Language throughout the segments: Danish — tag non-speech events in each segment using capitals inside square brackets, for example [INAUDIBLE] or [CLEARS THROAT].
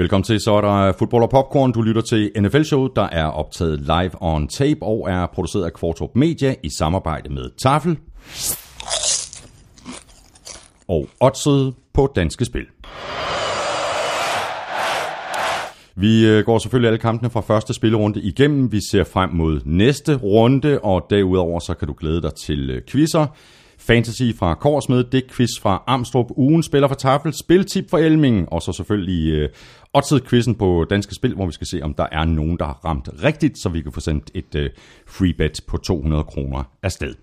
Velkommen til, så er der fodbold og popcorn. Du lytter til NFL-showet, der er optaget live on tape og er produceret af Kvartrup Media i samarbejde med Tafel og Odset på Danske Spil. Vi øh, går selvfølgelig alle kampene fra første spillerunde igennem. Vi ser frem mod næste runde, og derudover så kan du glæde dig til øh, quizzer. Fantasy fra Korsmed, det Quiz fra Amstrup, ugen spiller for Tafel, spiltip for Elming, og så selvfølgelig øh, Oddset quizzen på Danske Spil, hvor vi skal se, om der er nogen, der har ramt rigtigt, så vi kan få sendt et øh, free bet på 200 kroner afsted.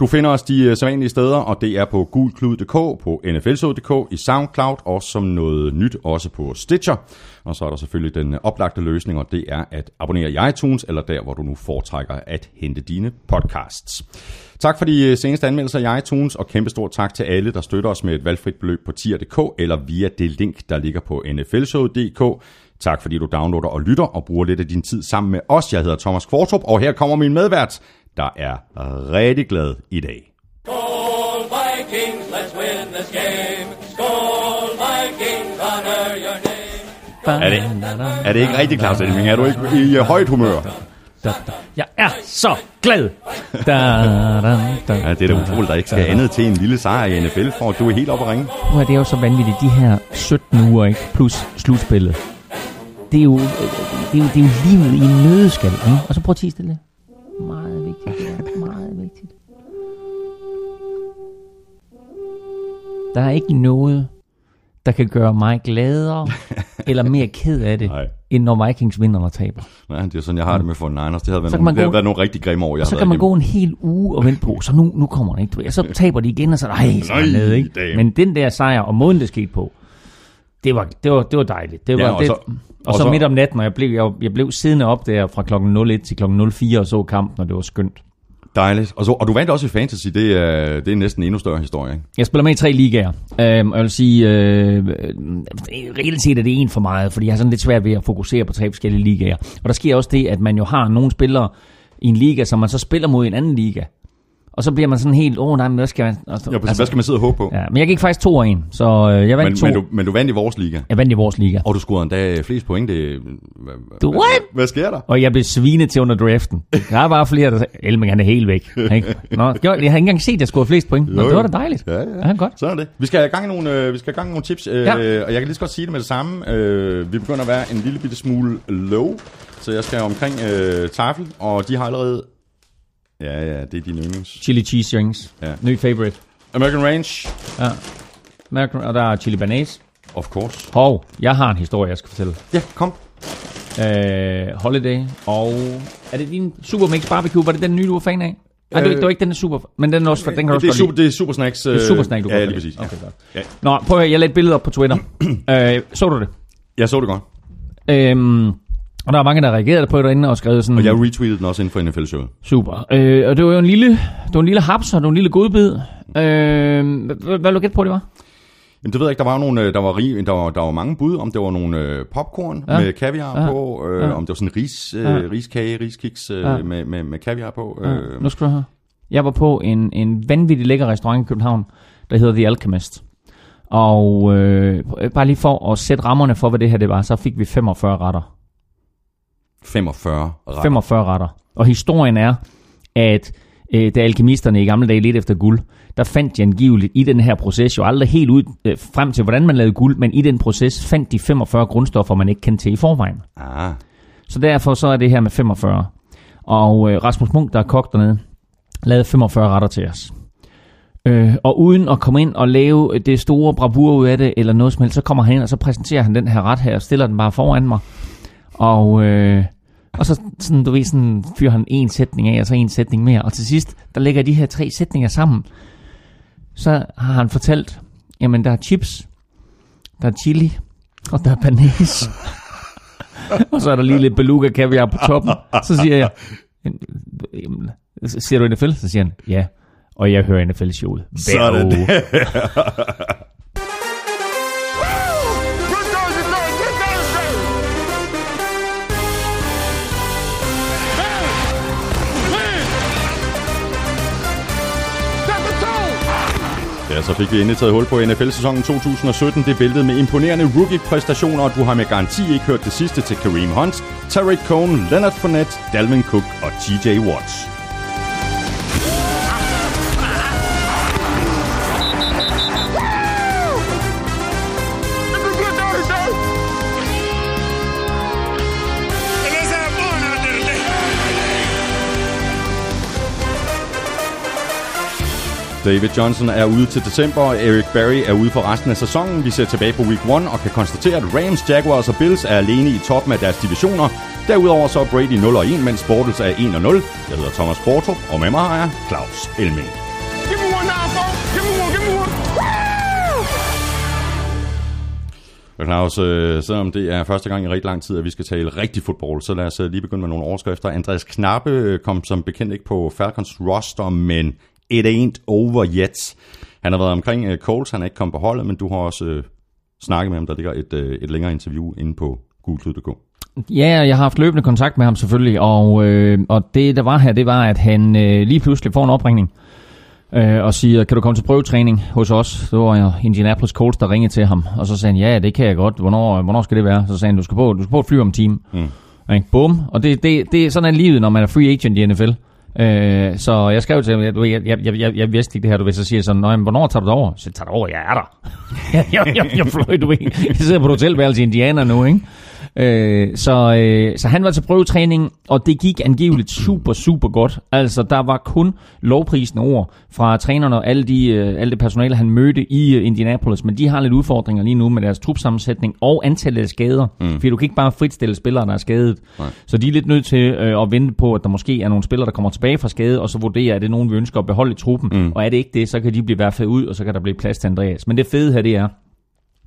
Du finder os de øh, sædvanlige steder, og det er på gulklud.dk, på nflsod.dk, i SoundCloud, og som noget nyt også på Stitcher. Og så er der selvfølgelig den oplagte løsning, og det er at abonnere i iTunes, eller der, hvor du nu foretrækker at hente dine podcasts. Tak for de øh, seneste anmeldelser i iTunes, og kæmpe stor tak til alle, der støtter os med et valgfrit beløb på tier.dk eller via det link, der ligger på nflshowet.dk. Tak fordi du downloader og lytter og bruger lidt af din tid sammen med os. Jeg hedder Thomas Kvartrup, og her kommer min medvært, der er rigtig glad i dag. Skål Vikings, let's win this game. Skål Vikings, honor your name. Er det, er det ikke rigtig, Claus Elming? Er du ikke i øh, højt humør? Da, da. Jeg er så glad. Da, da, da, Ja, det er da utroligt, der ikke skal andet til en lille sejr i NFL, for at du er helt oppe at ringe. Er det jo så vanvittigt, de her 17 uger, ikke? plus slutspillet. Det er jo, det er jo, det er jo livet i en nødeskal. Ikke? Og så prøv at tige stille. Der er ikke noget, der kan gøre mig gladere [LAUGHS] eller mere ked af det, Nej. end når Vikings vinder og taber. Ja, det er sådan, jeg har det med for Niners. Det havde været, nogle, man det havde været nogle rigtig grimme år, jeg så kan man været gå en hel uge og vente på, så nu, nu kommer den ikke. Og så taber de igen, og så ej, så er Nej, nede, ikke? damn. Men den der sejr, og måden det skete på, det var, det var, det var dejligt. Det var, Ja, og det, så- og, og så, så- midt om natten, og jeg blev, jeg, jeg blev siddende op der fra klokken 01 til klokken 04 og så kampen, og det var skønt. Dejligt. Og, så, og du vandt også i fantasy. Det er, det er næsten en endnu større historie, ikke? Jeg spiller med i tre ligaer, øhm, og jeg vil sige, øh, øh, reelt set er det en for meget, fordi jeg har sådan lidt svært ved at fokusere på tre forskellige ligaer. Og der sker også det, at man jo har nogle spillere i en liga, som man så spiller mod i en anden liga. Og så bliver man sådan helt, åh oh, nej, men hvad skal man... Altså, Ja, præcis. Hvad skal man sidde og håbe på? Ja, men jeg gik faktisk to og en, så øh, jeg vandt men, to. men, du, men du vandt i vores liga. Jeg vandt i vores liga. Og du scorede endda flest point. Det, hvad, Du hvad, what? hvad sker der? Og jeg blev svinet til under draften. Der er bare flere, der sagde, Elming han er helt væk. Ikke? Nå, jeg, jeg har ikke engang set, at jeg scorede flest point. Men Jo, det jo. var da dejligt. Ja, ja. ja godt. Sådan er det. Vi skal have gang i nogle, øh, vi skal have gang i nogle tips, øh, Ja. og jeg kan lige så godt sige det med det samme. Øh, vi begynder at være en lille bitte smule low, så jeg skal omkring øh, tafel, og de har allerede... Ja, ja, det er dine yndlings. Chili cheese rings. Ja. Ny favorite. American Range, Ja. American, og der er chili banase. of course. Hov, jeg har en historie, jeg skal fortælle. Ja, kom. Øh, holiday. Og er det din Super Mix Barbecue? Var det den nye, du var fan af? Nej, det, Øh, det var ikke den der super, men den er også, den kan du også det, er super, det er super snacks. Det er super snack, du ja, kan lide. præcis. Okay, godt. Ja. Nå, prøv at høre, jeg lagde et billede op på Twitter. [CLEARS THROAT] øh, så du det? Jeg så det godt. Øhm, og der er mange, der reagerede på det derinde og skrev sådan, Og jeg retweetede den også inden for NFL-showet. super. Øh, og det var jo en lille, det var en lille haps, og det var en lille godbid. Øh, hvad, hvad vil du på, det var? Jamen, det ved jeg ikke, der var, nogle, øh, der var, rig, der var, der var mange bud, om det var nogle øh, popcorn Ja. ja. med kaviar Ja. ja. på, øh, Ja. ja. om det var sådan ris, øh, Ja. riskage, riskiks øh, Ja. ja. med, med, med kaviar på. Øh, Øh, nu skal du høre. Jeg var på en, en vanvittig lækker restaurant i København, der hedder The Alchemist. Og øh, bare lige for at sætte rammerne for, hvad det her det var, så fik vi 45 retter. 45 retter. 45 retter. Og historien er, at øh, da alkemisterne i gamle dage lidt efter guld, der fandt de angiveligt i den her proces, jo aldrig helt ud øh, frem til, hvordan man lavede guld, men i den proces fandt de 45 grundstoffer, man ikke kendte til i forvejen. Ah, Så derfor så er det her med 45. Og øh, Rasmus Munk, der er kok dernede, lavede 45 retter til os. Øh, og uden at komme ind og lave det store bravur ud af det, eller noget som helst, så kommer han ind, og så præsenterer han den her ret her, og stiller den bare foran mig. Og, øh, og så sådan, du ved, sådan, fyrer han en sætning af, og så en sætning mere. Og til sidst, der lægger de her tre sætninger sammen. Så har han fortalt, jamen der er chips, der er chili, og der er banæs. [LAUGHS] og så er der lige lidt beluga kaviar på toppen. Så siger jeg, "Jamen, siger du NFL? Så siger han, ja. Og jeg hører hver Sådan [LAUGHS] Ja, så fik vi endelig taget hul på NFL-sæsonen 2017. Det væltede med imponerende rookie-præstationer, og du har med garanti ikke hørt det sidste til Kareem Hunt, Tarek Cohn, Leonard Fournette, Dalvin Cook og TJ Watts. David Johnson er ude til december, og Eric Berry er ude for resten af sæsonen. Vi ser tilbage på week 1 og kan konstatere, at Rams, Jaguars og Bills er alene i toppen af deres divisioner. Derudover så er Brady 0 og 1, mens Bortles er 1 og 0. Jeg hedder Thomas Porto, og med mig har jeg Claus Elming. Give me one now, folks. Give me one. Give me one. Woo! Og Claus, øh, selvom det er første gang i rigtig lang tid, at vi skal tale rigtig fodbold, så lad os øh, lige begynde med nogle overskrifter. Andreas Knappe øh, kom som bekendt ikke på Falcons roster, men it ain't over yet. Han har været omkring øh, Coles, han er ikke kommet på holdet, men du har også øh, snakket med ham. Der ligger et, øh, et længere interview inde på gulklud.dk. Ja, jeg har haft løbende kontakt med ham selvfølgelig, og, øh, og det der var her, det var, at han øh, lige pludselig får en opringning øh, og siger, kan du komme til prøvetræning hos os? Det var jo Indianapolis Colts, der ringede til ham, og så sagde han, ja, det kan jeg godt. Hvornår, hvornår skal det være? Så sagde han, du skal på, du skal på et fly om en time. Mm. Okay, bum. Og det, det, det er sådan er livet, når man er free agent i NFL. Øh, så jeg skrev til ham, jeg, jeg, jeg, jeg, jeg, jeg vidste ikke det her, du ved, så siger jeg sådan, jamen, hvornår tager du det over? Så tager det over, jeg er der. jeg, [LAUGHS] jeg, jeg, jeg, fløj, du ved, jeg sidder på et hotelværelse i Indiana nu, ikke? Øh, så, øh, så han var til prøvetræning, og det gik angiveligt super, super godt. Altså, der var kun lovprisende ord fra trænerne og alle, de, øh, alle det personale, han mødte i øh, Indianapolis. Men de har lidt udfordringer lige nu med deres trupsammensætning og antallet af skader. Mm. Fordi du kan ikke bare fritstille spillere, der er skadet. Nej. Så de er lidt nødt til øh, at vente på, at der måske er nogle spillere, der kommer tilbage fra skade, og så vurdere, er det nogen, vi ønsker at beholde i truppen. Mm. Og er det ikke det, så kan de blive værfet ud, og så kan der blive plads til Andreas. Men det fede her, det er,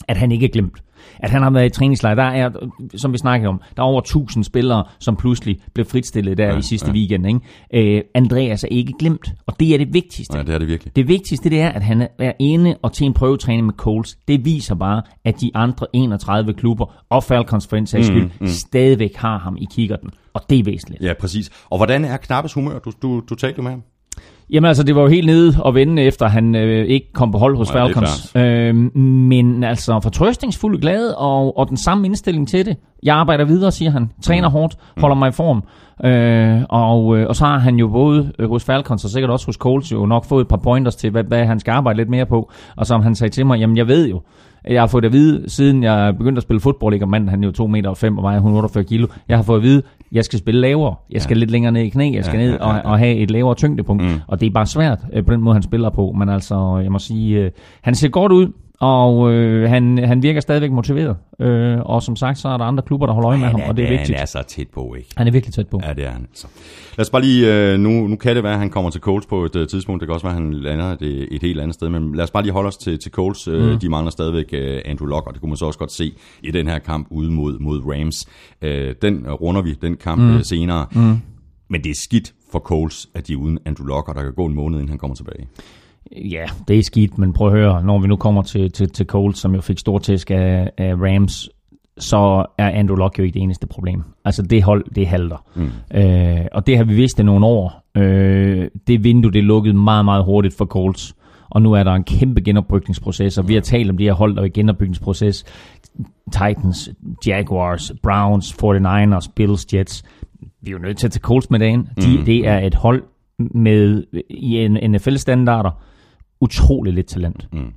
at han ikke er glemt. At han har været i træningslejr. Der er, som vi snakkede om, der er over 1000 spillere, som pludselig blev fritstillet der ja, i sidste ja. weekend. Ikke? Øh, Andreas er ikke glemt, og det er det vigtigste. Ja, det er det virkelig. Det vigtigste det er, at han er inde og til en prøvetræning med Coles. Det viser bare, at de andre 31 klubber, og Falcons for en sags skyld, mm, mm. stadigvæk har ham i kikkerten. Og det er væsentligt. Ja, præcis. Og hvordan er Knappes humør? Du, du, du talte jo med ham. Jamen altså, det var jo helt nede og vende, efter han øh, ikke kom på hold hos Nej, Falcons. Øh, men altså, fortrøstningsfuld glad og, og den samme indstilling til det. Jeg arbejder videre, siger han. Træner hårdt, holder mig i form. Øh, og, øh, og så har han jo både øh, hos Falcons og sikkert også hos Colts jo nok fået et par pointers til, hvad, hvad han skal arbejde lidt mere på. Og som han sagde til mig, jamen jeg ved jo, jeg har fået at vide, siden jeg begyndte at spille fodbold, ikke? og manden han er jo 2 meter og 5 og vejer 148 kilo. Jeg har fået at vide, jeg skal spille lavere. Jeg skal ja. lidt længere ned i knæ. Jeg skal Ja, ned ja, ja, og, og have et lavere tyngdepunkt. Mm. Og det er bare svært øh, på den måde, han spiller på. Men altså, jeg må sige, øh, han ser godt ud. Og øh, han, han virker stadigvæk motiveret. Øh, og som sagt, så er der andre klubber, der holder øje med ham, og det er vigtigt. Han er så tæt på, ikke? Han er virkelig tæt på. Ja, det er han altså. Lad os bare lige, øh, nu, nu kan det være, at han kommer til Coles på et øh, tidspunkt. Det kan også være, at han lander et, et helt andet sted. Men lad os bare lige holde os til, til Coles. Øh, Mm. De mangler stadigvæk øh, Andrew Luck, og det kunne man så også godt se i den her kamp ude mod, mod Rams. Øh, den runder vi, den kamp mm. senere. Mm. Men det er skidt for Coles, at de er uden Andrew Luck, og der kan gå en måned, inden han kommer tilbage. Ja, det er skidt, men prøv at høre, når vi nu kommer til, til, til Colts, som jo fik stor tæsk af, af Rams, så er Andrew Luck jo ikke det eneste problem. Altså det hold, det halter. Mm. Øh, og det har vi vidst i nogle år. Øh, det vindue, det lukkede meget, meget hurtigt for Colts. Og nu er der en kæmpe genopbygningsproces, og vi har talt om de her hold, der er i genopbygningsproces. Titans, Jaguars, Browns, 49ers, Bills, Jets. Vi er jo nødt til at tage Colts med dagen. De, Mm. Det er et hold med i NFL-standarder utrolig lidt talent. Mm.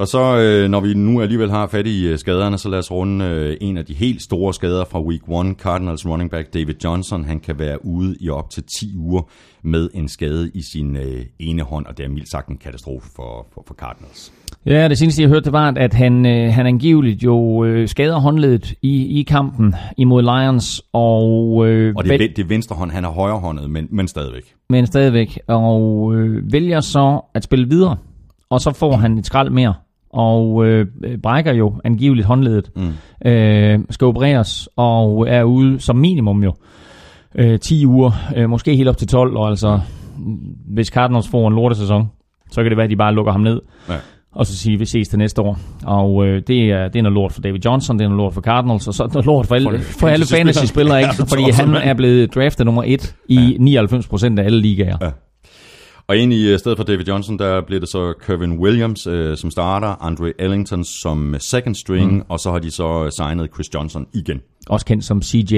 Og så, øh, når vi nu alligevel har fat i øh, skaderne, så lad os runde øh, en af de helt store skader fra week 1. Cardinals running back David Johnson, han kan være ude i op til 10 uger med en skade i sin øh, ene hånd, og det er mildt sagt en katastrofe for, for, for Cardinals. Ja, det seneste jeg hørte, det var, at han, øh, han angiveligt jo øh, skader håndledet i, i kampen imod Lions, og, øh, Og det er, det er venstre hånd, han er højrehåndet, men, men stadigvæk. men stadigvæk, og øh, vælger så at spille videre, og så får han et skrald mere, og øh, brækker jo angiveligt håndledet, mm. øh, skal opereres, og er ude som minimum jo øh, 10 uger, øh, måske helt op til 12, og altså, hvis Cardinals får en lortesæson, så kan det være, at de bare lukker ham ned. Ja. Og så sige, vi ses til næste år. Og øh, det, er, det er noget lort for David Johnson, det er noget lort for Cardinals, og så er det noget lort for alle, For for alle fantasy-spillere. ikke? Ja, fordi han er blevet draftet nummer et i 99% af alle ligaer. Ja. Og ind i øh, stedet for David Johnson, der bliver det så Kevin Williams, øh, som starter, Andre Ellington som second string, mm. og så har de så øh, signet Chris Johnson igen. Også kendt som CJ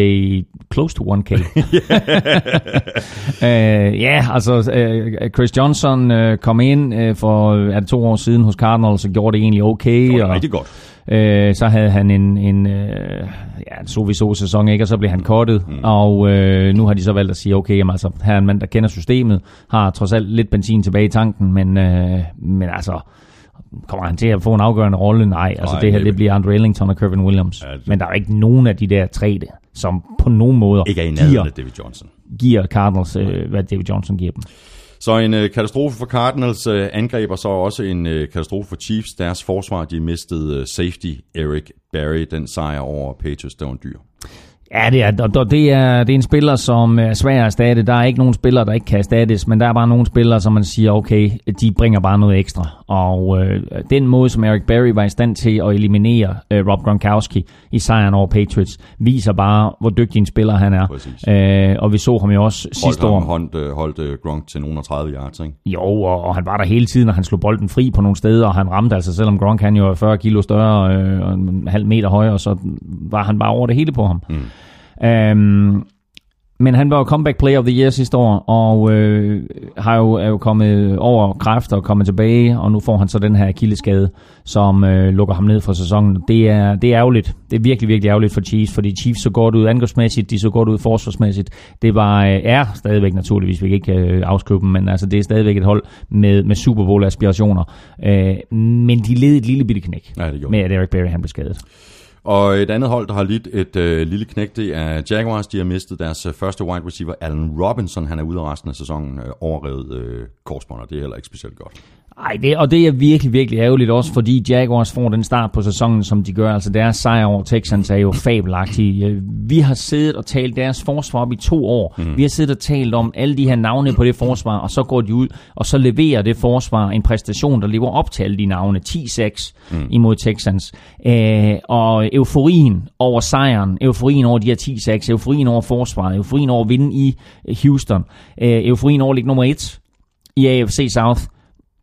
Close to 1K. uh, [LAUGHS] [LAUGHS] ja, altså uh, Chris Johnson uh, kom ind uh, for er det to år siden hos Cardinals og gjorde det egentlig okay. Det var og, rigtig godt. Øh, så havde han en, en øh, ja, en sowieso sæson, ikke? og så blev han kottet. Mm. Og øh, nu har de så valgt at sige, okay, jamen, altså, her er en mand, der kender systemet, har trods alt lidt benzin tilbage i tanken, men, øh, men altså, kommer han til at få en afgørende rolle? Nej, altså Nej, det her det- det bliver Andre Ellington og Kevin Williams. Ja, det- Men der er ikke nogen af de der tre, der, som på nogen måder Ikke er i nærheden giver, af David Johnson. giver Cardinals, øh, hvad David Johnson giver dem. Så en øh, katastrofe for Cardinals øh, og så også en øh, katastrofe for Chiefs. Deres forsvar, de mistede øh, safety Eric Barry. Den sejr over Patriots, der var en dyr. Ja, det er, og det er, det er en spiller, som er svær at erstatte. Der er ikke nogen spillere, der ikke kan erstattes, men der er bare nogle spillere, som man siger, okay, de bringer bare noget ekstra. Og øh, den måde, som Eric Berry var i stand til at eliminere øh, Rob Gronkowski i sejren over Patriots, viser bare, hvor dygtig en spiller han er. Præcis. Øh, og vi så ham jo også sidste Holdt, år. ham, holdt, øh, holdt øh, Gronk til nogen af 30 yards, ikke? Jo, og, og han var der hele tiden, og han slog bolden fri på nogle steder, og han ramte altså, selvom Gronk han jo er 40 kilo større øh, og en halv meter højere, så var han bare over det hele på ham. Mm. Um, men han var jo comeback player of the year sidste år, og øh, har jo, er jo kommet over kræfter og kommet tilbage, og nu får han så den her akilleskade, som øh, lukker ham ned fra sæsonen. Det er, det er ærgerligt. Det er virkelig, virkelig ærgerligt for Chiefs, fordi Chiefs så godt ud angrebsmæssigt, de så godt ud forsvarsmæssigt. Det var, øh, er stadigvæk naturligvis, vi kan ikke øh, afskrive dem, men altså, det er stadigvæk et hold med, med Super Bowl aspirationer. Øh, men de led et lille bitte knæk Ja, det med, at Eric Berry han blev skadet. Og et andet hold, der har lidt et øh, lille knæk, det er Jaguars. De har mistet deres øh, første wide receiver, Allen Robinson. Han er ude af resten af sæsonen øh, overrevet øh, korsbånd, og det er heller ikke specielt godt. Ej, det, og det er virkelig, virkelig ærgerligt også, fordi Jaguars får den start på sæsonen, som de gør. Altså deres sejr over Texans er jo fabelagtig. Vi har siddet og talt deres forsvar op i to år. Mm. Vi har siddet og talt om alle de her navne på det forsvar, og så går de ud, og så leverer det forsvar en præstation, der lever op til alle de navne. 10-6 mm. imod Texans. Øh, og euforien over sejren, euforien over de her 10-6, euforien over forsvaret, euforien over at vinde i Houston, øh, euforien over at ligge nummer 1 i AFC South,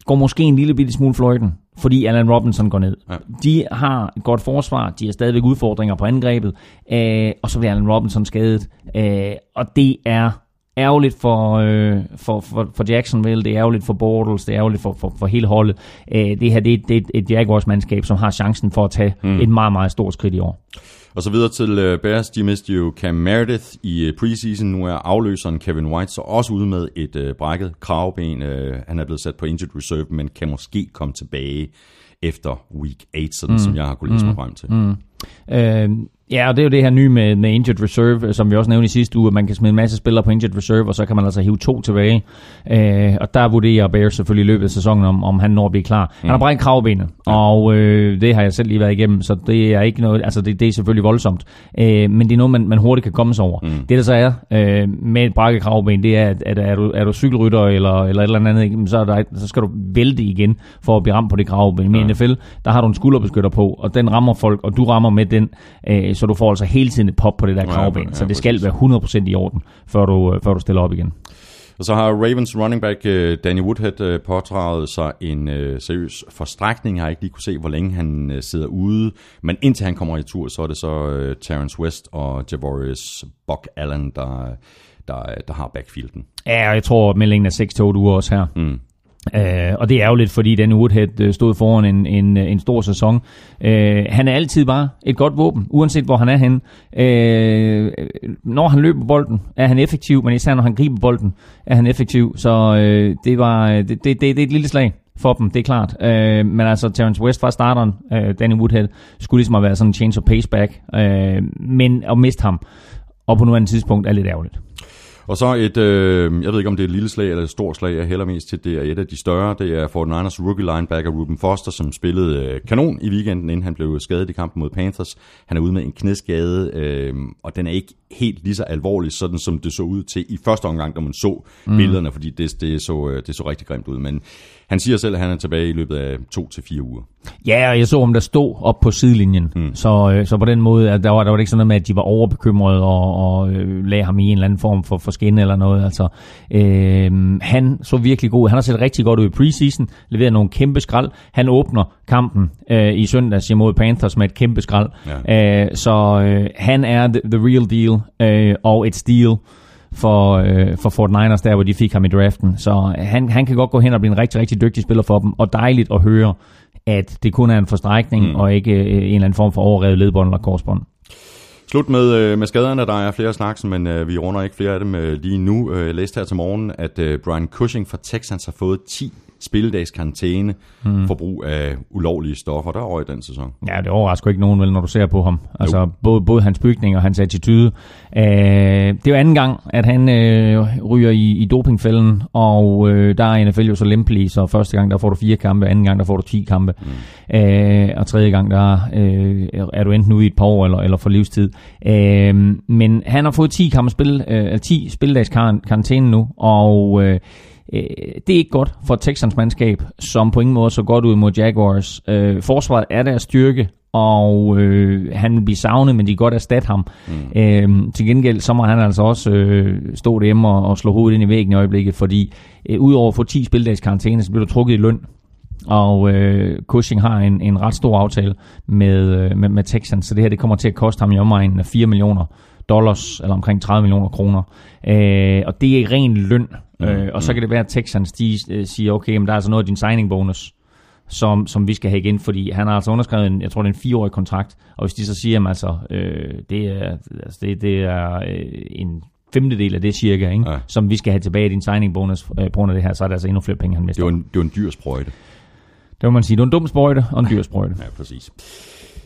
går måske en lille bitte smule fløjten, fordi Allen Robinson går ned. Ja. De har et godt forsvar, de har stadigvæk udfordringer på angrebet, øh, og så bliver Allen Robinson skadet. Øh, og det er ærgerligt for, øh, for, for, for Jacksonville, det er ærgerligt for Bortles, det er ærgerligt for, for, for hele holdet. Øh, det her det, er- det er et- et Jaguars-mandskab, som har chancen for at tage mm. et meget, meget stort skridt i år. Og så videre til øh, Bears, de mistede jo Cam Meredith i øh, preseason. Nu er afløseren Kevin White så også ude med et øh, brækket kravben. Øh, han er blevet sat på injured reserve, men kan måske komme tilbage efter week 8, sådan mm. som jeg har kunnet læse mig frem til. Mm. Øh, ja, og det er jo det her nye med, med Injured Reserve, øh, som vi også nævnte i sidste uge, at man kan smide en masse spillere på Injured Reserve, og så kan man altså hive to tilbage. Øh, og der vurderer Bears selvfølgelig i løbet af sæsonen, om, om han når at blive klar. Mm. Han har brækket kravbenet, ja. og øh, det har jeg selv lige været igennem, så det er ikke noget, altså det, det er selvfølgelig voldsomt. Øh, men det er noget, man, man hurtigt kan komme sig over. Mm. Det der så er øh, med et brækket kravben, det er, at, at er, du, er du cykelrytter eller, eller et eller andet, så, er der, så skal du vælte igen for at blive ramt på det kravben. Men i NFL, der har du en skulderbeskytter på, og den rammer folk, og du rammer med den, øh, så du får altså hele tiden et pop på det der Ja, kravben. ja, så det skal være 100% i orden, før du, øh, før du stiller op igen. Og så har Ravens running back øh, Danny Woodhead øh, pådraget sig en øh, seriøs forstrækning. Jeg har ikke lige kunne se, hvor længe han øh, sidder ude. Men indtil han kommer i tur, så er det så øh, Terrence West og Javorius Buck Allen, der, der, der har backfielden. Ja, og jeg tror, at meldingen er 6-8 uger også her. Mm. Uh, og det er ærgerligt, fordi den Woodhead øh, stod foran en, en, øh, en stor sæson. Uh, han er altid bare et godt våben, uanset hvor han er henne. Uh, når han løber bolden, er han effektiv, men især når han griber bolden, er han effektiv. Så uh, det, var, det, det, det, det er et lille slag for dem, det er klart. Uh, men altså, Terrence West var starteren, uh, Danny Woodhead, skulle ligesom have været sådan en change of pace back. Uh, men at miste ham, og på nuværende tidspunkt, er lidt ærgerligt. Og så et, øh, jeg ved ikke om det er et lille slag eller et stort slag, jeg hælder mest til, det er et af de større. Det er 49ers rookie linebacker Ruben Foster, som spillede øh, kanon i weekenden, inden han blev skadet i kampen mod Panthers. Han er ude med en knæskade, øh, og den er ikke helt lige så alvorlig, sådan som det så ud til i første omgang, da man så mm. billederne, fordi det, det, så, øh, det så rigtig grimt ud. Men han siger selv, at han er tilbage i løbet af to til fire uger. Ja, og jeg så ham der stod op på sidelinjen. Mm. Så, øh, så på den måde, at der var, der var det ikke sådan noget med, at de var overbekymrede og, og øh, lagde ham i en eller anden form for, for skin eller noget. Altså, øh, han så virkelig god. Han har set rigtig godt ud i preseason, leveret nogle kæmpe skrald. Han åbner kampen øh, i søndags imod Panthers med et kæmpe skrald. Ja. Øh, så øh, han er the, the real deal øh, og et steal for, øh, for Fort Niners, der hvor de fik ham i draften. Så han, han kan godt gå hen og blive en rigtig, rigtig dygtig spiller for dem, og dejligt at høre, at det kun er en forstrækning, mm. og ikke øh, en eller anden form for overrevet ledbånd eller korsbånd. Slut med, øh, med skaderne, der er flere snaksen, men øh, vi runder ikke flere af dem øh, lige nu. Øh, jeg læste her til morgen, at øh, Brian Cushing fra Texans har fået 10 spilledags karantæne mm. for brug af ulovlige stoffer der i den sæson. Ja, det overrasker ikke nogen, vel, når du ser på ham. Altså, både, både hans bygning og hans attitude. Øh, det er jo anden gang, at han øh, ryger i, i dopingfælden, og øh, der er NFL jo så lempelig, så første gang, der får du fire kampe, anden gang, der får du 10 kampe, mm. øh, og tredje gang, der øh, er du enten ude i et par år, eller, eller for livstid. Øh, men han har fået 10 kampe spil, øh, 10 spilledags karantæne nu, og øh, Øh, det er ikke godt for Texans mandskab, som på ingen måde så godt ud mod Jaguars. Øh, forsvaret er deres styrke, og øh, han vil blive savnet, men de kan godt erstatte ham. Mm. Øh, til gengæld så må han altså også øh, stå derhjemme og, og slå hovedet ind i væggen i øjeblikket, fordi øh, udover at få 10 spildags karantæne, så bliver du trukket i løn. Og øh, Cushing har en, en ret stor aftale med, øh, med, med Texans, så det her det kommer til at koste ham i omegnen af 4 millioner dollars, eller omkring 30 millioner kroner. Øh, og det er ren løn. Mm, øh, og så kan det være, at Texans de, øh, siger, okay, men der er altså noget af din signing bonus, som, som vi skal have igen, fordi han har altså underskrevet en, jeg tror det er en fireårig kontrakt, og hvis de så siger, at altså, øh, det er, altså det, det er øh, en femtedel af det cirka, ikke? Ja. som vi skal have tilbage i din signing bonus øh, på grund af det her, så er der altså endnu flere penge, han mister. Det er jo en, det er en dyr sprøjte. Det må man sige. Det er en dum sprøjte og en dyr sprøjte. [LAUGHS] ja, præcis.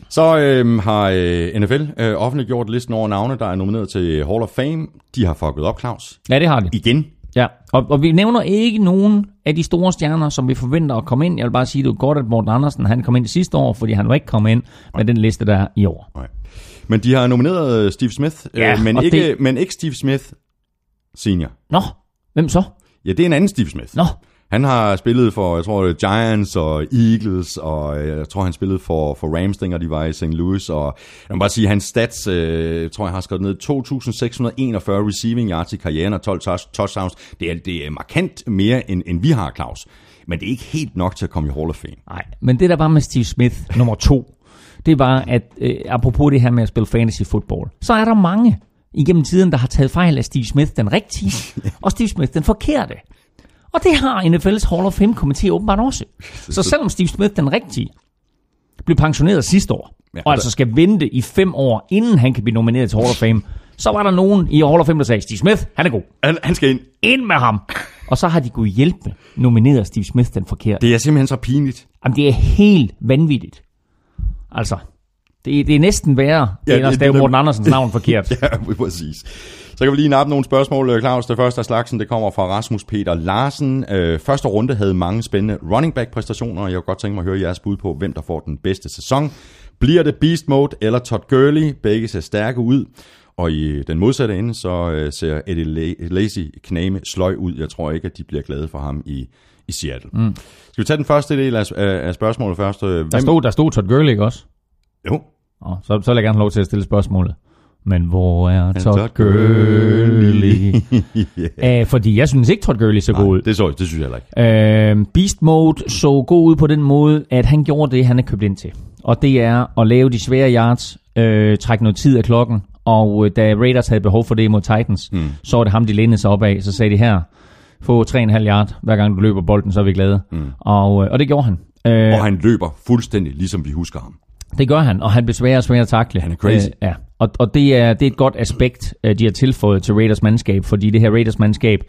Så øh, har øh, NFL øh, offentliggjort listen over navne, der er nomineret til Hall of Fame. De har fucket op, Claus. Ja, det har de. Igen. Ja, og, og vi nævner ikke nogen af de store stjerner, som vi forventer at komme ind. Jeg vil bare sige, at det er godt, at Morten Andersen han kom ind sidste år, fordi han var ikke kommet ind med den liste, der er i år. Nej. Men de har nomineret øh, Steve Smith, ja, øh, men, ikke, det... men ikke Steve Smith senior. Nå, hvem så? Ja, det er en anden Steve Smith. Nå. Han har spillet for, jeg tror, Giants og Eagles, og øh, jeg tror, han spillede for, for Rams, dengang de var i St. Louis. Og jeg må bare sige, hans stats, øh, jeg tror, jeg har skrevet ned, 2.641 receiving yards i karrieren og 12 touchdowns. Det er, det er markant mere, end, end vi har, Claus. Men det er ikke helt nok til at komme i Hall of Fame. Nej, men det der var med Steve Smith, nummer to, det var, at øh, apropos det her med at spille fantasy football, så er der mange igennem tiden, der har taget fejl af Steve Smith den rigtige, [LAUGHS] og Steve Smith den forkerte. Og det har NFL's Hall of Fame-komité åbenbart også. Så selvom Steve Smith, den rigtige, blev pensioneret sidste år, ja, og altså skal vente i fem år, inden han kan blive nomineret til Hall of Fame, så var der nogen i Hall of Fame, der sagde, Steve Smith, han er god. Han, han skal ind. Ind med ham. Og så har de gået hjælpe nomineret Steve Smith den forkerte. Det er simpelthen så pinligt. Jamen, det er helt vanvittigt. Altså, det, det er næsten værre, ja, end at stave Morten Andersens navn forkert. [LAUGHS] ja, præcis. Så kan vi lige nappe nogle spørgsmål, øh, Claus. Det første af slagsen, det kommer fra Rasmus Peter Larsen. Øh, første runde havde mange spændende running back præstationer, og jeg kunne godt tænke mig at høre jeres bud på, hvem der får den bedste sæson. Bliver det Beast Mode eller Todd Gurley? Begge ser stærke ud. Og i den modsatte ende, så øh, ser Eddie Lacy kname sløj ud. Jeg tror ikke, at de bliver glade for ham i, i Seattle. Mm. Skal vi tage den første del af, af spørgsmålet først? Hvem... Der, stod, der stod Todd Gurley ikke også? Jo. Oh, så, så vil jeg gerne have lov til at stille spørgsmålet. Men hvor er Todd Gurley? yeah. [LAUGHS] uh, fordi jeg synes ikke, Todd Gurley så god ud. Det, så, det synes jeg heller ikke. Uh, Beast Mode så god ud på den måde, at han gjorde det, han er købt ind til. Og det er at lave de svære yards, uh, trække noget tid af klokken. Og uh, da Raiders havde behov for det mod Titans, mm. så var det ham, de lænede sig op af. Så sagde de her, få 3,5 yard, hver gang du løber bolden, så er vi glade. Mm. Og, uh, og det gjorde han. Uh, og han løber fuldstændig, ligesom vi husker ham. Det gør han, og han bliver sværere og sværere at takle. Han er crazy. Øh, ja. Og, og det, er, det er et godt aspekt, øh, de har tilføjet til Raiders mandskab, fordi det her Raiders mandskab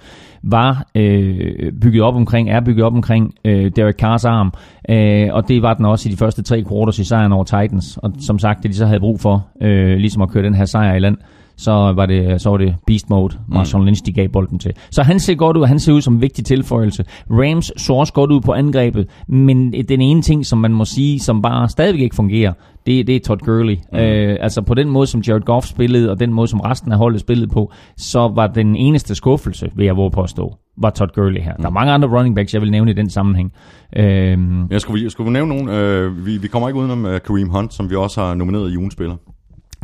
var øh, bygget op omkring, er bygget op omkring øh, Derek Carrs arm, øh, og det var den også i de første tre quarters i sejren over Titans. Og som sagt, det de så havde brug for, øh, ligesom at køre den her sejr i land, så var det, så var det beast mode, Marshawn mm. Lynch de gav bolden til. Så han ser godt ud, han ser ud som en vigtig tilføjelse. Rams så også godt ud på angrebet, men den ene ting, som man må sige, som bare stadigvæk ikke fungerer, det, det er Todd Gurley. Mm. Øh, altså på den måde, som Jared Goff spillede, og den måde, som resten af holdet spillede på, så var den eneste skuffelse, vil jeg våge påstå, var Todd Gurley her. Mm. Der er mange andre running backs, jeg vil nævne i den sammenhæng. Øhm, Jeg skulle, skulle vi nævne nogen? Øh, vi, vi kommer ikke udenom uh, Kareem Hunt, som vi også har nomineret i ugens spiller.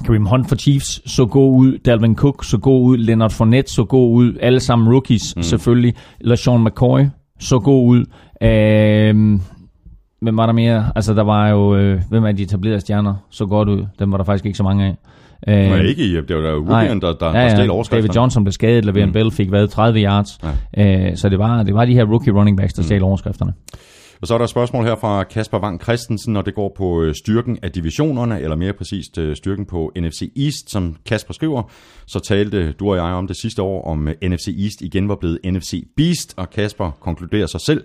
Kareem Hunt for Chiefs så god ud, Dalvin Cook så god ud, Leonard Fournette så god ud, alle sammen rookies mm. selvfølgelig, LaShawn McCoy så god ud. Øhm, hvem var der mere? Altså der var jo, øh, hvem af de etablerede stjerner så godt ud? Dem var der faktisk ikke så mange af. Øh, Øhm, Men ikke i, det var der Rookie, der, der, ja, der ja. stjal David. Johnson blev skadet, Le'Veon mm. Bell fik hvad, 30 yards. Ja. Øh, så det var, det var de her rookie running backs, der stjal overskrifterne. Og så er der et spørgsmål her fra Kasper Wang Christensen, når det går på øh, styrken af divisionerne, eller mere præcist øh, styrken på NFC East, som Kasper skriver. Så talte du og jeg om det sidste år, om øh, NFC East igen var blevet NFC Beast, og Kasper konkluderer sig selv,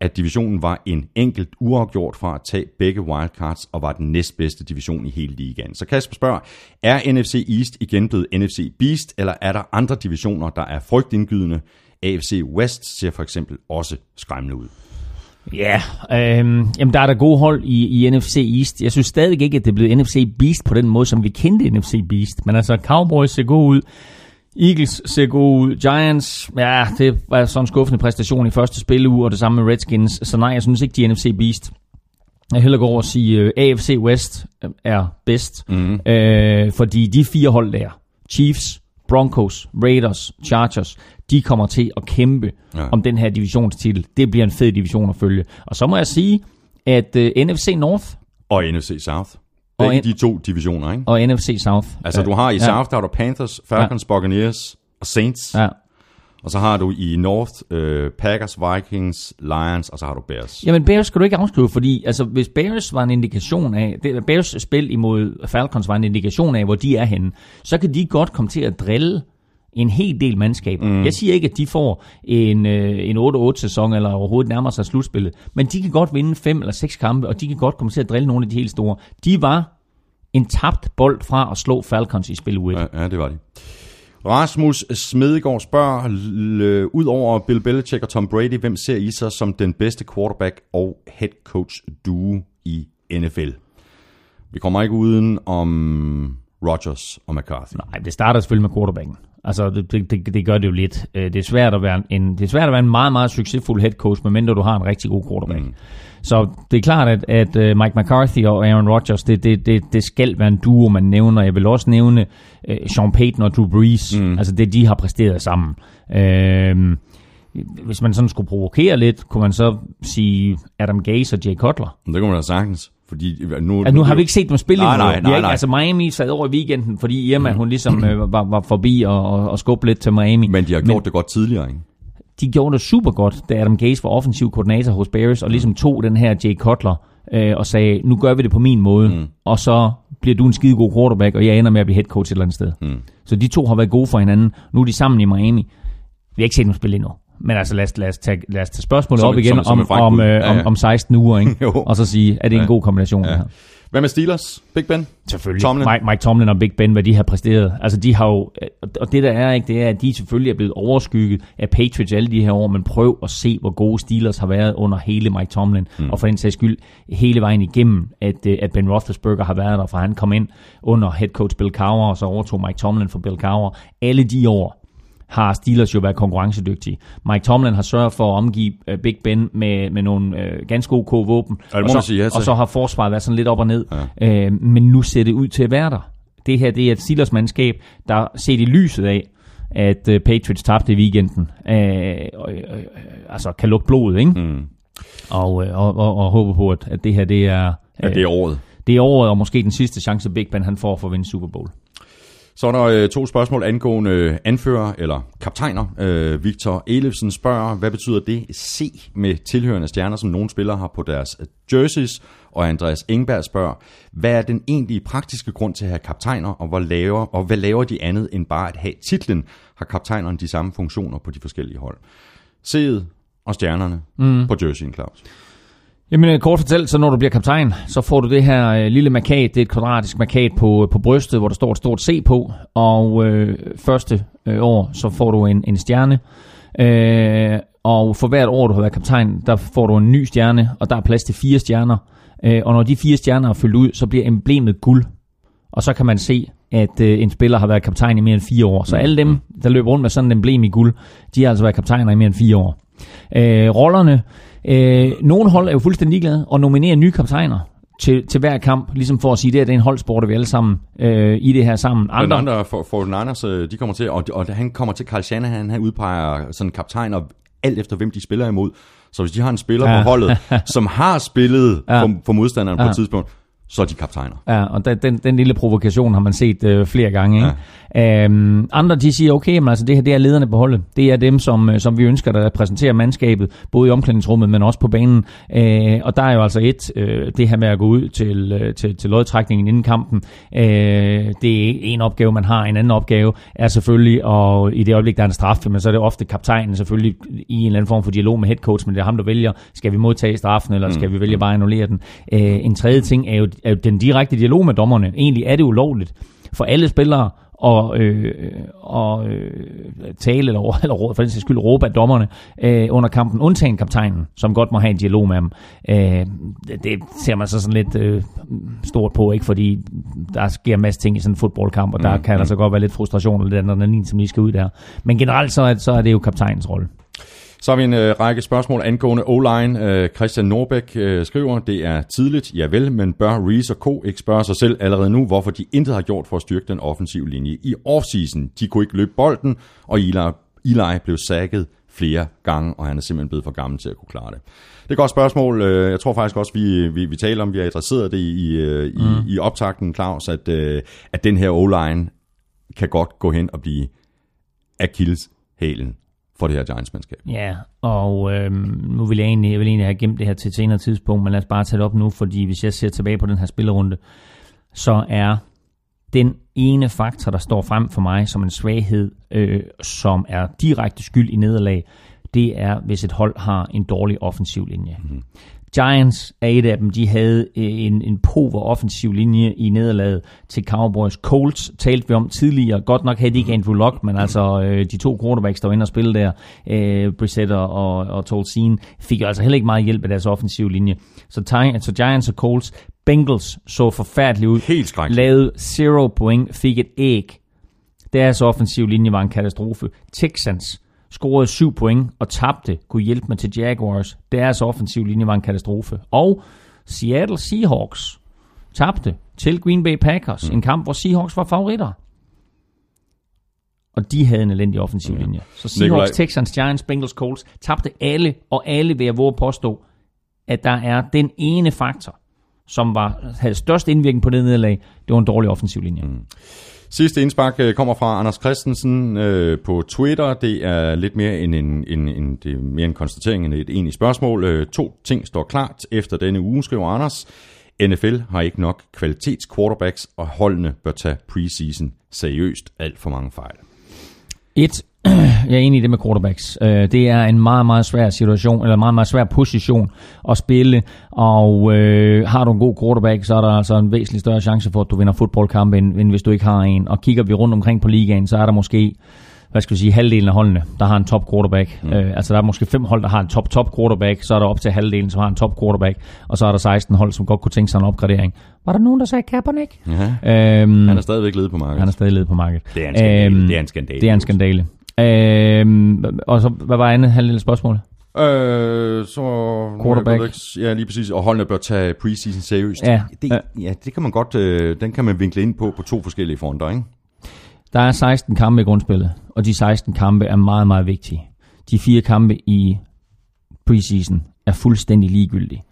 at divisionen var en enkelt uafgjort fra at tage begge wildcards, og var den næstbedste division i hele ligaen. Så Kasper spørger, er NFC East igen blevet NFC Beast, eller er der andre divisioner, der er frygtindgydende? AFC West ser for eksempel også skræmmende ud. Ja, øhm, jamen der er der gode hold i, i NFC East. Jeg synes stadig ikke, at det er blevet NFC Beast på den måde, som vi kendte NFC Beast. Men altså, Cowboys ser god ud. Eagles ser god ud. Giants, ja, det var sådan en skuffende præstation i første spilleuge, og det samme med Redskins. Så nej, jeg synes ikke, de er NFC Beast. Jeg hellere gå over og sige, uh, AFC West øh, er bedst. Mm. Øh, fordi de fire hold der, Chiefs, Broncos, Raiders, Chargers, de kommer til at kæmpe Ja. ja. om den her divisionstitel. Det bliver en fed division at følge. Og så må jeg sige, at uh, NFC North Og NFC South. Og Begge en- de to divisioner, ikke? og NFC South. Altså, øh, du har i ja, South, der har du Panthers, Falcons, Buccaneers og Saints. Ja. Og så har du i North øh, Packers, Vikings, Lions, og så har du Bears. Jamen Bears skal du ikke afskrive, fordi altså, hvis Bears var en indikation af, det, Bears spil imod Falcons var en indikation af, hvor de er henne, så kan de godt komme til at drille en hel del mandskab. Mm. Jeg siger ikke, at de får en, øh, en 8-8-sæson, eller overhovedet nærmer sig slutspillet, men de kan godt vinde fem eller seks kampe, og de kan godt komme til at drille nogle af de helt store. De var en tabt bold fra at slå Falcons i spil U1. Ja, ja, det var de. Rasmus Smedegaard spørger, l- ud over Bill Belichick og Tom Brady, hvem ser I så som den bedste quarterback og head coach duo i NFL? Vi kommer ikke uden om Rodgers og McCarthy. Nej, det starter selvfølgelig med quarterbacken. Altså, det, det, det, gør det jo lidt. Øh, Det er, svært at være en, det er svært at være en meget, meget succesfuld head coach, medmindre du har en rigtig god quarterback. Mm. Så det er klart, at, at øh, Mike McCarthy og Aaron Rodgers, det, det, det, det skal være en duo, man nævner. Jeg vil også nævne uh, Sean Payton og Drew Brees. Mm. Altså det, de har præsteret sammen. Uh, hvis man sådan skulle provokere lidt, kunne man så sige Adam Gase og Jay Cutler. Det kunne man da sagtens. Fordi nu, Altså, nu har vi ikke set dem spille Nej, endnu. nej, nej, ikke, nej. Altså Miami sad over i weekenden, fordi Irma, hun ligesom øh, var, var forbi og, og, og skubbe lidt til Miami. Men de har gjort det godt tidligere, ikke? de gjorde det super godt, da Adam Gase var offensiv koordinator hos Bears, og ligesom tog den her Jay Cutler øh, og sagde, nu gør vi det på min måde, mm. og så bliver du en skide god quarterback, og jeg ender med at blive head coach et eller andet sted. Mm. Så de to har været gode for hinanden. Nu er de sammen i Miami. Vi har ikke set dem spille endnu. Men altså, lad os, lad os, tage, lad os tage spørgsmålet Som op igen som- som om, om, øh, Ja, om, ja. om 16 uger, ikke? [LAUGHS] Jo. og så sige, er det en god kombination, ja. det her? Hvad med Steelers? Big Ben? Selvfølgelig. Tomlin? Mike, Mike Tomlin og Big Ben, hvad de har præsteret. Altså, de har jo, og det der er, ikke, det er, at de selvfølgelig er blevet overskygget af Patriots alle de her år, men prøv at se, hvor gode Steelers har været under hele Mike Tomlin, mm. og for den sags skyld hele vejen igennem, at, øh, at Ben Roethlisberger har været der, for han kom ind under head coach Bill Cowher, og så overtog Mike Tomlin for Bill Cowher. Alle de år har Steelers jo været konkurrencedygtige. Mike Tomlin har sørget for at omgive uh, Big Ben med, med nogle uh, ganske ok våben, og, man så, sige ja og så har forsvaret været sådan lidt op og ned. Ja. Øh, men nu ser det ud til at være der. Det her det er et Steelers mandskab, der set i lyset af, at uh, Patriots tabte i weekenden, øh, øh, øh, altså kan lukke blodet, ikke? Mm. Og, øh, og, og, og håbe på, at, at det her det er, Ja, det er året. det er året, og måske den sidste chance Big Ben han får for at vinde Super Bowl. Så er der øh, to spørgsmål angående øh, anfører eller kaptajner. Øh, Victor Elefsen spørger, hvad betyder det C med tilhørende stjerner, som nogle spillere har på deres øh, jerseys? Og Andreas Engberg spørger, hvad er den egentlige praktiske grund til at have kaptajner, og, hvor laver, og hvad laver de andet end bare at have titlen? Har kaptajnerne de samme funktioner på de forskellige hold? C'et og stjernerne mm. på jerseyen, Claus. Jamen øh, kort fortalt, så når du bliver kaptajn, så får du det her øh, lille markat, det er et kvadratisk markat på, øh, på brystet, hvor der står et stort C på, og øh, første øh, år, så får du en, en stjerne, øh, og for hvert år, du har været kaptajn, der får du en ny stjerne, og der er plads til fire stjerner, øh, og når de fire stjerner er fyldt ud, så bliver emblemet guld, og så kan man se at øh, en spiller har været kaptajn i mere end fire år. Så alle dem, der løber rundt med sådan en emblem i guld, de har altså været kaptajner i mere end fire år. Øh, rollerne, øh, nogle hold er jo fuldstændig ligeglade og nominerer nye kaptajner til, til hver kamp, ligesom for at sige, at det er en holdsport, og vi alle sammen øh, i det her sammen. Andre, andre for, for Niners, øh, de kommer til, og, og han kommer til Carl Shanahan, han udpeger sådan kaptajner alt efter, hvem de spiller imod. Så hvis de har en spiller ja. på holdet, [LAUGHS] som har spillet ja. for, for modstanderen ja. på et tidspunkt, så er de kaptajner. Ja, og den, den, den lille provokation har man set øh, flere gange. Ikke? Ja. Øhm, andre de siger, okay, men altså det her det er lederne på holdet. Det er dem, som, øh, som vi ønsker, der repræsenterer mandskabet, både i omklædningsrummet, men også på banen. Øh, og der er jo altså et, øh, det her med at gå ud til, øh, til, til lodtrækningen inden kampen. Øh, det er en opgave, man har. En anden opgave er selvfølgelig, og i det øjeblik, der er en straf, men så er det ofte kaptajnen selvfølgelig i en eller anden form for dialog med headcoach, men det er ham, der vælger, skal vi modtage straffen, eller skal mm. vi vælge bare at annullere den. Øh, en tredje ting er jo den direkte dialog med dommerne. Egentlig er det ulovligt for alle spillere og, øh, og øh, tale eller, [LAUGHS] eller for den sags skyld råbe af dommerne øh, under kampen, undtagen kaptajnen, som godt må have en dialog med ham. Øh, det ser man så sådan lidt øh, stort på, ikke fordi der sker en masse ting i sådan en fodboldkamp, og der mm, kan der så godt være lidt frustration eller den anden, som lige skal ud der. Men generelt så er, så er det jo kaptajnens rolle. Så har vi en øh, række spørgsmål angående O-line. Øh, Christian Norbæk øh, skriver, det er tidligt, ja vel, men bør Reese og Co. ikke spørge sig selv allerede nu, hvorfor de intet har gjort for at styrke den offensive linje i offseason. De kunne ikke løbe bolden, og Eli, Eli blev sækket flere gange, og han er simpelthen blevet for gammel til at kunne klare det. Det er et godt spørgsmål. Øh, jeg tror faktisk også, vi, vi, vi taler om, vi har adresseret det i, øh, i, mm. i optakten, Claus, at, øh, at den her O-line kan godt gå hen og blive Achilles hælen for det her Giants-mandskab. Ja, og øhm, nu vil jeg, egentlig, jeg vil egentlig have gemt det her til et senere tidspunkt, men lad os bare tage det op nu, fordi hvis jeg ser tilbage på den her spillerunde, så er den ene faktor, der står frem for mig som en svaghed, øh, som er direkte skyld i nederlag, det er, hvis et hold har en dårlig offensiv linje. Mm-hmm. Giants er et af dem. De havde øh, en, en pover offensiv linje i nederlaget til Cowboys. Colts talte vi om tidligere. Godt nok havde de ikke Andrew Luck, men altså øh, de to quarterbacks, der var inde og spille der, øh, Brissett og, og Tolzien, fik jo altså heller ikke meget hjælp af deres offensive linje. Så, så Giants og Colts, Bengals så forfærdeligt ud. Helt skrækkeligt. Lavede zero point, fik et æg. Deres offensiv linje var en katastrofe. Texans scorede 7 point og tabte, kunne hjælpe med til Jaguars. Deres offensiv linje var en katastrofe. Og Seattle Seahawks tabte til Green Bay Packers. Mm. En kamp, hvor Seahawks var favoritter. Og de havde en elendig offensiv linje. Så Seahawks, Nikolaj. Texans, Giants, Bengals, Colts tabte alle, og alle vil jeg våge påstå, at der er den ene faktor, som var, havde størst indvirkning på det nederlag, det var en dårlig offensiv linje. Mm. Sidste indspark øh, kommer fra Anders Christensen øh, på Twitter. Det er lidt mere en, en, en, en, det er mere en konstatering end et egentligt spørgsmål. Øh, to ting står klart efter denne uge, skriver Anders. NFL har ikke nok kvalitets quarterbacks, og holdene bør tage preseason seriøst. Alt for mange fejl. Et, [CLEARS THROAT] jeg er enig i det med quarterbacks. Øh, det er en meget, meget svær situation, eller meget, meget svær position at spille, og øh, har du en god quarterback, så er der altså en væsentlig større chance for, at du vinder fodboldkamp, end, end hvis du ikke har en. Og kigger vi rundt omkring på ligaen, så er der måske hvad skal vi sige, halvdelen af holdene, der har en top quarterback. Mm. Øh, altså der er måske fem hold, der har en top top quarterback, så er der op til halvdelen, som har en top quarterback, og så er der 16 hold, som godt kunne tænke sig en opgradering. Var der nogen, der sagde Kaepernick? Ja. Øhm, han er stadigvæk ledet på markedet. Han er stadig ledet på markedet. Det er en skandale. Øhm, det er en skandale. Det er en skandale. Øhm, og så, hvad var andet halvdelen af spørgsmålet? Øh, så quarterback. Ja, lige præcis. Og holdene bør tage preseason seriøst. Ja. Det, ja, det kan man godt, øh, den kan man vinkle ind på på to forskellige fronter, ikke? Der er 16 kampe i grundspillet, og de 16 kampe er meget, meget vigtige. De fire kampe i preseason er fuldstændig ligegyldige.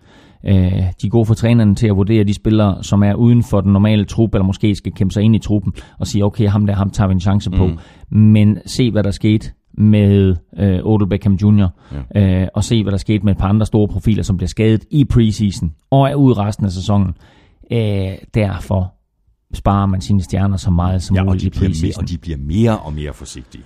Øh, de er gode for trænerne til at vurdere de spillere, som er uden for den normale trup, eller måske skal kæmpe sig ind i truppen, og sige, okay, ham der, ham tager vi en chance på. Mm. Men se, hvad der skete med øh, Odell Beckham Jr., ja. øh, og se, hvad der skete med et par andre store profiler, som bliver skadet i preseason, og er ude resten af sæsonen. Øh, derfor sparer man sine stjerner så meget som ja, muligt i preseason. Mere, og de bliver mere og mere forsigtige.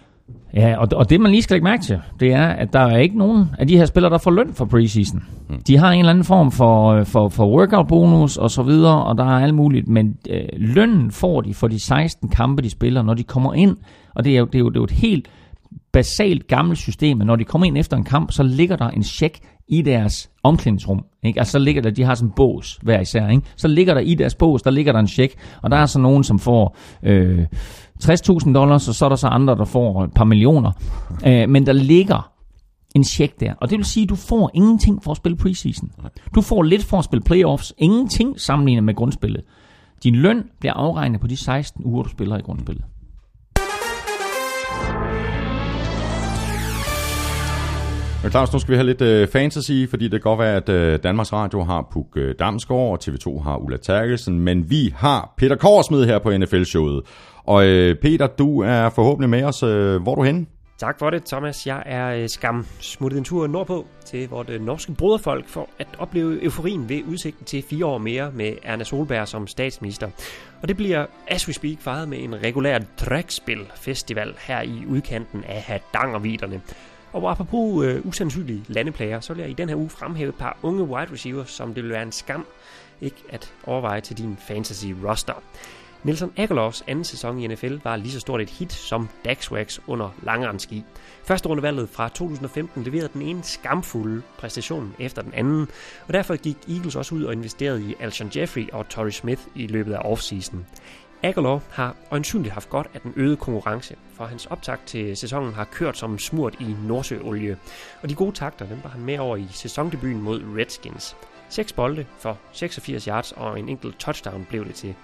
Ja, og, og det man lige skal lægge mærke til, det er, at der er ikke nogen af de her spillere, der får løn for preseason. Mm. De har en eller anden form for, for, for workout-bonus og så videre, og der er alt muligt, men øh, lønnen får de for de 16 kampe, de spiller, når de kommer ind, og det er jo, det er jo, det er jo et helt basalt gammelt system, at når de kommer ind efter en kamp, så ligger der en check i deres omklædningsrum. Ikke? Altså så ligger der, de har sådan en bås hver især, ikke? så ligger der i deres bås, der ligger der en check, og der er så nogen, som får øh, 60.000 dollars, og så er der så andre, der får et par millioner. Øh, men der ligger en check der. Og det vil sige, at du får ingenting for at spille preseason. Du får lidt for at spille playoffs. Ingenting sammenlignet med grundspillet. Din løn bliver afregnet på de 16 uger, du spiller i grundspillet. Men Claus, nu skal vi have lidt øh, fantasy, fordi det kan godt være, at øh, Danmarks Radio har Puk øh, Damsgaard, og TV2 har Ulla Terkelsen, men vi har Peter Korsmed her på NFL-showet. Og øh, Peter, du er forhåbentlig med os. Øh, hvor er du henne? Tak for det, Thomas. Jeg er øh, skam smuttet en tur nordpå til vores øh, norske broderfolk for at opleve euforien ved udsigten til fire år mere med Erna Solberg som statsminister. Og det bliver, as we speak, fejret med en regulær trækspil-festival her i udkanten af Hardangerviderne. Og apropos øh, usandsynlige landeplager, så vil jeg i den her uge fremhæve et par unge wide receivers, som det vil være en skam ikke at overveje til din fantasy roster. Nelson Aguilars anden sæson i NFL var lige så stort et hit som Dax Wax under langrenski. Første rundevalget fra 2015 leverede den ene skamfulde præstation efter den anden, og derfor gik Eagles også ud og investerede i Alshon Jeffrey og Torrey Smith i løbet af offseason. Aguilar har øjensynligt haft godt af den øgede konkurrence, for hans optakt til sæsonen har kørt som smurt i Nordsøolie. Og de gode takter, dem var han med over i sæsondebuten mod Redskins. 6 bolde for 86 yards og en enkelt touchdown blev det til.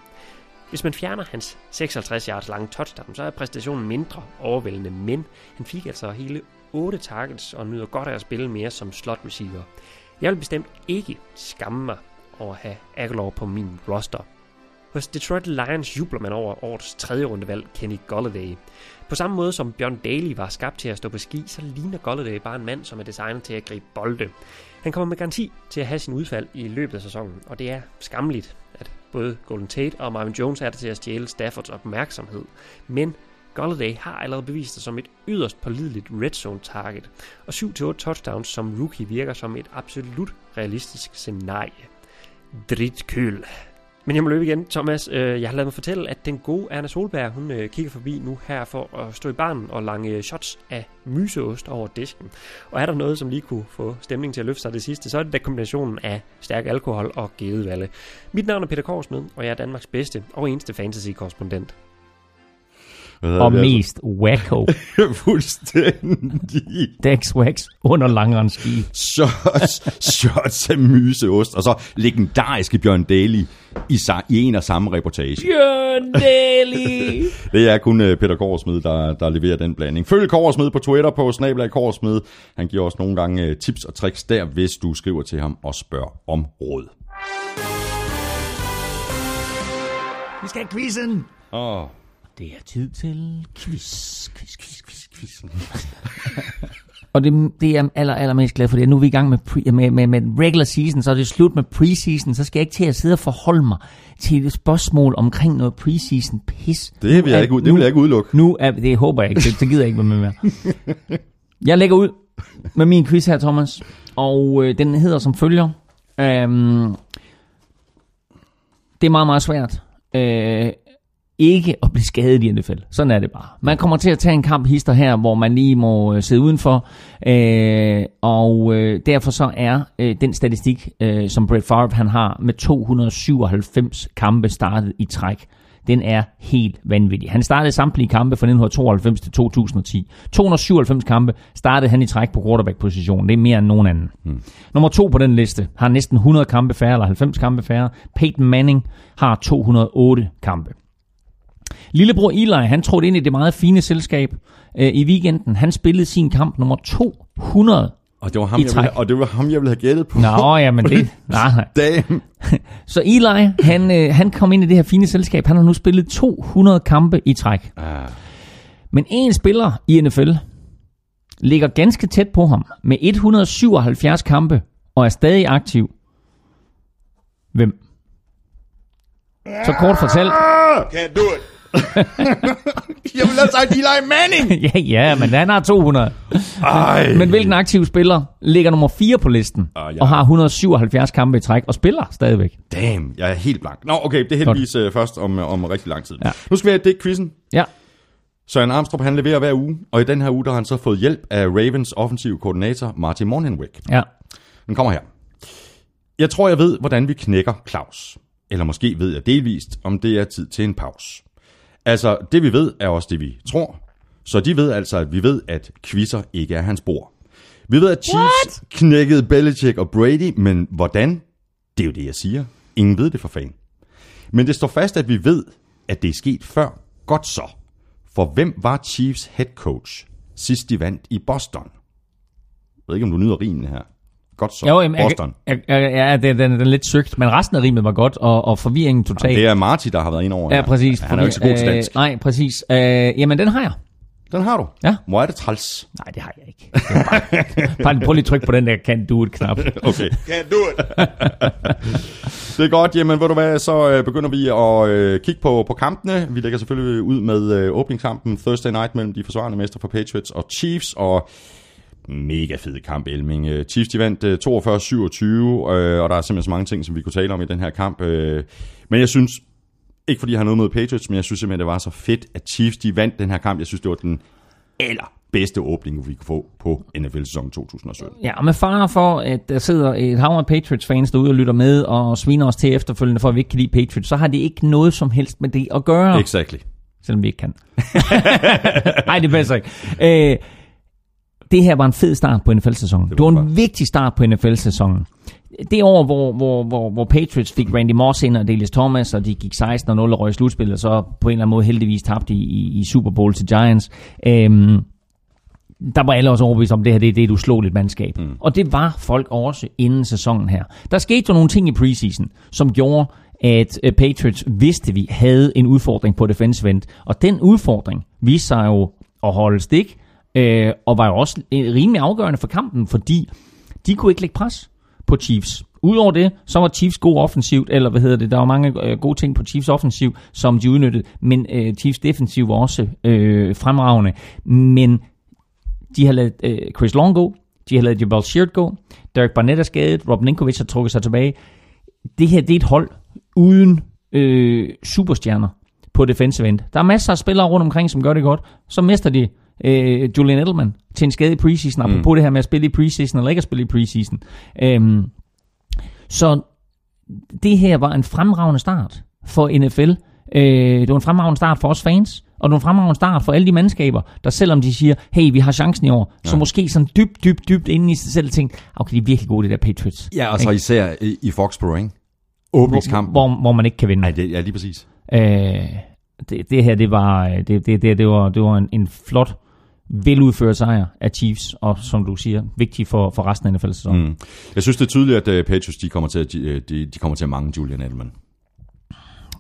Hvis man fjerner hans 56 yards lange touchdown, så er præstationen mindre overvældende, men han fik altså hele 8 targets og nyder godt af at spille mere som slot receiver. Jeg vil bestemt ikke skamme mig over at have Aguilar på min roster. Hos Detroit Lions jubler man over årets tredje rundevalg Kenny Golladay. På samme måde som Bjørn Daly var skabt til at stå på ski, så ligner Golladay bare en mand, som er designet til at gribe bolde. Han kommer med garanti til at have sin udfald i løbet af sæsonen, og det er skamligt, at både Golden Tate og Marvin Jones er der til at stjæle Staffords opmærksomhed. Men Golladay har allerede bevist sig som et yderst pålideligt red zone target, og 7-8 touchdowns som rookie virker som et absolut realistisk scenarie. Dritkøl. Men jeg må løbe igen, Thomas. Øh, jeg har lavet mig fortælle, at den gode Erna Solberg, hun øh, kigger forbi nu her for at stå i barnen og lange shots af myseost over disken. Og er der noget, som lige kunne få stemningen til at løfte sig det sidste, så er det da kombinationen af stærk alkohol og gedevalle. Mit navn er Peter Korsmed, og jeg er Danmarks bedste og eneste fantasy-korrespondent. Og det, mest wacko. altså? [LAUGHS] Fuldstændig. Dax Wax under langrenski. Shots, shots af myseost, og så legendariske Bjørn Daly i, sa- i en og samme reportage. Bjørn Daly! [LAUGHS] Det er kun øh, Peter Korsmed, der, der leverer den blanding. Følg Korsmed på Twitter på Snablag Korsmed. Han giver også nogle gange øh, tips og tricks der, hvis du skriver til ham og spørger om råd. Vi skal have quizzen! Åh, Det er tid til quiz, quiz, quiz, quiz, quiz. Og det, det er jeg aller, allermest glad for, det er nu er vi i gang med, pre, med, med, med regular season, så er det slut med preseason, så skal jeg ikke til at sidde og forholde mig til et spørgsmål omkring noget preseason pis. det vil jeg ikke, ud- det vil jeg ikke udelukke. Nu er, det håber jeg ikke, det, det gider jeg ikke være med mere. Jeg lægger ud med min quiz her, Thomas, og øh, den hedder som følger. Øhm, det er meget, meget svært. Øh, ikke at blive skadet i NFL. Sådan er det bare. Man kommer til at tage en kamp hister her, hvor man lige må øh, sidde udenfor, øh, og øh, derfor så er øh, den statistik, øh, som Brett Favre han har med 297 kampe startet i træk, den er helt vanvittig. Han startede samtlige kampe fra 1992 til 2010. 297 kampe startede han i træk på quarterback-positionen. Det er mere end nogen anden. Hmm. Nummer to på den liste har næsten 100 kampe færre, eller 90 kampe færre. Peyton Manning har 208 kampe. Lillebror Eli, han trådte ind i det meget fine selskab øh, i weekenden. Han spillede sin kamp nummer 200. Og det var ham, I jeg træk. ville, og det var ham, jeg ville have gættet på. Nå, jamen det... [LAUGHS] Nej, nej. [LAUGHS] Så Eli, han, øh, han kom ind i det her fine selskab. Han har nu spillet 200 kampe i træk. Ah, Men en spiller i NFL ligger ganske tæt på ham med 177 kampe og er stadig aktiv. Hvem? Så kort fortalt. Can't do it. [LAUGHS] jeg vil have sagt Eli Manning. [LAUGHS] ja, ja, men han har 200. Ej. Men hvilken aktiv spiller ligger nummer 4 på listen Ah, ja. og har 177 kampe i træk og spiller stadigvæk? Damn, jeg er helt blank. Nå, okay, det er heldigvis uh, først om, om rigtig lang tid. Ja. Nu skal vi have det quizzen. Ja. Søren Armstrong han leverer hver uge, og i den her uge der har han så fået hjælp af Ravens offensiv koordinator Martin Morningwick. Ja. Den kommer her. Jeg tror, jeg ved, hvordan vi knækker Claus. Eller måske ved jeg delvist, om det er tid til en pause. Altså, det vi ved, er også det vi tror. Så de ved altså, at vi ved, at quizzer ikke er hans bord. Vi ved, at Chiefs What? knækkede Belichick og Brady, men hvordan? Det er jo det, jeg siger. Ingen ved det for fan. Men det står fast, at vi ved, at det er sket før. Godt så. For hvem var Chiefs head coach sidst de vandt i Boston? Jeg ved ikke, om du nyder rimene her. Godt så. Jo, jamen, Boston. jeg, jeg, ja, den, den, den er lidt søgt, men resten af rimet var godt, og, og forvirringen total. Det er Marty, der har været ind over Ja, præcis. Han er jo ikke så god til dansk. Øh, nej, præcis. Øh, jamen, den har jeg. Den har du. Ja. Hvor er det træls. Nej, det har jeg ikke. Bare, [LAUGHS] bare prøv lige at trykke på den der can do it knap. [LAUGHS] Okay. Can't do it. [LAUGHS] Det er godt, jamen ved du hvad, så øh, begynder vi at øh, kigge på, på kampene. Vi lægger selvfølgelig ud med øh, åbningskampen Thursday night mellem de forsvarende mester for Patriots og Chiefs, og mega fed kamp, Elming. Øh, Chiefs de vandt øh, 42-27, øh, og der er simpelthen så mange ting, som vi kunne tale om i den her kamp. Øh, men jeg synes, ikke fordi jeg har noget mod Patriots, men jeg synes simpelthen, det var så fedt, at Chiefs de vandt den her kamp. Jeg synes, det var den allerbedste åbning, vi kunne få på NFL-sæsonen 2017. Ja, og med fare for, at der sidder et hav af Patriots-fans derude og lytter med og sviner os til efterfølgende, for at vi ikke kan lide Patriots, så har det ikke noget som helst med det at gøre. Exactly. Selvom vi ikke kan. [LAUGHS] Nej, det passer ikke. Øh, det her var en fed start på NFL-sæsonen. Det, var det var en vigtig start på NFL-sæsonen. Det år, hvor, hvor, hvor, hvor Patriots fik Randy Moss ind og Delius Thomas, og de gik 16-0 og røg i slutspillet, og så på en eller anden måde heldigvis tabte i, i, i Super Bowl til Giants. Øhm, der var alle også overbevist om, at det her det er det, du slog lidt mandskab. Mm. Og det var folk også inden sæsonen her. Der skete jo nogle ting i preseason, som gjorde, at øh, Patriots vidste, at vi havde en udfordring på defensive end. Og den udfordring viste sig jo at holde stik, øh, og var jo også øh, rimelig afgørende for kampen, fordi de kunne ikke lægge pres på Chiefs. Udover det, så var Chiefs god offensivt, eller hvad hedder det, der var mange øh, gode ting på Chiefs offensiv, som de udnyttede, men øh, Chiefs defensiv var også øh, fremragende. Men de har lavet øh, Chris Long gå, de har lavet Jabal Sheard gå, Derek Barnett er skadet, Rob Ninkovic har trukket sig tilbage. Det her, det er et hold uden øh, superstjerner på defensive end. Der er masser af spillere rundt omkring, som gør det godt. Så mister de øh, Julian Edelman til en skade i preseason, mm. det her med at spille i preseason, eller ikke at spille i preseason. Øhm, så det her var en fremragende start for NFL. Øh, det var en fremragende start for os fans, og det var en fremragende start for alle de mandskaber, der selvom de siger, hey, vi har chancen i år, ja. så måske sådan dybt, dybt, dybt inde i sig selv tænkte, okay, de er virkelig gode, det der Patriots. Ja, og så især i, i Foxborough, ikke? Åbningskampen. Hvor, hvor man ikke kan vinde. Nej, det, ja, lige præcis. Øh, det, det her, det var, det, det, det, det var, det var en, en flot, veludført sejr af Chiefs, og som du siger, vigtig for, for resten af NFL-sæsonen. Mm. Jeg synes, det er tydeligt, at uh, Patriots de kommer, til at, de, de, de kommer til at mangle Julian Edelman.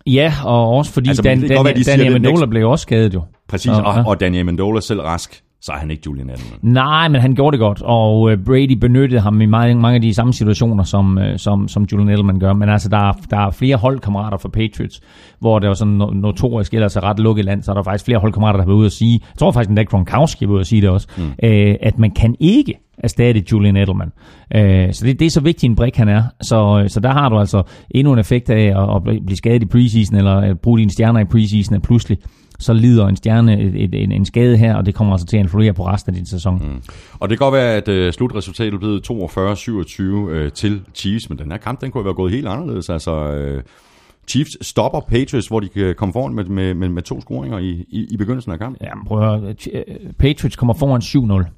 Ja, og også fordi Altså, Dan, det kan godt Dan, det Amendola blev også skadet jo. Præcis, Så, og, ja. og Danny Amendola selv rask, så er han ikke Julian Edelman. Nej, men han gjorde det godt, og øh, Brady benyttede ham i mange, mange af de samme situationer, som, øh, som, som Julian Edelman gør. Men altså, der er, der er flere holdkammerater for Patriots, hvor det var sådan no- notorisk, ellers er ret lukket land, så er der faktisk flere holdkammerater, der har været ude at sige, jeg tror faktisk, at Gronkowski var ude at sige det også, mm. øh, at man kan ikke erstatte Julian Edelman. Øh, så det, det er så vigtig en brik, han er. Så, så der har du altså endnu en effekt af at, at blive skadet i preseason, eller at bruge dine stjerner i preseason, at pludselig så lider en stjerne et, et, en, en skade her, og det kommer altså til at influere på resten af din sæson. Mm. Og det kan godt være, at uh, slutresultatet blev 42-27 uh, til Chiefs, men den her kamp, den kunne være gået helt anderledes. Altså, uh, Chiefs stopper Patriots, hvor de kan komme foran med, med, med, med to scoringer i, i, i begyndelsen af kampen. Ja, men prøv at øh, Patriots kommer foran 7-0.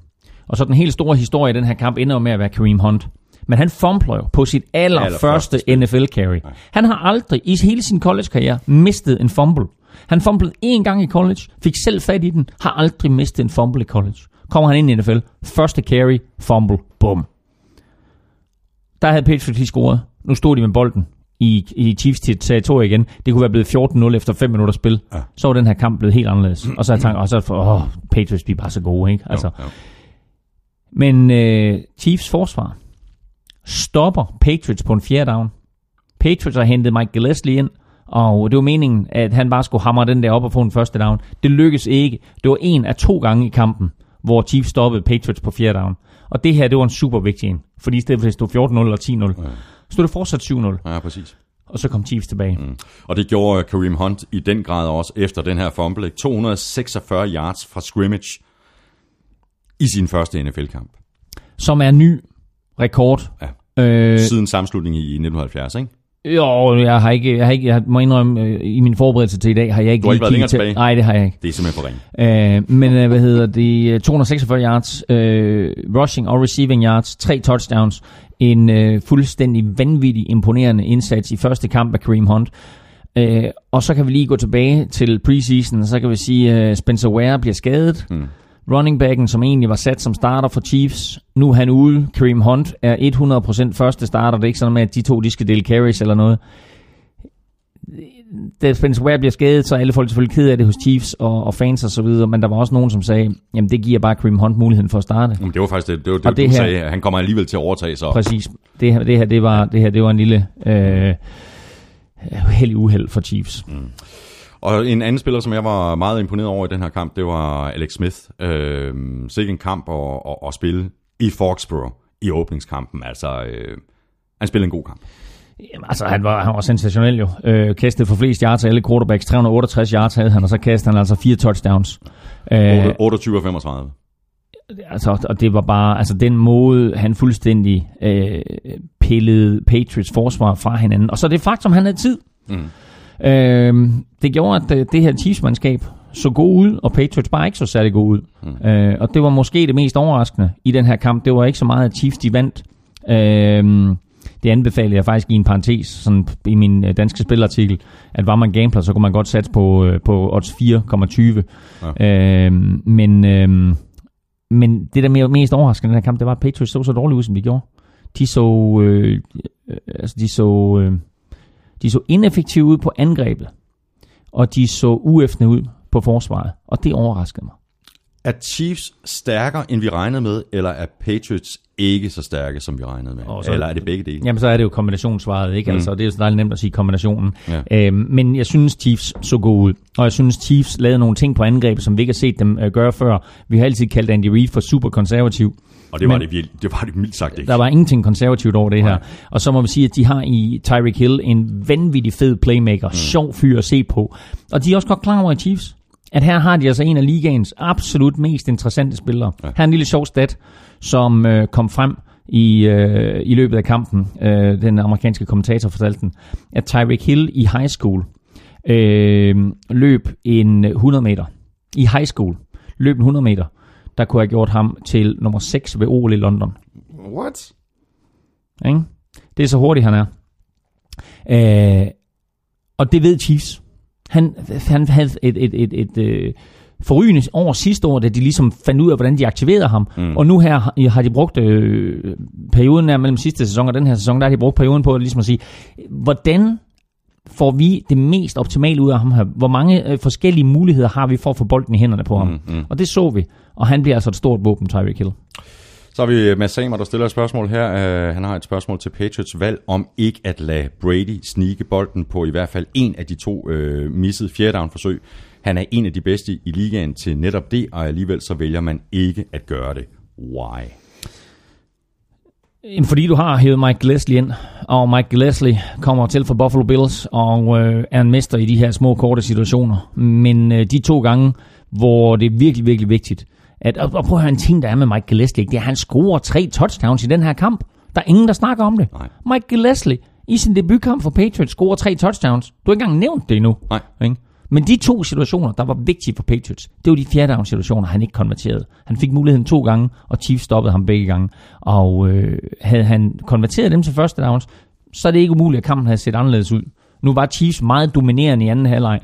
Og så den helt store historie i den her kamp ender jo med at være Kareem Hunt. Men han fumbler jo på sit allerførste spil. NFL-carry. Han har aldrig i hele sin college-karriere mistet en fumble. Han fumblede én gang i college, fik selv fat i den, har aldrig mistet en fumble i college. Kommer han ind i NFL, første carry, fumble, bum. Der havde Patriots lige scoret. Nu stod de med bolden i, i Chiefs territorie igen. Det kunne være blevet 14-0 efter 5 minutter spil. Ja. Så var den her kamp blevet helt anderledes. Og så har jeg tænkt, og så for, åh, Patriots bliver bare så gode, ikke? Altså, jo, jo. men øh, Chiefs forsvar stopper Patriots på en fjerde down. Patriots har hentet Mike Gillespie ind, og det var meningen, at han bare skulle hamre den der op og få en første down. Det lykkedes ikke. Det var en af to gange i kampen, hvor Chiefs stoppede Patriots på fjerde down. Og det her, det var en super vigtig en. Fordi i stedet for at det stod 14-0 eller 10-0, Ja. stod det fortsat 7-0. Ja, præcis. og så kom Chiefs tilbage. Mm. Og det gjorde Kareem Hunt i den grad også efter den her fumble. 246 yards fra scrimmage i sin første NFL-kamp. Som er ny rekord. Ja. Øh, Siden sammenslutningen i 1970, ikke? Jo, jeg har ikke, jeg har ikke, jeg må indrømme, øh, i min forberedelse til i dag har jeg ikke Du har ikke været længere tilbage? Nej, det har jeg ikke. Det er simpelthen for ringe. Øh, men øh, hvad hedder det? 246 yards, øh, rushing og receiving yards, tre touchdowns. En øh, fuldstændig vanvittig imponerende indsats i første kamp af Kareem Hunt. Øh, og så kan vi lige gå tilbage til preseason, og så kan vi sige, at øh, Spencer Ware bliver skadet. Mm. Running backen, som egentlig var sat som starter for Chiefs, nu er han ude. Kareem Hunt er 100% første starter. Det er ikke sådan med, at de to de skal dele carries eller noget. Da Spencer Ware bliver skadet, så er alle folk selvfølgelig ked af det hos Chiefs og, og fans og så videre, men der var også nogen, som sagde, jamen det giver bare Kareem Hunt muligheden for at starte. Men det var faktisk det, det, var det, Og det du her- sagde. Han kommer alligevel til at overtage så. Præcis. Det her, det her, det var, det her, det var en lille øh, heldig uheld for Chiefs. Og en anden spiller, som jeg var meget imponeret over i den her kamp, det var Alex Smith. Øh, sikke en kamp at, at, at spille i Foxborough i åbningskampen. Altså, øh, han spillede en god kamp. Jamen, altså, han var, han var sensationel jo. Øh, kastet for flest yards af alle quarterbacks. 368 yards havde han, og så kastede han altså fire touchdowns. Øh, 28 og 35. altså, og det var bare, altså den måde, han fuldstændig øh, pillede Patriots forsvar fra hinanden. Og så det faktum, han havde tid. Mm. Øh, det gjorde, at øh, det her Chiefs-mandskab så god ud, og Patriots bare ikke så særlig god ud. Mm. Øh, og det var måske det mest overraskende i den her kamp. Det var ikke så meget, at Chiefs de vandt. Øh, det anbefalede jeg faktisk i en parentes sådan i min øh, danske spilartikel, at var man gambler, så kunne man godt satse på, øh, på odds 4,20. Ja. Øh, men, øh, men det der mest overraskende i den her kamp, det var, at Patriots så så dårligt ud, som de gjorde. De så, øh, altså de så, øh, de så ineffektive ud på angrebet, og de så uæftende ud på forsvaret, og det overraskede mig. Er Chiefs stærkere, end vi regnede med, eller er Patriots ikke så stærke, som vi regnede med? Og så- eller er det begge dele? Jamen, så er det jo kombinationssvaret, ikke? Mm. Altså, det er jo så dejligt nemt at sige kombinationen. Ja. Øhm, men jeg synes, Chiefs så god ud. Og jeg synes, Chiefs lavede nogle ting på angrebet, som vi ikke har set dem øh, gøre før. Vi har altid kaldt Andy Reid for super konservativ. Og det var, Men- det, virkelig, det var det mildt sagt ikke. Der var ingenting konservativt over det her. Og så må vi sige, at de har i Tyreek Hill en vanvittig fed playmaker. Mm. Sjov fyr at se på. Og de er også godt klar over i Chiefs, at her har de altså en af ligaens absolut mest interessante spillere. Ja. Her er en lille sjov stat, som øh, kom frem i, øh, i løbet af kampen. Øh, den amerikanske kommentator fortalte den, at Tyreek Hill i high school øh, løb en 100 meter. I high school løb en 100 meter. Der kunne have gjort ham til nummer 6 ved OL i London. What? Ikke? Det er så hurtigt, han er. Øh, og det ved Chiefs. Han, han havde et, et, et, et, et forrygende år sidste år, da de ligesom fandt ud af, hvordan de aktiverede ham. Mm. Og nu her har- har de brugt øh, perioden her mellem sidste sæson og den her sæson, der har de brugt perioden på at ligesom at sige, hvordan får vi det mest optimale ud af ham her? Hvor mange øh, forskellige muligheder har vi for at få bolden i hænderne på ham? Mm, mm. Og det så vi. Og han bliver altså et stort våben, Tyreek Hill. Så har vi øh, Mads Samer, der stiller et spørgsmål her. Uh, han har et spørgsmål til Patriots valg om ikke at lade Brady snige bolden på i hvert fald en af de to øh, uh, missede fjerde down forsøg. Han er en af de bedste i ligaen til netop det, og alligevel så vælger man ikke at gøre det. Why? Fordi du har hævet Mike Gillespie ind, og Mike Gillespie kommer til fra Buffalo Bills, og øh, er en mester i de her små, korte situationer. Men øh, de to gange, hvor det er virkelig, virkelig vigtigt, at, og, og prøv at høre en ting, der er med Mike Gillespie, ikke? det er, at han scorer tre touchdowns i den her kamp. Der er ingen, der snakker om det. Nej. Mike Gillespie i sin debutkamp for Patriots scorer tre touchdowns. Du har ikke engang nævnt det endnu. Nej. Ikke? Men de to situationer, der var vigtige for Patriots, det var de fjerde down situationer, han ikke konverterede. Han fik muligheden to gange, og Chiefs stoppede ham begge gange. Og øh, havde han konverteret dem til første downs, så er det ikke umuligt, at kampen havde set anderledes ud. Nu var Chiefs meget dominerende i anden halvleg.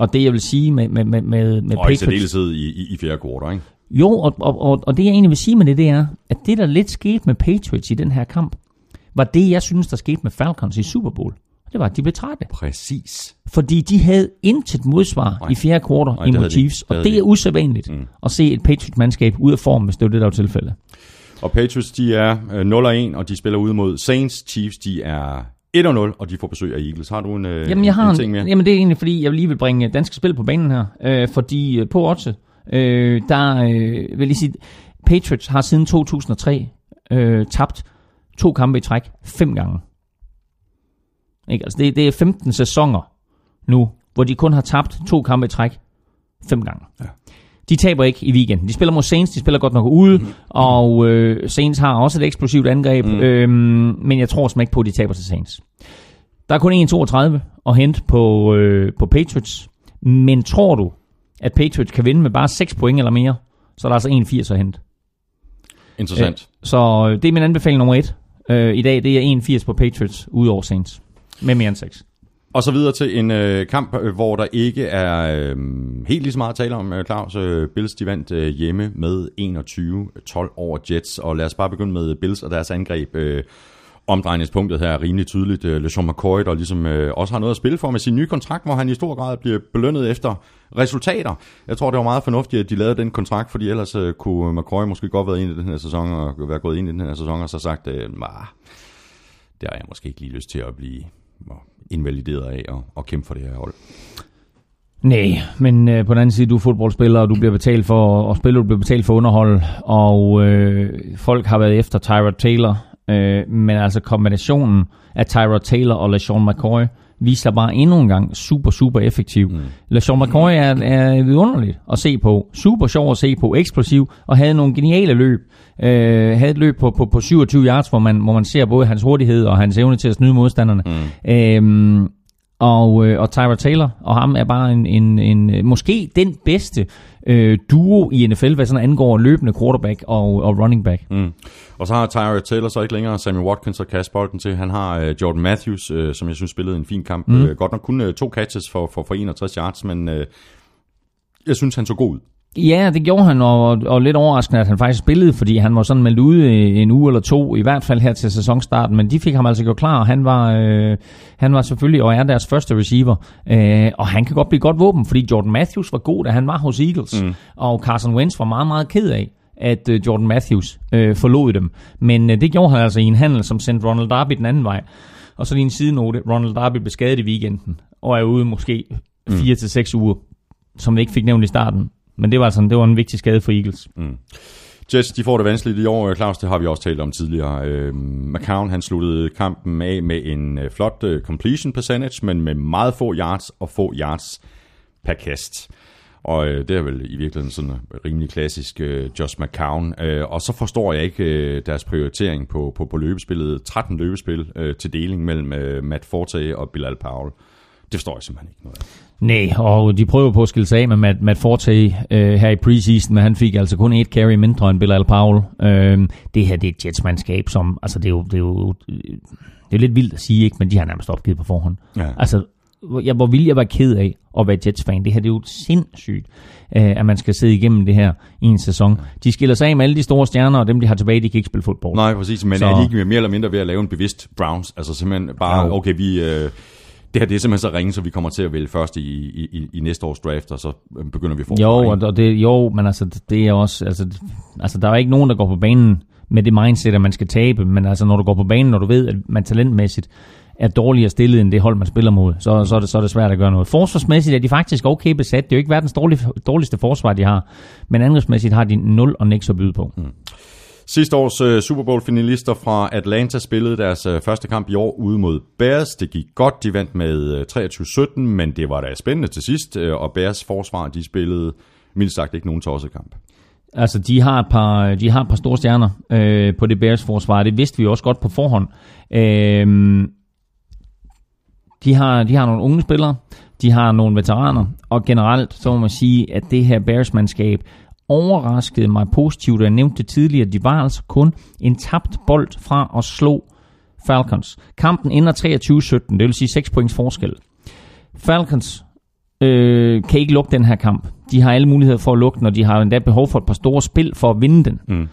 Og det jeg vil sige med, med, med, med, med Og i Patriots... særdeleshed i, i, i fjerde kvartal, ikke? Jo, og, og, og, og det jeg egentlig vil sige med det, det er, at det der lidt skete med Patriots i den her kamp, var det, jeg synes, der skete med Falcons i Super Bowl. Det var, at de blev trætte. Præcis. Fordi de havde intet modsvar Nej. i fjerde kvartal imod de Chiefs. Og det de er usædvanligt mm. at se et Patriots-mandskab ud af form, hvis det var det, der var tilfældet. Og Patriots, de er øh, 0-1, og de spiller ude mod Saints. Chiefs, de er 1-0, og de får besøg af Eagles. Har du en, øh, Jamen, jeg har en ting mere? en, jamen, det er egentlig, fordi jeg lige vil bringe danske spil på banen her. Øh, fordi øh, på Otse, øh, der øh, vil jeg sige, Patriots har siden 2003 øh, tabt to kampe i træk fem gange. Ikke? Altså det, det er 15 sæsoner nu, hvor de kun har tabt to kampe i træk fem gange. Ja. De taber ikke i weekenden. De spiller mod Saints, de spiller godt nok ude, mm. og øh, Saints har også et eksplosivt angreb, mm. øhm, men jeg tror ikke på, at de taber til Saints. Der er kun 1-32 at hente på, øh, på Patriots, men tror du, at Patriots kan vinde med bare 6 point eller mere, så er der altså 1-80 at hente. Interessant. Øh, så det er min anbefaling nummer et øh, i dag. Det er 1-80 på Patriots ud over Saints. Med mere end 6. Og så videre til en øh, kamp, øh, hvor der ikke er øh, helt lige så meget at tale om, øh, Claus. Øh, Bills de vandt øh, hjemme med 21-12 over Jets, og lad os bare begynde med Bills og deres angreb. Øh, omdrejningspunktet her er rimelig tydeligt. Øh, LeSean McCoy, der ligesom øh, også har noget at spille for med sin nye kontrakt, hvor han i stor grad bliver belønnet efter resultater. Jeg tror, det var meget fornuftigt, at de lavede den kontrakt, fordi ellers øh, kunne McCoy måske godt være ind i den her sæson, og være gået ind i den her sæson, og så sagt, øh, det har jeg måske ikke lige lyst til at blive øh, invalideret af og, og kæmpe for det her hold. Nej, men øh, på den anden side, du er fodboldspiller, og du bliver betalt for at spille, du bliver betalt for underhold, og øh, folk har været efter Tyrod Taylor, øh, men altså kombinationen af Tyrod Taylor og LaShawn McCoy viser bare endnu en gang super, super effektiv. Mm. LeSean McCoy er, er vidunderligt at se på, super sjov at se på, eksplosiv, og havde nogle geniale løb. Øh, havde et løb på, på, på 27 yards, hvor man, hvor man ser både hans hurtighed og hans evne til at snyde modstanderne. Mm. Øh, og, øh, og Tyra Taylor og ham er bare en, en, en måske den bedste øh, duo i NFL, hvad sådan angår løbende quarterback og, og running back. Mm. Og så har Tyra Taylor så ikke længere Sammy Watkins og kaste bolden til. Han har øh, Jordan Matthews, øh, som jeg synes spillede en fin kamp. Mm. Øh, godt nok kun øh, to catches for, for, for 61 yards, men øh, jeg synes, han så god ud. Ja, det gjorde han, og, og lidt overraskende, at han faktisk spillede, fordi han var sådan meldt ude en uge eller to, i hvert fald her til sæsonstarten, men de fik ham altså gjort klar, og han var, øh, han var selvfølgelig og er deres første receiver, øh, og han kan godt blive godt våben, fordi Jordan Matthews var god, da han var hos Eagles, mm. og Carson Wentz var meget, meget ked af, at øh, Jordan Matthews øh, forlod dem, men øh, det gjorde han altså i en handel, som sendte Ronald Darby den anden vej. Og så lige en sidenote, Ronald Darby blev skadet i weekenden, og er ude måske 4 mm. til 6 uger, som vi ikke fik nævnt i starten. Men det var, altså, det var en vigtig skade for Eagles. Mm. Jets, de får det vanskeligt i år, Claus, det har vi også talt om tidligere. Øh, McCown, han sluttede kampen af med en øh, flot øh, completion percentage, men med meget få yards og få yards per kast. Og øh, det er vel i virkeligheden sådan en rimelig klassisk øh, Josh McCown. Øh, og så forstår jeg ikke øh, deres prioritering på, på, på løbespillet. 13 løbespil øh, til deling mellem øh, Matt Forte og Bilal Powell. Det forstår jeg simpelthen ikke noget af. Nej, og de prøver på at skille sig af med Matt, Matt Forte øh, her i preseason, men han fik altså kun et carry mindre end Bilal Powell. Øh, det her det er et Jets-mandskab, som, altså det er jo, det er jo det er lidt vildt at sige, ikke, men de har nærmest opgivet på forhånd. Ja. Altså, jeg, hvor vil jeg være ked af at være Jets-fan. Det her det er jo sindssygt, øh, at man skal sidde igennem det her i en sæson. De skiller sig af med alle de store stjerner, og dem, de har tilbage, de kan ikke spille fodbold. Nej, præcis, men så... er de ikke mere eller mindre ved at lave en bevidst Browns? Altså simpelthen bare, okay, vi... Øh det her det er simpelthen så ringe, så vi kommer til at vælge først i, i, i næste års draft, og så begynder vi at få Jo, og det, jo, men altså, det er også, altså, altså, der er ikke nogen, der går på banen med det mindset, at man skal tabe, men altså, når du går på banen, når du ved, at man talentmæssigt er dårligere stillet end det hold, man spiller mod, så, så, er, det, så er det svært at gøre noget. Forsvarsmæssigt er de faktisk okay besat. Det er jo ikke verdens dårligste, dårligste forsvar, de har, men angrebsmæssigt har de 0 og niks at byde på. Mm. Sidste års uh, Super Bowl-finalister fra Atlanta spillede deres uh, første kamp i år ude mod Bears. Det gik godt, de vandt med øh, uh, 23-17, men det var da spændende til sidst, uh, og Bears forsvar, de spillede mildt sagt ikke nogen tosset kamp. Altså, de har et par, de har et par store stjerner øh, på det Bears forsvar. Det vidste vi også godt på forhånd. Øh, de, har, de har nogle unge spillere, de har nogle veteraner, og generelt så må man sige, at det her Bears-mandskab overraskede mig positivt, og jeg nævnte det tidligere, de var altså kun en tabt bold fra at slå Falcons. Kampen ender 23-17, det vil sige 6 points forskel. Falcons øh, kan ikke lukke den her kamp. De har alle muligheder for at lukke den, og de har endda behov for et par store spil for at vinde den. Mm.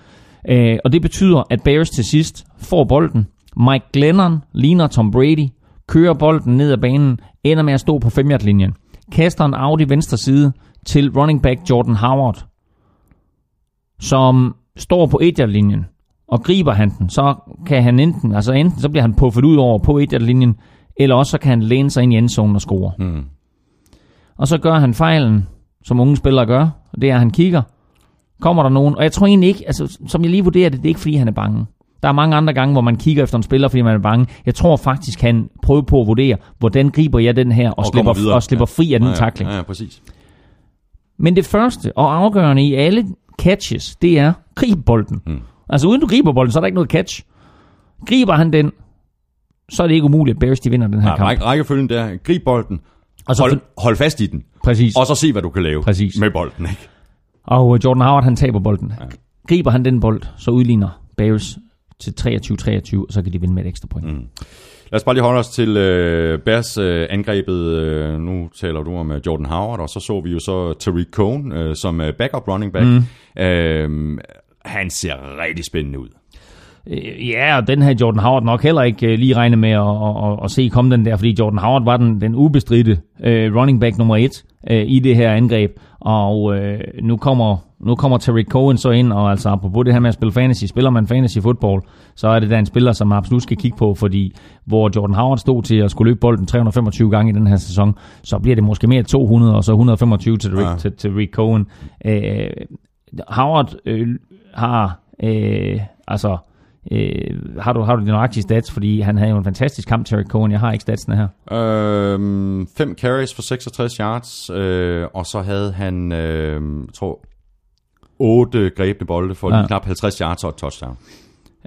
Øh, og det betyder, at Bears til sidst får bolden. Mike Glennon ligner Tom Brady, kører bolden ned ad banen, ender med at stå på 5 linjen kaster en out i venstre side til running back Jordan Howard, som står på 1 linjen og griber han den, så kan han enten, altså enten så bliver han puffet ud over på 1 linjen eller også så kan han læne sig ind i endzonen og score. Mm. Og så gør han fejlen, som unge spillere gør, og det er, at han kigger, kommer der nogen, og jeg tror egentlig ikke, altså som jeg lige vurderer det, det er ikke fordi han er bange. Der er mange andre gange, hvor man kigger efter en spiller, fordi man er bange. Jeg tror faktisk, han prøver på at vurdere, hvordan griber jeg den her, og, og slipper, og slipper fri af den ja, takling. Ja, ja, præcis. Men det første og afgørende i alle catches, det er grib bolden. Mm. Altså uden du griber bolden, så er der ikke noget catch. Griber han den, så er det ikke umuligt, at Bears de vinder den her Ja, kamp. ræk, rækkefølgen der, grib bolden, Og så, hold, hold fast i den, præcis. og så se, hvad du kan lave Præcis. med bolden. Ikke? Og øh, Jordan Howard, han taber bolden. Ja. Griber han den bold, så udligner Bears til 23-23, og så kan de vinde med et ekstra point. Mm. Lad os bare lige holde os til øh, Bears øh, angrebet. Øh, nu taler du om øh, Jordan Howard, og så så vi jo så Tariq Cohn øh, som øh, backup running back. Mm. Øh, han ser rigtig spændende ud. Øh, Ja, og den havde Jordan Howard nok heller ikke øh, lige regnet med at, at, at, at se komme den der, fordi Jordan Howard var den, den ubestridte øh, running back nummer et øh, i det her angreb, og øh, nu kommer nu kommer Tariq Cohen så ind, og altså apropos det her med at spille fantasy, spiller man fantasy football, så er det da en spiller, som man absolut skal kigge på, fordi hvor Jordan Howard stod til at skulle løbe bolden 325 gange i den her sæson, så bliver det måske mere 200, og så 125 til Ja. til, til Tariq Cohen. Øh, Howard øh, har øh, altså Øh, har, du, har du de nøjagtige stats? Fordi han havde jo en fantastisk kamp, Terry Cohen. Jeg har ikke statsene her. Øh, fem carries for 66 yards, øh, og så havde han, øh, tror, otte grebne bolde for ja. Knap 50 yards og et touchdown.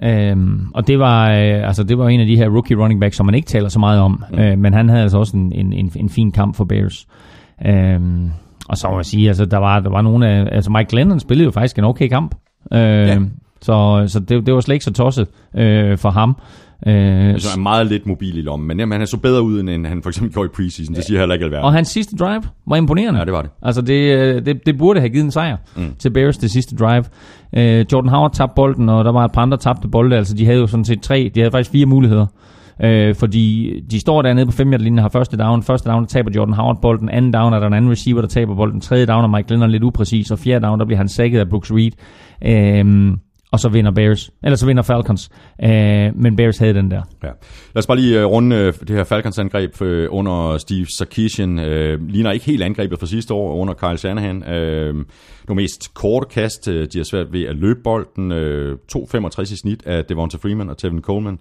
Øhm, og det var, øh, altså, det var en af de her rookie running backs, som man ikke taler så meget om. Mm. Øh, men han havde altså også en, en, en, en fin kamp for Bears. Øhm, og så må jeg sige, altså, der var, der var nogle af... Altså Mike Glennon spillede jo faktisk en okay kamp. Øh, ja. Så, så det, det var slet ikke så tosset øh, for ham. Øh, Så er meget lidt mobil i lommen, men jamen, han så bedre ud, end han for eksempel gjorde i preseason. Det siger heller ikke alverden. og hans sidste drive var imponerende. Ja, det var det. Altså det, øh, det, det burde have givet en sejr mm. til Bears det sidste drive. Øh, Jordan Howard tabte bolden, og der var et par andre tabte bolde. Altså de havde jo sådan set tre, de havde faktisk fire muligheder. Øh, fordi de står dernede på 5 linjen har første down. Første down, der taber Jordan Howard bolden. Anden down er der en anden receiver, der taber bolden. Tredje down er Mike Glennon lidt upræcis. Og fjerde down, der bliver han sækket af Brooks Reed. Øh, og så vinder Bears. Eller så vinder Falcons. Øh, men Bears havde den der. Ja. Lad os bare lige øh, runde øh, det her Falcons-angreb øh, under Steve Sarkisian. Øh, ligner ikke helt angrebet fra sidste år under Kyle Shanahan. Øh, nogle mest korte kast. De har svært ved at løbe bolden. Øh, 2,65 i snit af Devonta Freeman og Tevin Coleman.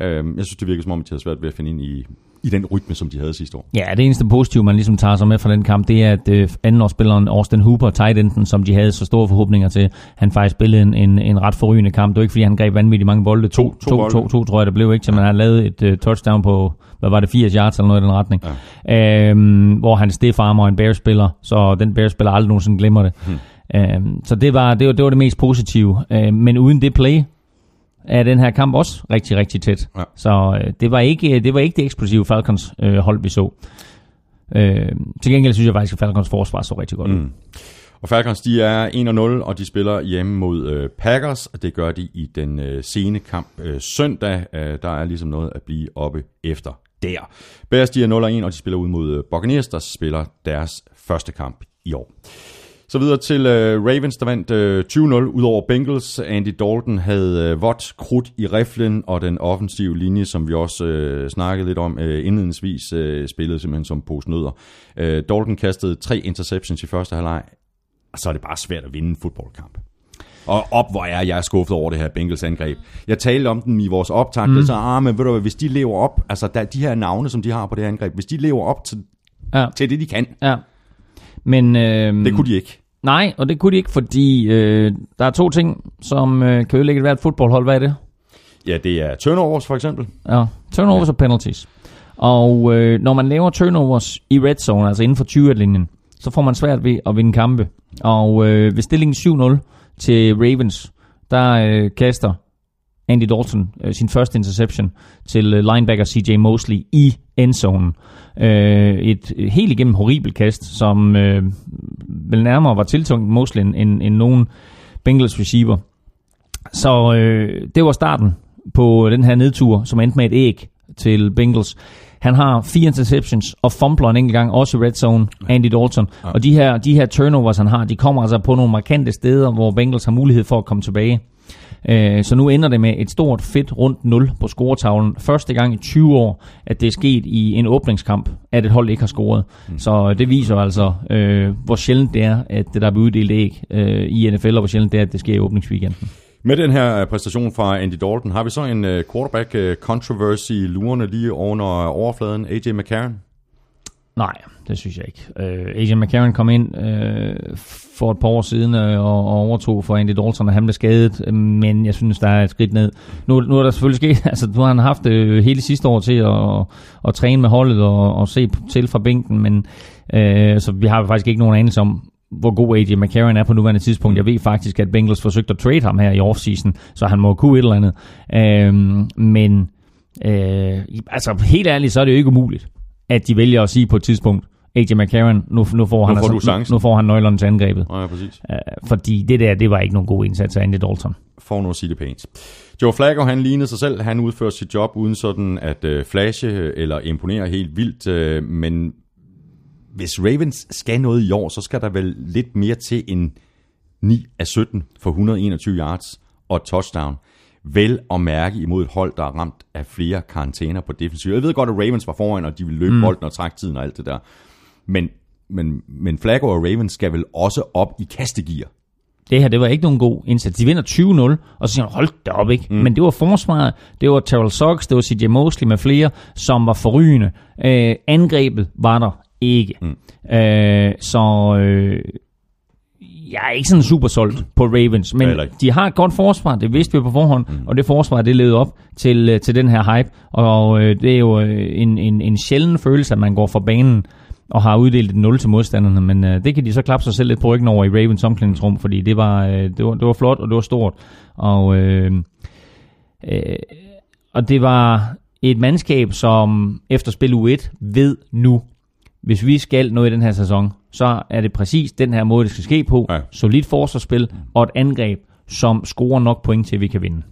Uh, jeg synes, det virker som om, de har svært ved at finde ind i, i den rytme, som de havde sidste år. Ja, det eneste positive, man ligesom tager sig med fra den kamp, det er, at øh, andenårsspilleren Austin Hooper, tight enden, som de havde så store forhåbninger til, han faktisk spillede en, en, en ret forrygende kamp. Det var ikke, fordi han greb vanvittigt mange bolde. To, To- to to, bolde. to, to, tror jeg, det blev ikke til, men han lavede et uh, touchdown på, hvad var det, 80 yards eller noget i den retning. Ja. Øhm, hvor han stiffarmer en Bears-spiller, så den Bears-spiller aldrig nogensinde glemmer det. Hmm. Øhm, så det var, det, var, det var det mest positive. Øhm, men uden det play, er den her kamp også rigtig, rigtig tæt. Ja. Så øh, det, var ikke, det var ikke det eksplosive Falcons øh, hold, vi så. Øh, til gengæld synes jeg faktisk, at Falcons forsvar så rigtig godt ud. Mm. Og Falcons, de er 1-0, og de spiller hjemme mod øh, Packers, og det gør de i den øh, sene kamp øh, søndag. Øh, der er ligesom noget at blive oppe efter der. Bears, de er 0-1, og de spiller ud mod øh, Buccaneers, der spiller deres første kamp i år. Så videre til øh, Ravens, der vandt øh, 20-0 ud over Bengals. Andy Dalton havde øh, vådt krudt i riflen, og den offensive linje, som vi også øh, snakkede lidt om øh, indledningsvis, øh, spillede simpelthen som posnødder. Øh, Dalton kastede tre interceptions i første halvleg, og så er det bare svært at vinde en fodboldkamp. Og op, hvor er jeg skuffet over det her Bengals angreb. Jeg talte om den i vores optag, mm. så ah, men ved du hvad, hvis de lever op, altså der, de her navne, som de har på det her angreb, hvis de lever op til, Ja, til det, de kan, ja. Men, øh, det kunne de ikke. Nej, og det kunne de ikke, fordi øh, der er to ting, som øh, kan ødelægge et hvert fodboldhold. Hvad er det? Ja, det er turnovers for eksempel. Ja, turnovers ja. og penalties. Og øh, når man laver turnovers i red zone, altså inden for 20-linjen, så får man svært ved at vinde kampe. Og øh, ved stillingen 7-0 til Ravens, der øh, kaster Andy Dalton øh, sin første interception til øh, linebacker CJ Mosley i endzonen. Øh, et øh, helt igennem horribelt kast, som øh, vel nærmere var tiltungt Mosley end, end, end nogen Bengals receiver. Så øh, det var starten på den her nedtur, som endte med et æg til Bengals. Han har fire interceptions og fumbler en enkelt gang, også i red zone, Andy Dalton. Ja. Og de her, de her turnovers, han har, de kommer altså på nogle markante steder, hvor Bengals har mulighed for at komme tilbage. Øh, Så nu ender det med et stort, fedt, rundt 0 på scoretavlen. Første gang i 20 år, at det er sket i en åbningskamp, at et hold ikke har scoret. Mm. Så det viser altså, øh, hvor sjældent det er, at det der er uddelt æg øh, i NFL, og hvor sjældent det er, at det sker i åbningsweekenden. Med den her præstation fra Andy Dalton, har vi så en uh, quarterback uh, controversy lurende lige under overfladen, AJ McCarron? Nej, det synes jeg ikke. Øh, Adrian McCarron kom ind øh, for et par år siden øh, og, og overtog for Andy Dalton, og han blev skadet, men jeg synes, der er et skridt ned. Nu, nu er der selvfølgelig sket, [LAUGHS] altså nu har han haft øh, hele sidste år til at, at træne med holdet og, og se til fra bænken, men øh, så vi har faktisk ikke nogen anelse om, hvor god AJ McCarron er på nuværende tidspunkt. Jeg ved faktisk, at Bengals forsøgte at trade ham her i offseason, så han må kunne et eller andet. Øhm, men øh, altså helt ærligt, så er det jo ikke umuligt at de vælger at sige på et tidspunkt, AJ McCarron, nu, nu, får, han Nu får du altså, nu, nu får han nøglerne til angrebet. Nej, præcis. Uh, fordi det der, det var ikke nogen god indsats af Andy Dalton. For nu at sige det pænt. Joe Flacco, han lignede sig selv. Han udfører sit job uden sådan at øh, flashe eller imponere helt vildt. Øh, men hvis Ravens skal noget i år, så skal der vel lidt mere til end 9 af 17 for 121 yards og touchdown. Vel at mærke imod et hold, der er ramt af flere karantæner på defensiv. Jeg ved godt, at Ravens var foran, og de ville løbe mm. bolden og trække tiden og alt det der. Men, men, men Flacco og Ravens skal vel også op i kastegear. Det her, det var ikke nogen god indsats. De vinder 20-0, og så siger man, hold da op, ikke? Mm. Men det var forsvaret, det var Terrell Suggs, det var CJ Mosley med flere, som var forrygende. Øh, angrebet var der ikke. Mm. Øh, så øh, jeg er ikke sådan super solgt på Ravens, men de har et godt forsvar, det vidste vi på forhånd, mm. og det forsvar, det levede op til, øh, til den her hype, og øh, det er jo øh, en, en, en sjælden følelse, at man går fra banen og har uddelt et 0 til modstanderne, men øh, det kan de så klappe sig selv lidt på ryggen over i Ravens omklædningsrum, fordi det var, øh, det var, det var flot, og det var stort, og, øh, øh, og det var et mandskab, som efter spil U1 ved nu, hvis vi skal noget i den her sæson, så er det præcis den her måde, det skal ske på. Ja. Solidt forsvarsspil og et angreb, som scorer nok point til, at vi kan vinde.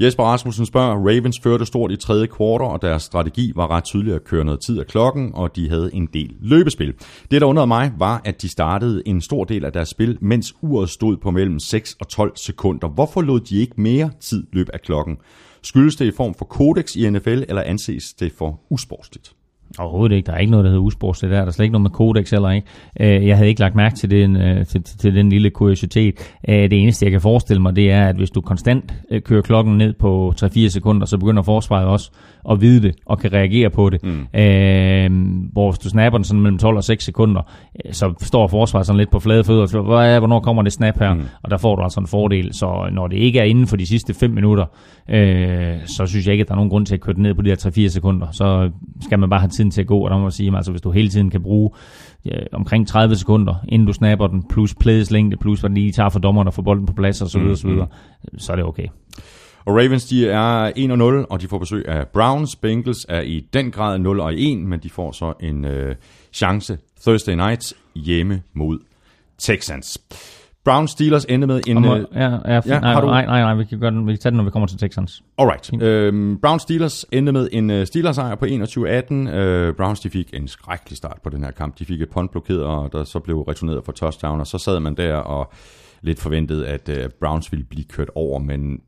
Jesper Rasmussen spørger, Ravens førte stort i tredje kvartal, og deres strategi var ret tydelig at køre noget tid af klokken, og de havde en del løbespil. Det, der undrede mig, var, at de startede en stor del af deres spil, mens uret stod på mellem 6 og 12 sekunder. Hvorfor lod de ikke mere tid løb af klokken? Skyldes det i form for kodex i NFL, eller anses det for usportsligt? Overhovedet ikke. Der er ikke noget, der hedder usports. Det der. der er slet ikke noget med kodex eller ikke. Øh, Jeg havde ikke lagt mærke til den, øh, til, til, den lille kuriositet. Øh, Det eneste, jeg kan forestille mig, det er, at hvis du konstant øh, kører klokken ned på 3-4 sekunder, så begynder forsvaret også at vide det og kan reagere på det. Mm. Øh, hvor hvis du snapper den sådan mellem 12 og 6 sekunder, øh, så står forsvaret sådan lidt på flade fødder. Så, hvad er, hvornår kommer det snap her? Mm. Og der får du altså en fordel. Så når det ikke er inden for de sidste 5 minutter, øh, så synes jeg ikke, at der er nogen grund til at køre den ned på de her 3-4 sekunder. Så skal man bare have tiden til at gå, og der må man sige, altså hvis du hele tiden kan bruge ja, omkring 30 sekunder, inden du snapper den, plus plays længde, plus hvad den lige tager for dommeren og får bolden på plads og så videre, så, videre, så er det okay. Og Ravens, de er 1-0, og de får besøg af Browns. Bengals er i den grad 0 og 1, men de får så en øh, chance Thursday night hjemme mod Texans. Browns Steelers endte med en... Må, Øh, ja, ja, ja, nej, har du- nej, nej, nej, vi kan, gøre den, vi kan tage den, når vi kommer til Texans. Alright. Øhm, Browns Steelers endte med en uh, Steelers sejr på 21-18. Øh, Browns de fik en skrækkelig start på den her kamp. De fik et punt blokeret, og der så blev returneret for touchdown, og så sad man der og lidt forventede, at uh, Browns ville blive kørt over. Men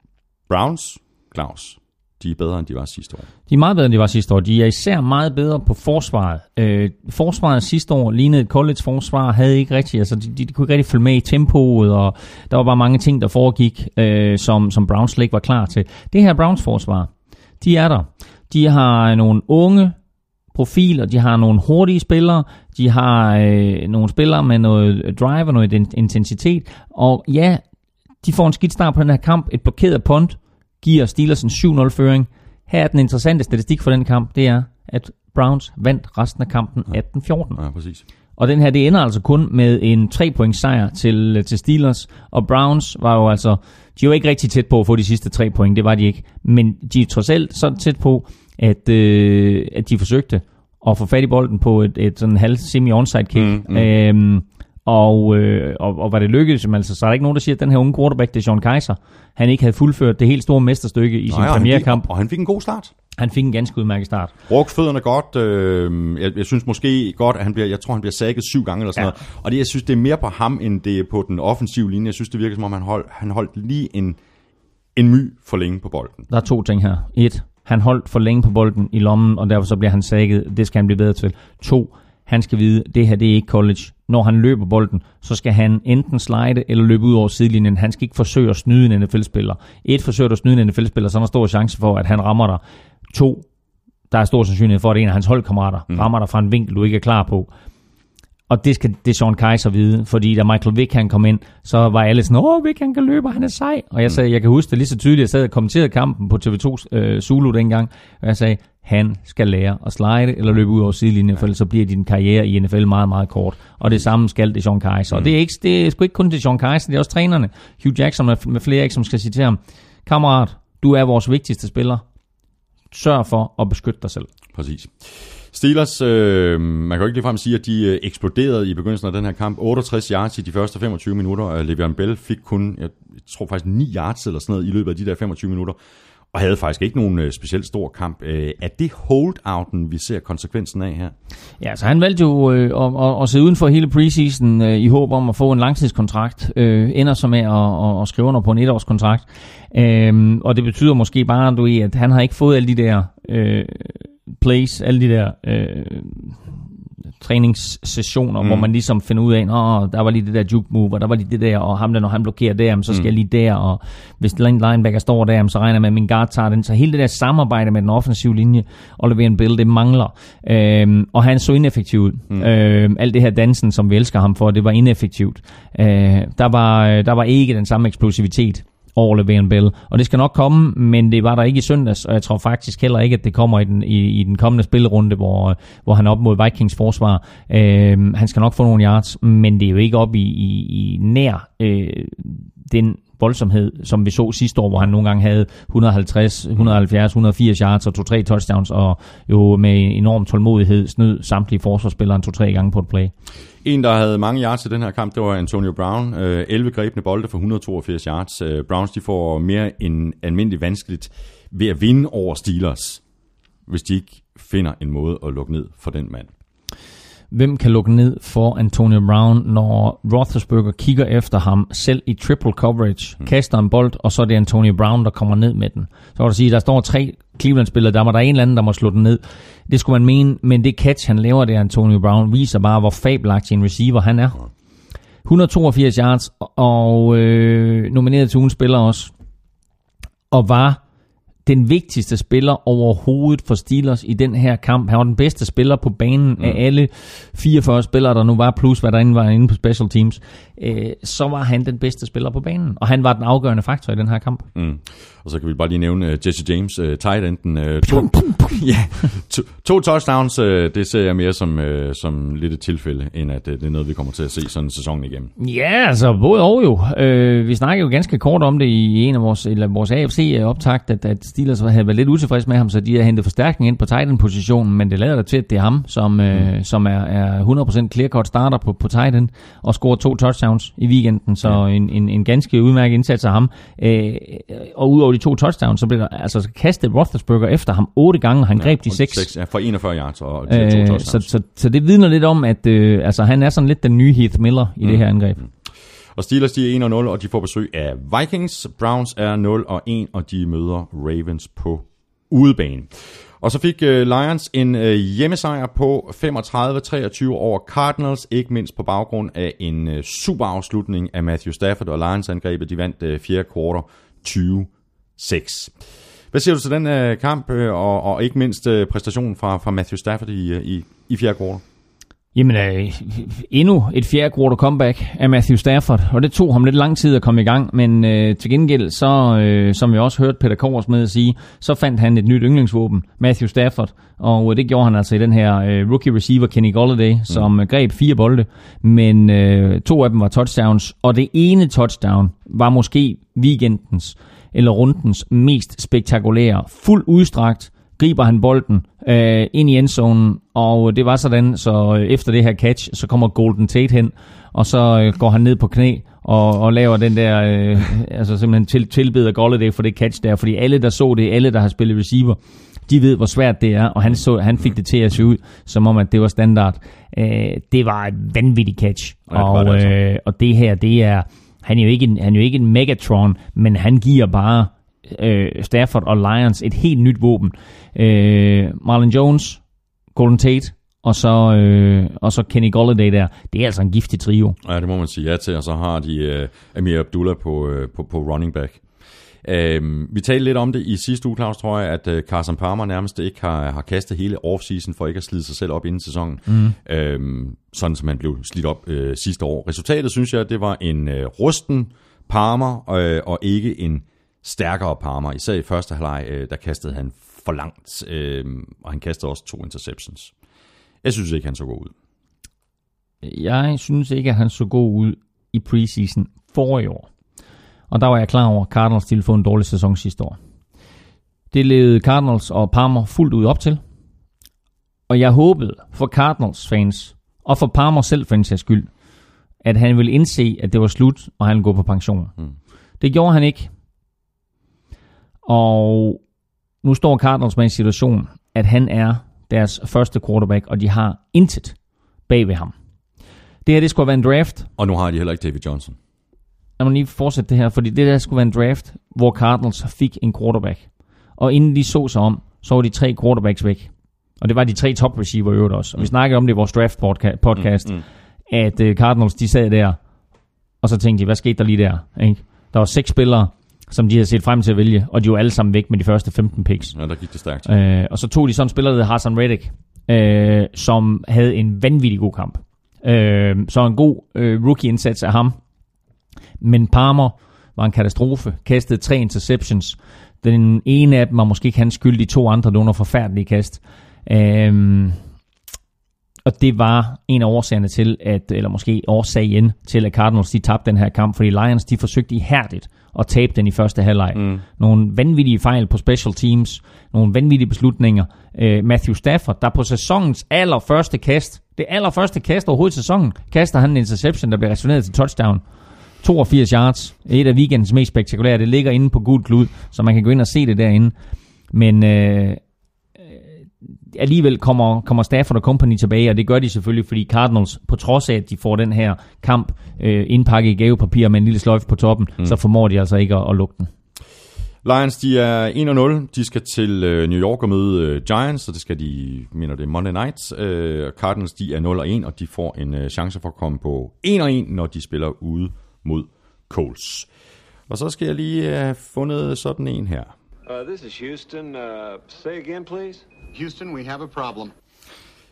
Browns, Claus, de er bedre, end de var sidste år. De er meget bedre, end de var sidste år. De er især meget bedre på forsvaret. Øh, forsvaret sidste år lignede et college-forsvar, havde ikke rigtig, altså de, de, de kunne ikke rigtig følge med i tempoet, og der var bare mange ting, der foregik, øh, som, som Browns slet ikke var klar til. Det her Browns forsvar, de er der. De har øh, nogle unge profiler, de har nogle hurtige spillere, de har øh, nogle spillere med noget drive og noget intensitet, og ja, de får en skidt start på den her kamp, et blokeret punt, giver Steelers en 7-0-føring. Her er den interessante statistik for den kamp, det er, at Browns vandt resten af kampen 18-14. Ja, præcis. Og den her, det ender altså kun med en 3 points sejr til, til Steelers. Og Browns var jo altså, de var ikke rigtig tæt på at få de sidste 3 point, det var de ikke. Men de er trods alt så tæt på, at, øh, at de forsøgte at få fat i bolden på et, et sådan halv semi-onside kick. Mm, mm. Øhm, og, øh, og, og var det lykkedes, jamen, altså, så er der ikke nogen, der siger, at den her unge quarterback, det er Sean Kaiser, han ikke havde fuldført det helt store mesterstykke i sin Nej, og han premierkamp. fik- Og han fik en god start. Han fik en ganske udmærket start. Brugte fødderne godt. Øh, jeg, jeg synes måske godt, at han bliver, jeg tror, han bliver sækket syv gange eller sådan Ja. ja. noget. Og det, jeg synes, det er mere på ham, end det er på den offensive linje. Jeg synes, det virker som om, han holdt, han holdt lige en, en my for længe på bolden. Der er to ting her. Et, han holdt for længe på bolden i lommen, og derfor så bliver han sækket. Det skal han blive bedre til. To, han skal vide, det her det er ikke college. Når han løber bolden, så skal han enten slide eller løbe ud over sidelinjen. Han skal ikke forsøge at snyde en NFL-spiller. Et forsøger at snyde en NFL-spiller, så er der stor chance for, at han rammer dig. To, der er stor sandsynlighed for, at en af hans holdkammerater mm. rammer dig fra en vinkel, du ikke er klar på. Og det skal det Sean Kaiser vide, fordi da Michael Vick han kom ind, så var alle sådan, åh, Vick han kan løbe, han er sej. Og jeg sagde, jeg kan huske det lige så tydeligt, jeg sad og kommenterede kampen på TV2 øh, Zulu dengang, og jeg sagde, han skal lære at slide eller løbe ud over sidelinjen, for ellers så bliver din karriere i NFL meget, meget kort. Og det samme skal det Sean Kaiser. Mm. Og det er, ikke, det er sgu ikke kun til Sean Kaiser, det er også trænerne. Hugh Jackson med, med flere, ikke, som skal sige til ham, kammerat, du er vores vigtigste spiller. Sørg for at beskytte dig selv. Præcis. Steelers, øh, man kan jo ikke ligefrem sige, at de øh, eksploderede i begyndelsen af den her kamp. 68 yards i de første 25 minutter. Le'Veon Bell fik kun, jeg tror faktisk 9 yards eller sådan noget i løbet af de der 25 minutter. Og havde faktisk ikke nogen øh, specielt stor kamp. Øh, er det holdouten, vi ser konsekvensen af her? Ja, så han valgte jo øh, at, at, at sidde uden for hele preseason øh, i håb om at få en langtidskontrakt. Øh, ender så med at, at, at skrive under på en etårskontrakt. Øh, og det betyder måske bare, du, at han har ikke fået alle de der øh, plays, alle de der øh, træningssessioner, mm. hvor man ligesom finder ud af, at der var lige det der juke move, og der var lige det der, og ham der, når han blokerer der, så skal mm. jeg lige der, og hvis linebacker står der, så regner jeg med, at min guard tager den. Så hele det der samarbejde med den offensive linje, og en Bill, det mangler. Øhm, og han så ineffektiv ud. Mm. Øhm, alt det her dansen, som vi elsker ham for, det var ineffektivt. Øh, der, var, der var ikke den samme eksplosivitet over Le'Veon Bell. Og det skal nok komme, men det var der ikke i søndags, og jeg tror faktisk heller ikke, at det kommer i den, i, i den kommende spillerunde, hvor, hvor han er op mod Vikings forsvar. Øh, han skal nok få nogle yards, men det er jo ikke op i, i, i nær øh, den voldsomhed, som vi så sidste år, hvor han nogle gange havde 150, 170, 180 yards og to-tre touchdowns, og jo med enorm tålmodighed snød samtlige forsvarsspillere to-tre gange på et play. En, der havde mange yards i den her kamp, det var Antonio Brown. Øh, 11 grebne bolde for 182 yards. Øh, Browns de får mere end almindeligt vanskeligt ved at vinde over Steelers, hvis de ikke finder en måde at lukke ned for den mand. Hvem kan lukke ned for Antonio Brown, når Roethlisberger kigger efter ham selv i triple coverage, mm. kaster en bold, og så er det Antonio Brown, der kommer ned med den. Så kan du sige, der står tre Cleveland-spillere, der må der er en eller anden, der må slå den ned. Det skulle man mene, men det catch, han laver det, Antonio Brown, viser bare, hvor fabelagtig en receiver han er. 182 yards, og øh, nomineret til ugen spiller også. Og var den vigtigste spiller overhovedet for Steelers i den her kamp. Han var den bedste spiller på banen mm. af alle 44 spillere, der nu var, plus hvad der inde var inde på special teams. Øh, så var han den bedste spiller på banen, og han var den afgørende faktor i den her kamp. Mm. Og så kan vi bare lige nævne uh, Jesse James, uh, tight enden. Uh, to, [LAUGHS] ja, to, to touchdowns, uh, det ser jeg mere som, uh, som lidt et tilfælde, end at uh, det er noget, vi kommer til at se sådan en sæson igennem. Ja, altså både og jo. Uh, vi snakkede jo ganske kort om det i en af vores, eller vores AFC-optakt, at, at Steelers havde været lidt utilfredse med ham, så de har hentet forstærkning ind på tight end-positionen, men det lader da til, at det er ham, som, mm. uh, som er, er 100% clear-cut starter på, på tight end, og scorer to touchdowns i weekenden, så ja. en, en, en ganske udmærket indsats af ham. Uh, og udover de to touchdowns, så blev der altså kastet Roethlisberger efter ham otte gange, og han ja, greb de seks. 6. Ja, for 41 yards og øh, to touchdowns. Så, så, så det vidner lidt om, at øh, altså, han er sådan lidt den nye Heath Miller i mm. det her angreb. Mm. Og Steelers de er 1-0, og de får besøg af Vikings. Browns er 0 og 1, og de møder Ravens på udebane. Og så fik øh, Lions en øh, hjemmesejr på 35-23 over Cardinals, ikke mindst på baggrund af en øh, super afslutning af Matthew Stafford og Lions angrebet. De vandt fjerde kvartal 20 6. Hvad siger du til den kamp, og, og ikke mindst uh, præstationen fra, fra Matthew Stafford i, i, i fjerde kvartal? Jamen, øh, endnu et fjerde quarter comeback af Matthew Stafford, og det tog ham lidt lang tid at komme i gang, men øh, til gengæld, så, øh, som vi også hørte Peter Kovers med at sige, så fandt han et nyt yndlingsvåben, Matthew Stafford, og øh, det gjorde han altså i den her øh, rookie receiver Kenny Golladay, mm. som øh, greb fire bolde, men øh, to af dem var touchdowns, og det ene touchdown var måske weekendens eller rundens mest spektakulære. Fuld udstrakt griber han bolden øh, ind i endzonen, og det var sådan, så øh, efter det her catch, så kommer Golden Tate hen, og så øh, går han ned på knæ og, og laver den der, øh, altså simpelthen til, tilbeder Golladay for det catch der, fordi alle, der så det, alle, der har spillet receiver, de ved, hvor svært det er, og han, så, han fik det til at se ud, som om, at det var standard. Øh, det var et vanvittigt catch, ja, og, det altså. øh, og det her, det er, han er jo ikke en, han er jo ikke en Megatron, men han giver bare øh, Stafford og Lions et helt nyt våben. Øh, Marlon Jones, Golden Tate og så, øh, og så Kenny Golladay der. Det er altså en giftig trio. Ja, det må man sige ja til, og så har de uh, Amir Abdullah på, uh, på, på running back. Uh, vi talte lidt om det i sidste uge, Claus, tror jeg, at uh, Carson Palmer nærmest ikke har, har kastet hele offseason for ikke at slide sig selv op inden sæsonen. Mm. Uh, sådan som han blev slidt op uh, sidste år. Resultatet, synes jeg, det var en uh, rusten Palmer, uh, og ikke en stærkere Palmer. Især i første halvleg, uh, der kastede han for langt, uh, og han kastede også to interceptions. Jeg synes ikke, han så god ud. Jeg synes ikke, at han så god ud i preseason for i år. Og der var jeg klar over, at Cardinals ville få en dårlig sæson sidste år. Det levede Cardinals og Palmer fuldt ud op til. Og jeg håbede for Cardinals fans, og for Palmer selv for en sags skyld, at han ville indse, at det var slut, og han ville gå på pension. Mm. Det gjorde han ikke. Og nu står Cardinals med en situation, at han er deres første quarterback, og de har intet bag ved ham. Det her, det skulle være en draft. Og nu har de heller ikke David Johnson. Lad mig lige fortsætte det her, fordi det der skulle være en draft, hvor Cardinals fik en quarterback. Og inden de så sig om, så var de tre quarterbacks væk. Og det var de tre top receiver i øvrigt også. Og vi mm. snakkede om det i vores draft podcast, mm, mm. at uh, Cardinals de sad der, og så tænkte de, hvad skete der lige der? Ikke? Der var seks spillere, som de havde set frem til at vælge, og de var alle sammen væk med de første 15 picks. Ja, der gik det stærkt. Øh, og så tog de sådan en spiller, der Hassan Reddick, øh, som havde en vanvittig god kamp. Øh, så en god øh, rookie-indsats af ham. Men Palmer var en katastrofe, kastede tre interceptions. Den ene af dem var måske ikke hans skyld, de to andre, det var forfærdelige kast. Øh, og det var en af årsagerne til, at, eller måske årsagen til, at Cardinals de tabte den her kamp, fordi Lions de forsøgte ihærdigt at tabe den i første halvleg. Mm. Nogle vanvittige fejl på special teams, nogle vanvittige beslutninger. Uh, Matthew Stafford, der på sæsonens allerførste kast, det allerførste kast overhovedet i sæsonen, kaster han en interception, der bliver resoneret til touchdown. 82 yards. Et af weekendens mest spektakulære. Det ligger inde på gul klud, så man kan gå ind og se det derinde. Men øh, alligevel kommer, kommer Stafford og company tilbage, og det gør de selvfølgelig, fordi Cardinals, på trods af, at de får den her kamp øh, indpakket i gavepapir med en lille sløjf på toppen, mm. så formår de altså ikke at, at lukke den. Lions, de er 1-0. De skal til øh, New York og møde øh, Giants, og det skal de, mener det, Monday Night. Øh, Cardinals, de er 0-1, og de får en øh, chance for at komme på 1-1, når de spiller ude mod Colts. Og så skal jeg lige have fundet sådan en her. Uh, this is Houston. Uh, say again, please. Houston, we have a problem.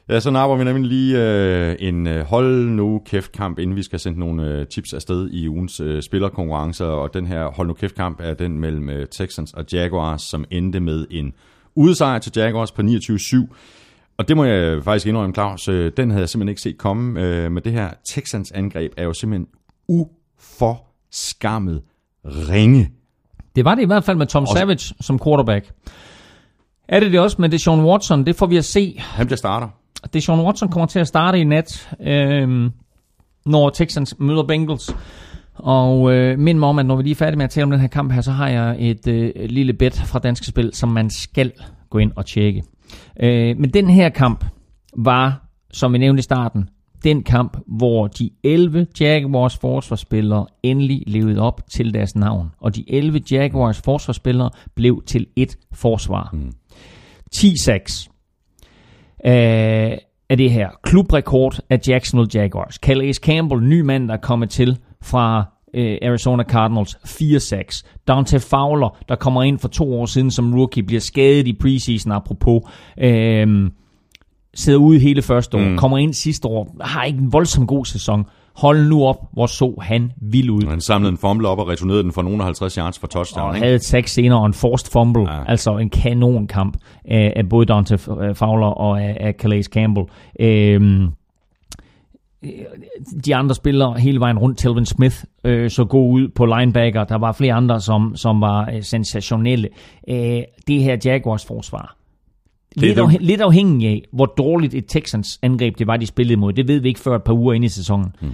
Ja, så napper vi nemlig lige øh, en øh, hold nu kæft kamp, inden vi skal sende nogle øh, tips afsted i ugens øh, spillerkonkurrencer. Og den her hold nu kæft kamp er den mellem øh, Texans og Jaguars, som endte med en udsejr til Jaguars på 29-7. Og det må jeg faktisk indrømme, Claus, øh, den havde jeg simpelthen ikke set komme. Øh, med det her Texans angreb er jo simpelthen uforskammet ringe. Det var det i hvert fald med Tom Savage som quarterback. Er det det også med Deshaun Watson? Det får vi at se. Han bliver starter. Deshaun Watson kommer til at starte i nat, øh, når Texans møder Bengals. Og øh, mind mig om, at når vi lige er færdige med at tale om den her kamp her, så har jeg et øh, lille bet fra Danske Spil, som man skal gå ind og tjekke. Øh, men den her kamp var, som vi nævnte i starten, den kamp, hvor de 11 Jaguars forsvarsspillere endelig levede op til deres navn. Og de 11 Jaguars forsvarsspillere blev til et forsvar. Mm. 10-6 øh, af det her klubrekord af Jacksonville Jaguars. Calais Campbell, ny mand, der er kommet til fra øh, Arizona Cardinals 4-6. Dante Fowler, der kommer ind for to år siden som rookie, bliver skadet i preseason apropos. Øh, sidder ude hele første år, mm. kommer ind sidste år, har ikke en voldsom god sæson. Hold nu op, hvor så han vild ud. Han samlede en fumble op og returnerede den for nogle 50 yards for touchdown. Og ikke? havde sack senere og en forced fumble. Ja. Altså en kanonkamp af, af både Dante Fowler og af, af Calais Campbell. Øhm, de andre spillere hele vejen rundt, Telvin Smith øh, så god ud på linebacker. Der var flere andre, som, som var øh, sensationelle. Øh, det her Jaguars forsvar Lidt, afhæ- lidt afhængig af, hvor dårligt et Texans angreb det var, de spillede mod. Det ved vi ikke før et par uger inde i sæsonen. Mm.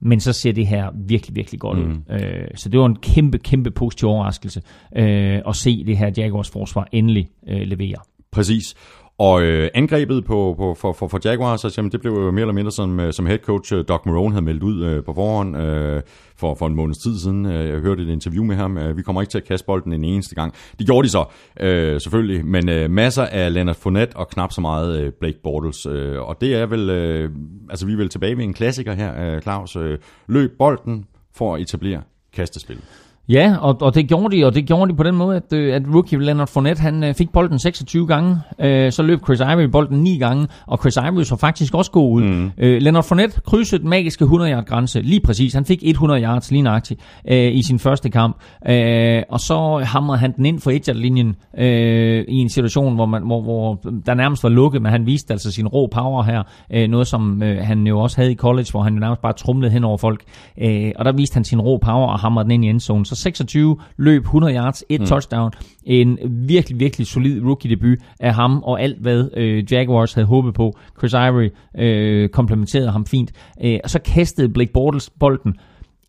Men så ser det her virkelig, virkelig godt mm. ud. Øh, så det var en kæmpe, kæmpe positiv overraskelse øh, at se det her Jaguars forsvar endelig øh, levere. Præcis. Og øh, angrebet på, på, for, for, for Jaguars, altså, jamen, det blev jo mere eller mindre som, øh, som head coach øh, Doc Marone havde meldt ud øh, på forhånd øh, for, for en måneds tid siden. Øh, jeg hørte et interview med ham. Vi kommer ikke til at kaste bolden en eneste gang. Det gjorde de så, øh, selvfølgelig. Men øh, masser af Leonard Fournette og knap så meget øh, Blake Bortles. Øh, og det er vel, øh, altså vi er vel tilbage ved en klassiker her, øh, Claus. Øh, løb bolden for at etablere kastespil. Ja, og, og det gjorde de, og det gjorde de på den måde, at, øh, at rookie Leonard Fournette, han øh, fik bolden 26 gange, øh, så løb Chris Ivory bolden 9 gange, og Chris Ivory så faktisk også god ud. Mm. Øh, Leonard Fournette krydsede den magiske 100-yard grænse, lige præcis. Han fik 100 yards lige nøjagtigt øh, i sin første kamp, øh, og så hamrede han den ind for 1 linjen øh, i en situation, hvor, man, hvor, hvor der nærmest var lukket, men han viste altså sin rå power her, øh, noget som øh, han jo også havde i college, hvor han jo nærmest bare trumlede hen over folk, øh, og der viste han sin rå power og hamrede den ind i endzone. Så 26 løb 100 yards, et mm. touchdown. En virkelig, virkelig solid rookie-debut af ham, og alt hvad øh, Jaguars havde håbet på. Chris Ivory øh, komplementerede ham fint. Øh, og så kastede Blake Bortles bolden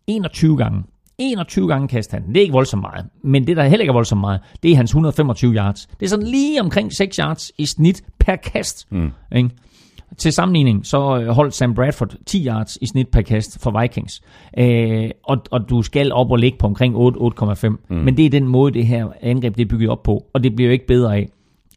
21 gange. 21 gange kastede han. Det er ikke voldsomt meget. Men det, der heller ikke er voldsomt meget, det er hans 125 yards. Det er sådan lige omkring 6 yards i snit per kast. Mm. Ikke? Til sammenligning, så øh, holdt Sam Bradford 10 yards i snit per kast for Vikings. Øh, og, og du skal op og ligge på omkring 8-8,5. Mm. Men det er den måde, det her angreb det er bygget op på. Og det bliver jo ikke bedre af,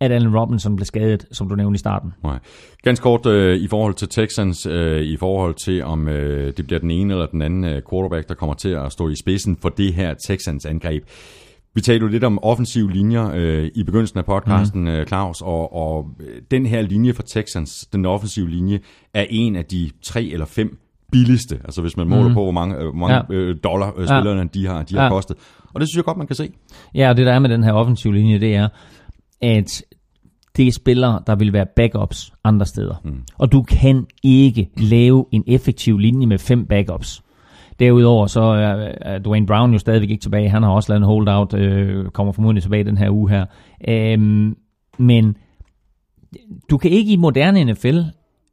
at Allen Robinson blev skadet, som du nævnte i starten. Nej. Ganske kort øh, i forhold til Texans, øh, i forhold til om øh, det bliver den ene eller den anden øh, quarterback, der kommer til at stå i spidsen for det her Texans angreb. Vi talte jo lidt om offensive linjer øh, i begyndelsen af podcasten, mm. Claus, og, og øh, den her linje for Texans, den offensive linje, er en af de tre eller fem billigste, altså hvis man måler Mhm. på, hvor mange, øh, hvor mange Ja. øh, dollar øh, spillerne de har, de har Ja. kostet. Og det synes jeg godt, man kan se. Ja, og det der er med den her offensive linje, det er, at det er spillere, der vil være backups andre steder. Mm. Og du kan ikke lave en effektiv linje med fem backups. Derudover så er, er Dwayne Brown jo stadigvæk ikke tilbage. Han har også lavet en holdout, øh, kommer formodentlig tilbage den her uge her. Øhm, men du kan ikke i moderne NFL,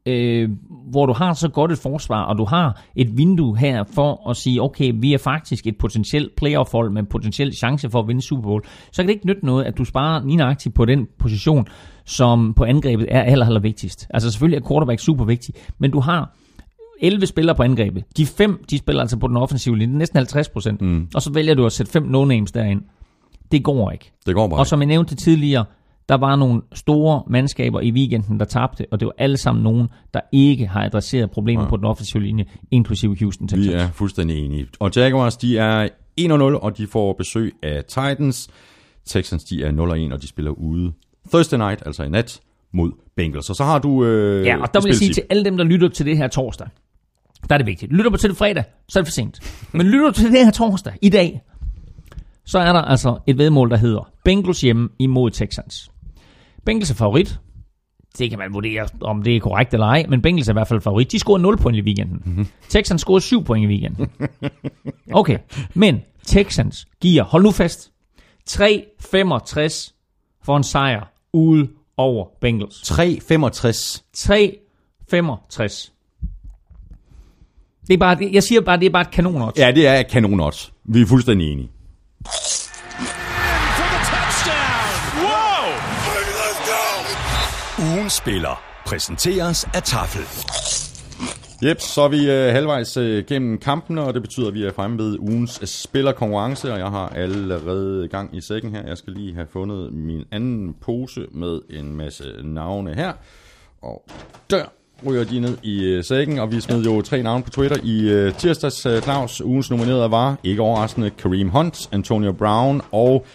øh, hvor du har så godt et forsvar, og du har et vindue her for at sige, okay, vi er faktisk et potentielt playoff-hold med en potentiel chance for at vinde Super Bowl, så kan det ikke nytte noget, at du sparer lige nøjagtigt på den position, som på angrebet er aller, aller vigtigst. Altså selvfølgelig er quarterback super vigtig, men du har 11 spillere på angrebet. De fem, de spiller altså på den offensive linje, næsten 50 procent. Mm. Og så vælger du at sætte fem no-names derind. Det går ikke. Det går bare. Og som jeg nævnte tidligere, der var nogle store mandskaber i weekenden, der tabte, og det var alle sammen nogen, der ikke har adresseret problemer ja. på den offensive linje, inklusive Houston Texans. Vi er fuldstændig enige. Og Jaguars, de er 1-0, og de får besøg af Titans. Texans, de er 0-1, og de spiller ude Thursday night, altså i nat, mod Bengals. Og så har du... Øh, Ja, og der vil jeg sige til alle dem, der lytter til det her torsdag, der er det vigtigt. Lytter du til det fredag, så er det for sent. Men lytter du til det her torsdag, i dag, så er der altså et vedmål, der hedder Bengals hjemme imod Texans. Bengals er favorit. Det kan man vurdere, om det er korrekt eller ej, men Bengals er i hvert fald favorit. De scorede 0 point i weekenden. Mm-hmm. Texans scorede 7 point i weekenden. Okay, men Texans giver, hold nu fast, 3-65 for en sejr ude over Bengals. 3-65. 3,65. Det er bare, jeg siger bare, det er bare et kanonodds. Ja, det er kanon odds. Vi er fuldstændig enige. Ugen spiller præsenteres af Tafel. Yep, så er vi øh, halvvejs øh, gennem kampene, og det betyder, at vi er fremme ved ugens øh, spillerkonkurrence, og jeg har allerede gang i sækken her. Jeg skal lige have fundet min anden pose med en masse navne her. Og der ryger de ned i øh, sækken, og vi smed jo tre navne på Twitter i øh, tirsdags. Øh, Claus, ugens nominerede var, ikke overraskende, Kareem Hunt, Antonio Brown og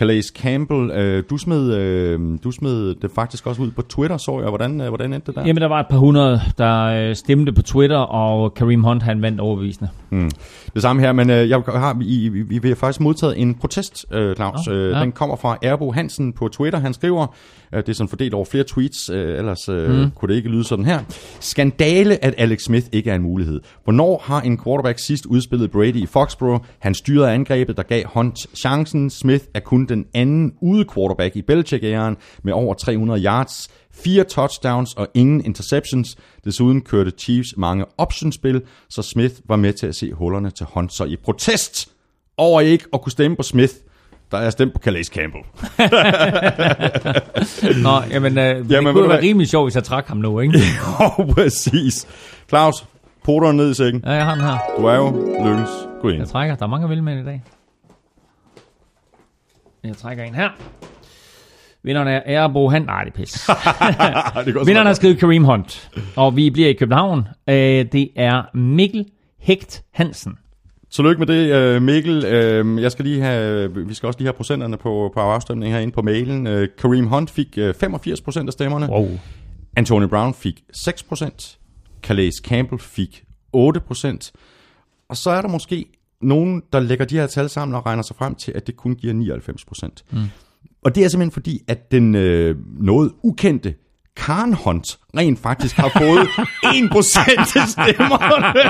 Calais Campbell. Øh, du, smed, øh, du smed det faktisk også ud på Twitter, så jeg. Hvordan, øh, hvordan endte det der? Jamen, der var et par hundrede, der øh, stemte på Twitter, og Kareem Hunt, han vandt overbevisende. Det samme her, men øh, jeg har, vi, vi, vi har faktisk modtaget en protest, øh, Claus. Øh, ja. Den kommer fra Erbo Hansen på Twitter. Han skriver, at det er sådan fordelt over flere tweets, øh, ellers øh, mm. kunne det ikke lyde sådan her. Skandale, at Alex Smith ikke er en mulighed. Hvornår har en quarterback sidst udspillet Brady i Foxborough? Han styrede angrebet, der gav Hunt chancen. Smith er kun den anden ude quarterback i Belichick-æren med over 300 yards. Fire touchdowns og ingen interceptions. Desuden kørte Chiefs mange optionspil, så Smith var med til at se hullerne til Hunt. Så i protest over ikke at kunne stemme på Smith, der er stemt på Calais Campbell. [LAUGHS] Nå, jamen, øh, det Jamen, kunne være rimelig sjovt, hvis jeg trak ham nu, ikke? [LAUGHS] Åh, præcis. Claus, poteren ned i sækken. Ja, jeg har den her. Du er jo lykkens. Gå ind. Jeg trækker. Der er mange vil med i dag. Jeg trækker en her. Vinderen er Erbo Han. Nej, det er pis. [LAUGHS] Vinderen har skrevet Kareem Hunt. Og vi bliver i København. Øh, det er Mikkel Hægt Hansen. Tillykke med det, øh, Mikkel. Øh, Jeg skal lige have, vi skal også lige have procenterne på, på afstemningen herinde på mailen. Kareem Hunt fik øh, 85 procent af stemmerne. Wow. Anthony Brown fik 6 procent. Calais Campbell fik 8 procent. Og så er der måske nogen, der lægger de her tal sammen og regner sig frem til, at det kun giver 99 procent. Mm. Og det er simpelthen fordi, at den øh, noget ukendte Karen Hunt rent faktisk har fået [LAUGHS] 1 procent af stemmerne.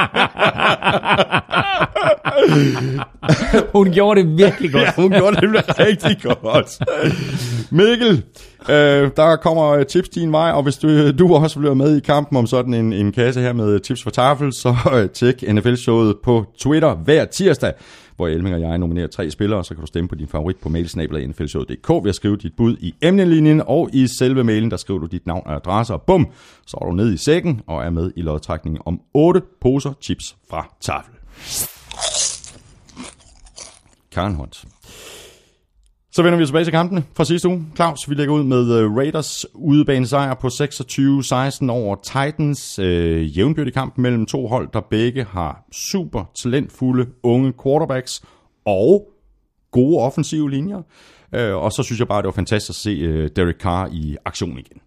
Hun gjorde det virkelig [LAUGHS] godt. Ja, hun gjorde det rigtig godt. Mikkel, øh, der kommer tips din vej, og hvis du, du også vil være med i kampen om sådan en, en kasse her med tips for tafel, så øh, tjek NFL-showet på Twitter hver tirsdag, hvor Elming og jeg nominerer tre spillere, så kan du stemme på din favorit på mailsnabel.nflshow.dk ved at skrive dit bud i emnelinjen, og i selve mailen, der skriver du dit navn og adresse, og bum, så er du ned i sækken og er med i lodtrækningen om 8 poser chips fra tafel. Karen Hunt. Så vender vi tilbage til kampene fra sidste uge. Claus, vi lægger ud med øh, Raiders udebane sejr på 26-16 over Titans. Øh, jævnbyrdig kamp mellem to hold, der begge har super talentfulde unge quarterbacks og gode offensive linjer. Øh, og så synes jeg bare, det var fantastisk at se øh, Derek Carr i aktion igen.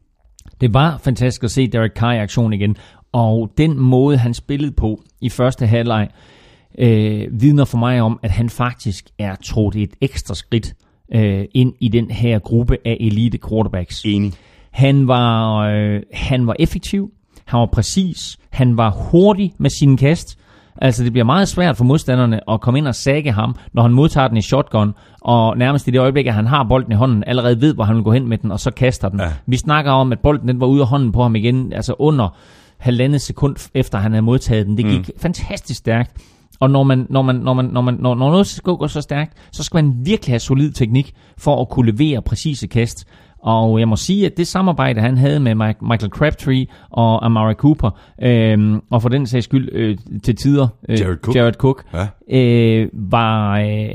Det var fantastisk at se Derek Carr i aktion igen. Og den måde, han spillede på i første halvleg, øh, vidner for mig om, at han faktisk er trådt et ekstra skridt øh, ind i den her gruppe af elite quarterbacks. Enig. Han var, øh, han var effektiv, han var præcis, han var hurtig med sine kast. Altså det bliver meget svært for modstanderne at komme ind og sække ham, når han modtager den i shotgun, og nærmest i det øjeblik, at han har bolden i hånden, allerede ved, hvor han vil gå hen med den, og så kaster den. Ja. Vi snakker om, at bolden den var ude af hånden på ham igen, altså under halvandet sekund efter han havde modtaget den. Det gik mm. fantastisk stærkt. Og når, man, når, man, når, man, når, man, når, når noget skal gå så stærkt, så skal man virkelig have solid teknik for at kunne levere præcise kast. Og jeg må sige, at det samarbejde, han havde med Michael Crabtree og Amari Cooper, øhm, og for den sags skyld øh, til tider øh, Jared Cook. Jared Cook Ja. øh, var, øh,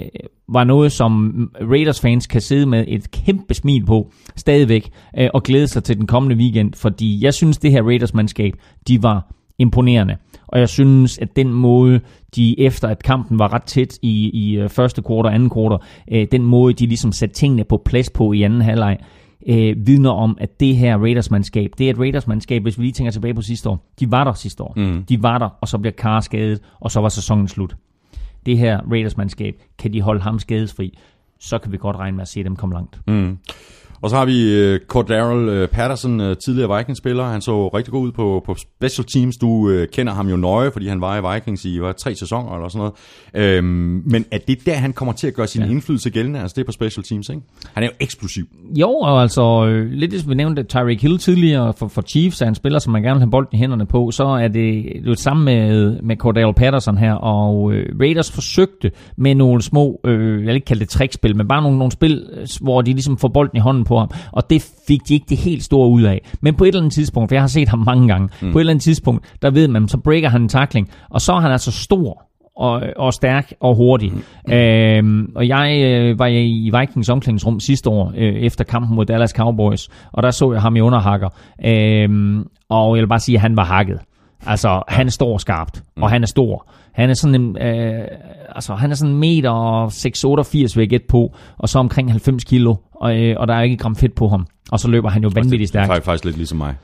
var noget, som Raiders-fans kan sidde med et kæmpe smil på stadigvæk, øh, og glæde sig til den kommende weekend, fordi jeg synes, det her Raiders-mandskab, de var imponerende. Og jeg synes, at den måde, de efter at kampen var ret tæt i, i øh, første kvartal og anden kvartal, øh, den måde, de ligesom satte tingene på plads på i anden halvleg, øh, vidner om, at det her Raiders-mandskab, det er et Raiders-mandskab, hvis vi lige tænker tilbage på sidste år, de var der sidste år. Mm. De var der, og så bliver Carr skadet, og så var sæsonen slut. Det her Raiders-mandskab, kan de holde ham skadesfri, så kan vi godt regne med at se dem komme langt. Mm. Og så har vi uh, Cordero uh, Patterson, uh, tidligere Vikings-spiller. Han så rigtig god ud på, på special teams. Du uh, kender ham jo nøje, fordi han var i Vikings i var tre sæsoner eller sådan noget. Øhm, men er det der, han kommer til at gøre sin ja. indflydelse gældende? Altså det er på special teams, ikke? Han er jo eksplosiv. Jo, og altså øh, lidt ligesom vi nævnte Tyreek Hill tidligere for, for Chiefs, er en spiller, som man gerne vil have bolden i hænderne på, så er det jo det samme med, med Cordell Patterson her, og øh, Raiders forsøgte med nogle små, øh, jeg vil ikke kalde det trickspil, men bare nogle, nogle spil, øh, hvor de ligesom får bolden i hånden på ham, og det fik de ikke det helt store ud af. Men på et eller andet tidspunkt, for jeg har set ham mange gange, mm. på et eller andet tidspunkt, der ved man, så breaker han en tackling, og så er han altså stor, og, og stærk og hurtig. Mm. Øhm, og jeg øh, var i Vikings omklædningsrum sidste år, øh, efter kampen mod Dallas Cowboys, og der så jeg ham i underhakker. Øhm, og jeg vil bare sige, at han var hakket. Altså, han står skarpt, mm. og han er stor. Han er sådan en, øh, altså, han er sådan en meter og 6,88 vil jeg gætte på, og så omkring 90 kilo, og, øh, og der er ikke gram fedt på ham. Og så løber han jo vanvittigt stærkt. Faktisk, faktisk lidt ligesom mig.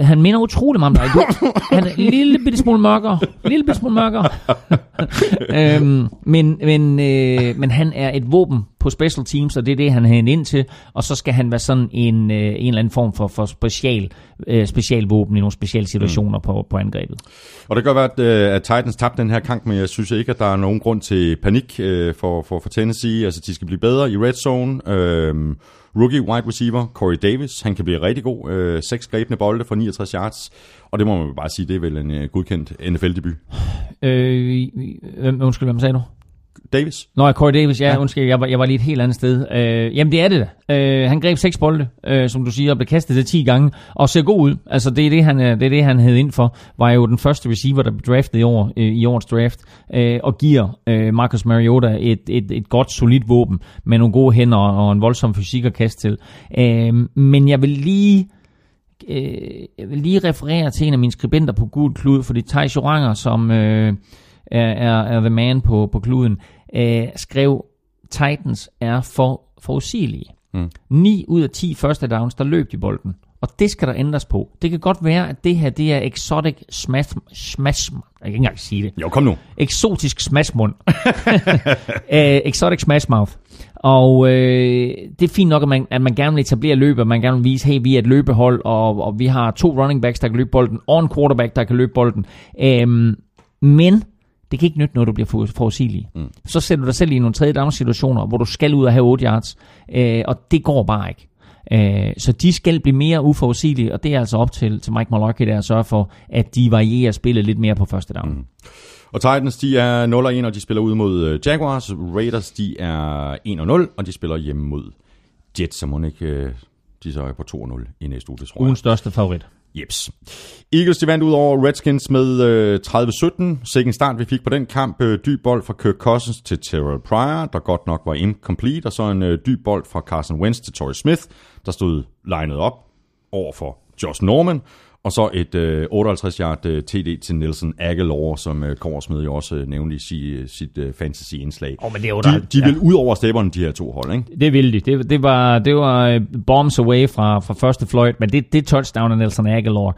Han minder utrolig meget om dig. Du, han er en lille bitte smule mørkere. Lille bitte smule mørkere. [LAUGHS] øhm, men, men, øh, men han er et våben på special teams, og det er det, han har ind til. Og så skal han være sådan en, øh, en eller anden form for, for special, øh, specialvåben i nogle specielle situationer mm. på, på angrebet. Og det kan godt være, at, øh, at Titans tabte den her kamp, men jeg synes ikke, at der er nogen grund til panik øh, for, for, for Tennessee. Altså, de skal blive bedre i red zone. Øh, rookie wide receiver, Corey Davis, han kan blive rigtig god. Øh, seks grebne bolde for 69 yards. Og det må man bare sige, det er vel en øh, godkendt NFL-debut. Øh, undskyld, hvad man sagde nu? Davis. Nå, Corey Davis, ja, Ja. undskyld, jeg var, jeg var lige et helt andet sted. Øh, jamen, det er det da. Øh, han greb seks bolde, øh, som du siger, og blev kastet til 10 gange, og ser god ud. Altså, det er det, han, øh, det er det, han hed ind for. Var jo den første receiver, der blev draftet i, år, øh, i årets draft, øh, og giver øh, Marcus Mariota et, et, et godt, solidt våben, med nogle gode hænder og, og en voldsom fysik at kaste til. Øh, men jeg vil lige... Øh, jeg vil lige referere til en af mine skribenter på Gul Klud, fordi Thijs Joranger, som øh, er, er, er the man på, på kluden, øh, skrev, Titans er for forudsigelige. Mm. 9 ud af 10 første downs, der løb de bolden. Og det skal der ændres på. Det kan godt være, at det her det er exotic smash, smash jeg kan ikke engang sige det. Jo, kom nu. Eksotisk smashmund. uh, [LAUGHS] exotic smash mouth. Og øh, det er fint nok, at man, at man gerne vil etablere løb, og man gerne vil vise, hey, vi er et løbehold, og, og vi har to running backs, der kan løbe bolden, og en quarterback, der kan løbe bolden. Øhm, men det kan ikke nytte noget, du bliver for, forudsigelig. Mm. Så sætter du dig selv i nogle tredje down situationer, hvor du skal ud og have 8 yards, øh, og det går bare ikke. Øh, så de skal blive mere uforudsigelige, og det er altså op til, til Mike Mularkey der at sørge for, at de varierer spillet lidt mere på første down. Mm. Og Titans, de er 0-1, og de spiller ud mod øh, Jaguars. Raiders, de er 1-0, og de spiller hjemme mod Jets, så må ikke, øh, de så er på 2-0 i næste uge, det tror jeg. Ugens største favorit. Jeps. Eagles de vandt ud over Redskins med øh, 30-17. Sikken start vi fik på den kamp. Øh, dyb bold fra Kirk Cousins til Terrell Pryor, der godt nok var incomplete. Og så en øh, dyb bold fra Carson Wentz til Torrey Smith, der stod legnet op over for Josh Norman. Og så et øh, 58-yard øh, TD til Nelson Aguilar, som øh, Korsmed jo også øh, nævnte i si, sit øh, fantasy-indslag. Åh, men det er jo de, der- de vil ud over stepperne, de her to hold, ikke? Det ville de. Det, det var, det var øh, bombs away fra, fra første fløjt, men det, det touchdown af Nelson Aguilar,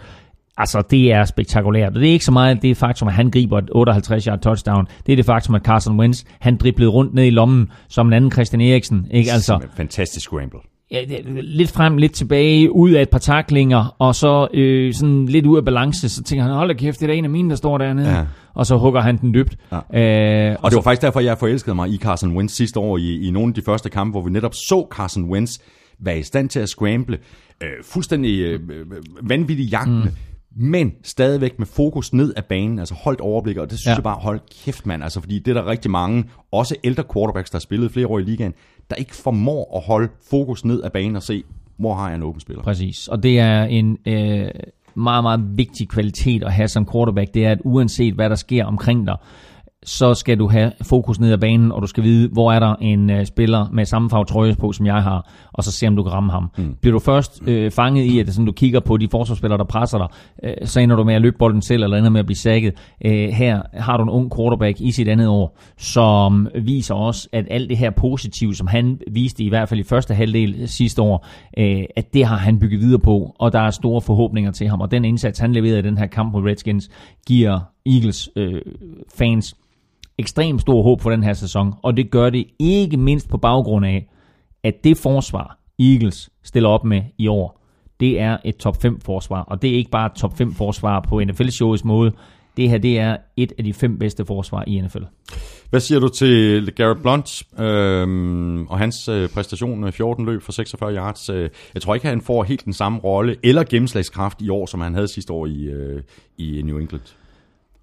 altså det er spektakulært. Og det er ikke så meget det faktum, at han griber et 58-yard touchdown. Det er det faktum, at Carson Wentz, han driblede rundt ned i lommen som en anden Christian Eriksen. Ikke? Altså, Fantastisk scramble. Ja, lidt frem, lidt tilbage, ud af et par taklinger, og så øh, sådan lidt ud af balance, så tænker han, hold da kæft, det er da en af mine, der står dernede. Ja. Og så hugger han den dybt. Ja. Øh, Og det var faktisk derfor, jeg forelskede mig i Carson Wentz sidste år i, i nogle af de første kampe, hvor vi netop så Carson Wentz være i stand til at scramble. Øh, fuldstændig øh, øh, vanvittig jagtende. Mm. Men stadigvæk med fokus ned af banen, altså holdt overblik, og det synes. Ja. jeg bare, hold kæft mand, altså fordi det er der rigtig mange, også ældre quarterbacks, der har spillet flere år i ligaen, der ikke formår at holde fokus ned af banen og se, hvor har jeg en åben spiller. Præcis, og det er en øh, meget, meget vigtig kvalitet at have som quarterback, det er, at uanset hvad der sker omkring dig, så skal du have fokus ned ad banen, og du skal vide, hvor er der en øh, spiller med samme farve trøje på, som jeg har, og så se, om du kan ramme ham. Mm. Bliver du først øh, fanget i, at sådan, du kigger på de forsvarsspillere, der presser dig, øh, så ender du med at løbe bolden selv, eller ender med at blive sækket. Øh, her har du en ung quarterback i sit andet år, som viser også, at alt det her positive, som han viste i hvert fald i første halvdel sidste år, øh, at det har han bygget videre på, og der er store forhåbninger til ham, og den indsats, han leverede i den her kamp mod Redskins, giver Eagles øh, fans ekstremt stor håb for den her sæson, og det gør det ikke mindst på baggrund af, at det forsvar, Eagles stiller op med i år, det er et top 5 forsvar, og det er ikke bare et top 5 forsvar på NFL-showets måde, det her det er et af de fem bedste forsvar i NFL. Hvad siger du til Garrett Blunt øhm, og hans øh, præstation øh, med 14 løb for 46 yards? Øh, jeg tror ikke, han får helt den samme rolle eller gennemslagskraft i år, som han havde sidste år i, øh, i New England.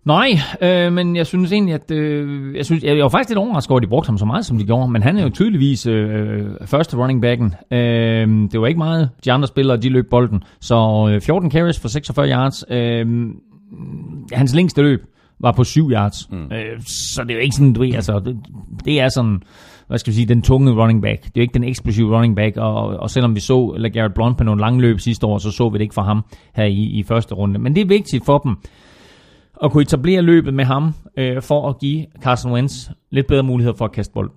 Nej, øh, men jeg synes egentlig, at øh, jeg, synes, jeg var faktisk lidt overrasket over, at de brugte ham så meget, som de gjorde. Men han er jo tydeligvis øh, første running backen. Øh, det var ikke meget. De andre spillere, de løb bolden. Så øh, 14 carries for 46 yards. Øh, hans længste løb var på 7 yards. Mm. Øh, så det er jo ikke sådan, du ved, altså, det, det er sådan, hvad skal vi sige, den tunge running back. Det er jo ikke den eksplosive running back, og, og selvom vi så LeGarrette Blunt på nogle lange løb sidste år, så så vi det ikke fra ham her i, i første runde. Men det er vigtigt for dem, at kunne etablere løbet med ham, øh, for at give Carson Wentz lidt bedre muligheder for at kaste bolden.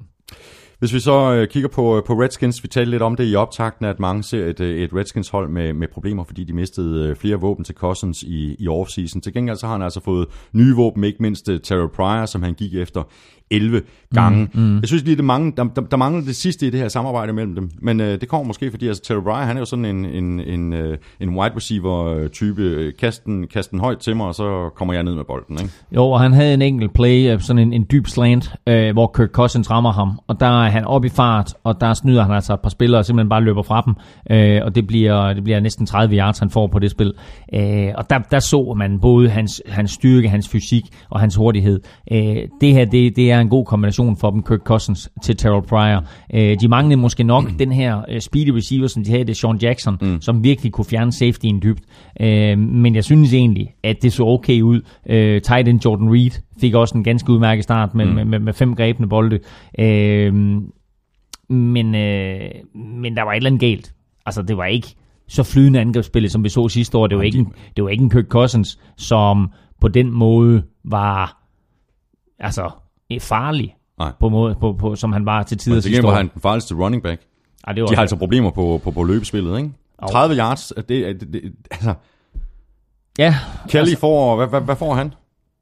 Hvis vi så øh, kigger på, øh, på Redskins, vi talte lidt om det i optakten, at mange ser et, øh, et Redskins-hold med, med problemer, fordi de mistede øh, flere våben til Cousins i, i offseason. Til gengæld så har han altså fået nye våben, ikke mindst Terrell Pryor, som han gik efter 11 gange. Mm, mm. Jeg synes lige, det mangler, der, der, der mangler det sidste i det her samarbejde mellem dem. Men øh, det kommer måske, fordi altså, Terrell Pryor, han er jo sådan en, en, en, øh, en wide receiver-type. Kast den, kast den højt til mig, og så kommer jeg ned med bolden. Ikke? Jo, og han havde en enkelt play, øh, sådan en, en dyb slant, øh, hvor Kirk Cousins rammer ham, og der er han op i fart, og der snyder han altså et par spillere, og simpelthen bare løber fra dem, øh, og det bliver, det bliver næsten 30 yards, han får på det spil. Øh, og der, der så man både hans, hans styrke, hans fysik og hans hurtighed. Øh, det her, det, det er er en god kombination for dem, Kirk Cousins til Terrell Pryor. Øh, de manglede måske nok den her øh, speedy receiver, som de havde, det er Sean Jackson, mm. som virkelig kunne fjerne safetyen dybt. Øh, men jeg synes egentlig, at det så okay ud. Øh, tight end Jordan Reed fik også en ganske udmærket start med, mm. med, med, med fem grebne bolde. Øh, men, øh, men der var et eller andet galt. Altså, det var ikke så flydende angrebsspillet, som vi så sidste år. Det var, ikke en, det var ikke en Kirk Cousins, som på den måde var altså farlig, Nej. på måde, på, på, som han var til tider til var han den farligste running back. Ej, det var De har altså problemer på, på, på løbespillet, ikke? Jo. 30 yards, det, det, det, altså, Ja, Kelly altså, får, hvad, hvad, hvad får han?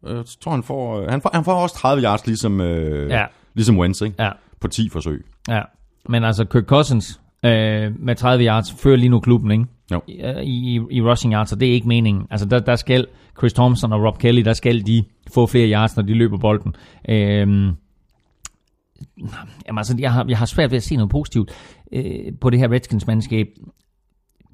Øh, Jeg tror, han får, øh, han får, han får også 30 yards, ligesom, øh, Ja. ligesom Wentz, ikke? ja, På 10 forsøg. ja. Men altså, Kirk Cousins øh, med 30 yards fører lige nu klubben, ikke? Jo. Øh, I, i, i rushing yards, og det er ikke meningen. Altså, der, der skal Chris Thompson og Rob Kelly, der skal de få flere yards, når de løber bolden. Øhm, jamen, altså, jeg har, jeg har svært ved at se noget positivt øh, på det her Redskins-mandskab.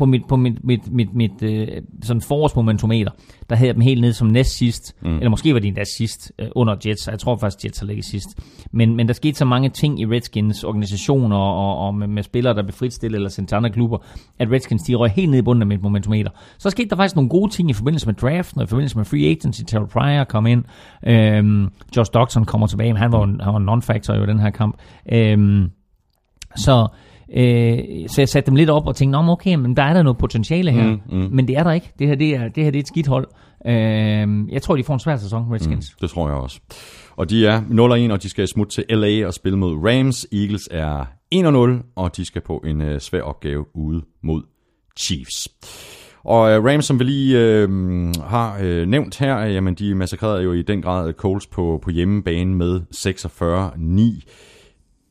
På mit, på mit, mit, mit, mit øh, sådan forårsmomentometer, der havde jeg dem helt ned som næst sidst, mm. eller måske var de endda sidst øh, under Jets, jeg tror faktisk Jets har ligget sidst. Men, men der skete så mange ting i Redskins organisationer og, og med, med spillere, der blev fritstillet eller sendt til andre klubber, at Redskins de røg helt ned i bunden af mit momentometer. Så skete der faktisk nogle gode ting i forbindelse med draften og i forbindelse med free agency. Terrell Pryor kom ind, øhm, Josh Doctson kommer tilbage, men han var, jo en- han var en non-factor i den her kamp. Øhm, så, øh, så jeg satte dem lidt op og tænkte, Nå, okay, men der er der noget potentiale her. Mm, mm. Men det er der ikke. Det her, det er, det her det er et skidt hold. Øh, jeg tror, de får en svær sæson, Redskins. Mm. Det tror jeg også. Og de er 0-1, og de skal smutte til LA og spille mod Rams. Eagles er 1-0, og de skal på en øh, svær opgave ude mod Chiefs. Og øh, Rams, som vi lige øh, har øh, nævnt her, øh, jamen de massakrerede jo i den grad Coles på, på hjemmebane med 46-9.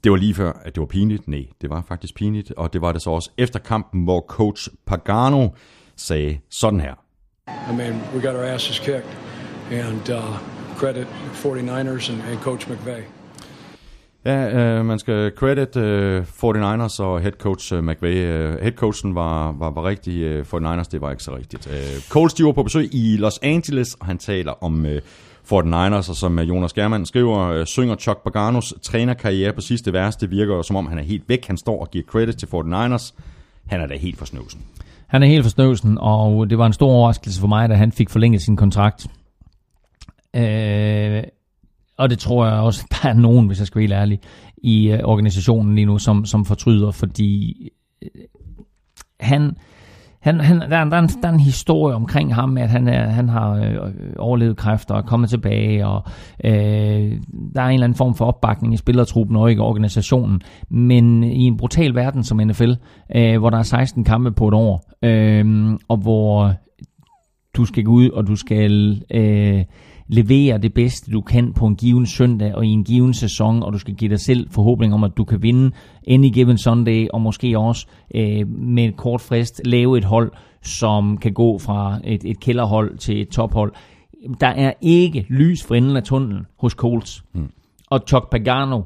Det var lige før, at det var pinligt. Nej, det var faktisk pinligt. Og det var det så også efter kampen, hvor coach Pagano sagde sådan her. I mean, we got our asses kicked, and uh, credit 49ers and, and Coach McVay. Ja, øh, man skal credit øh, 49ers og head coach øh, McVay. Øh, head coachen var, var, var rigtig, øh, 49ers det var ikke så rigtigt. Øh, Coles de var på besøg i Los Angeles, og han taler om øh, 49ers, og som øh, Jonas Germann skriver, øh, synger Chuck Paganos trænerkarriere på sidste vers. Det virker jo, som om han er helt væk. Han står og giver credit til 49ers. Han er da helt for snøvsen. Han er helt for snøvsen, og det var en stor overraskelse for mig, da han fik forlænget sin kontrakt. Øh, og det tror jeg også, [LAUGHS] der er nogen, hvis jeg skal være helt ærlig, i øh, organisationen lige nu, som, som fortryder, fordi øh, han, han, han, der, er, der, er en, der er en historie omkring ham, med, at han, er, han har øh, øh, overlevet kræfter og er kommet tilbage, og øh, der er en eller anden form for opbakning i spillertruppen og ikke organisationen. Men i en brutal verden som NFL, øh, hvor der er 16 kampe på et år, øh, og hvor du skal gå ud, og du skal øh, levere det bedste, du kan på en given søndag og i en given sæson, og du skal give dig selv forhåbning om, at du kan vinde any given Sunday, og måske også øh, med et kort frist lave et hold, som kan gå fra et, et kælderhold til et tophold. Der er ikke lys for enden af tunnelen hos Colts. Mm. Og Chuck Pagano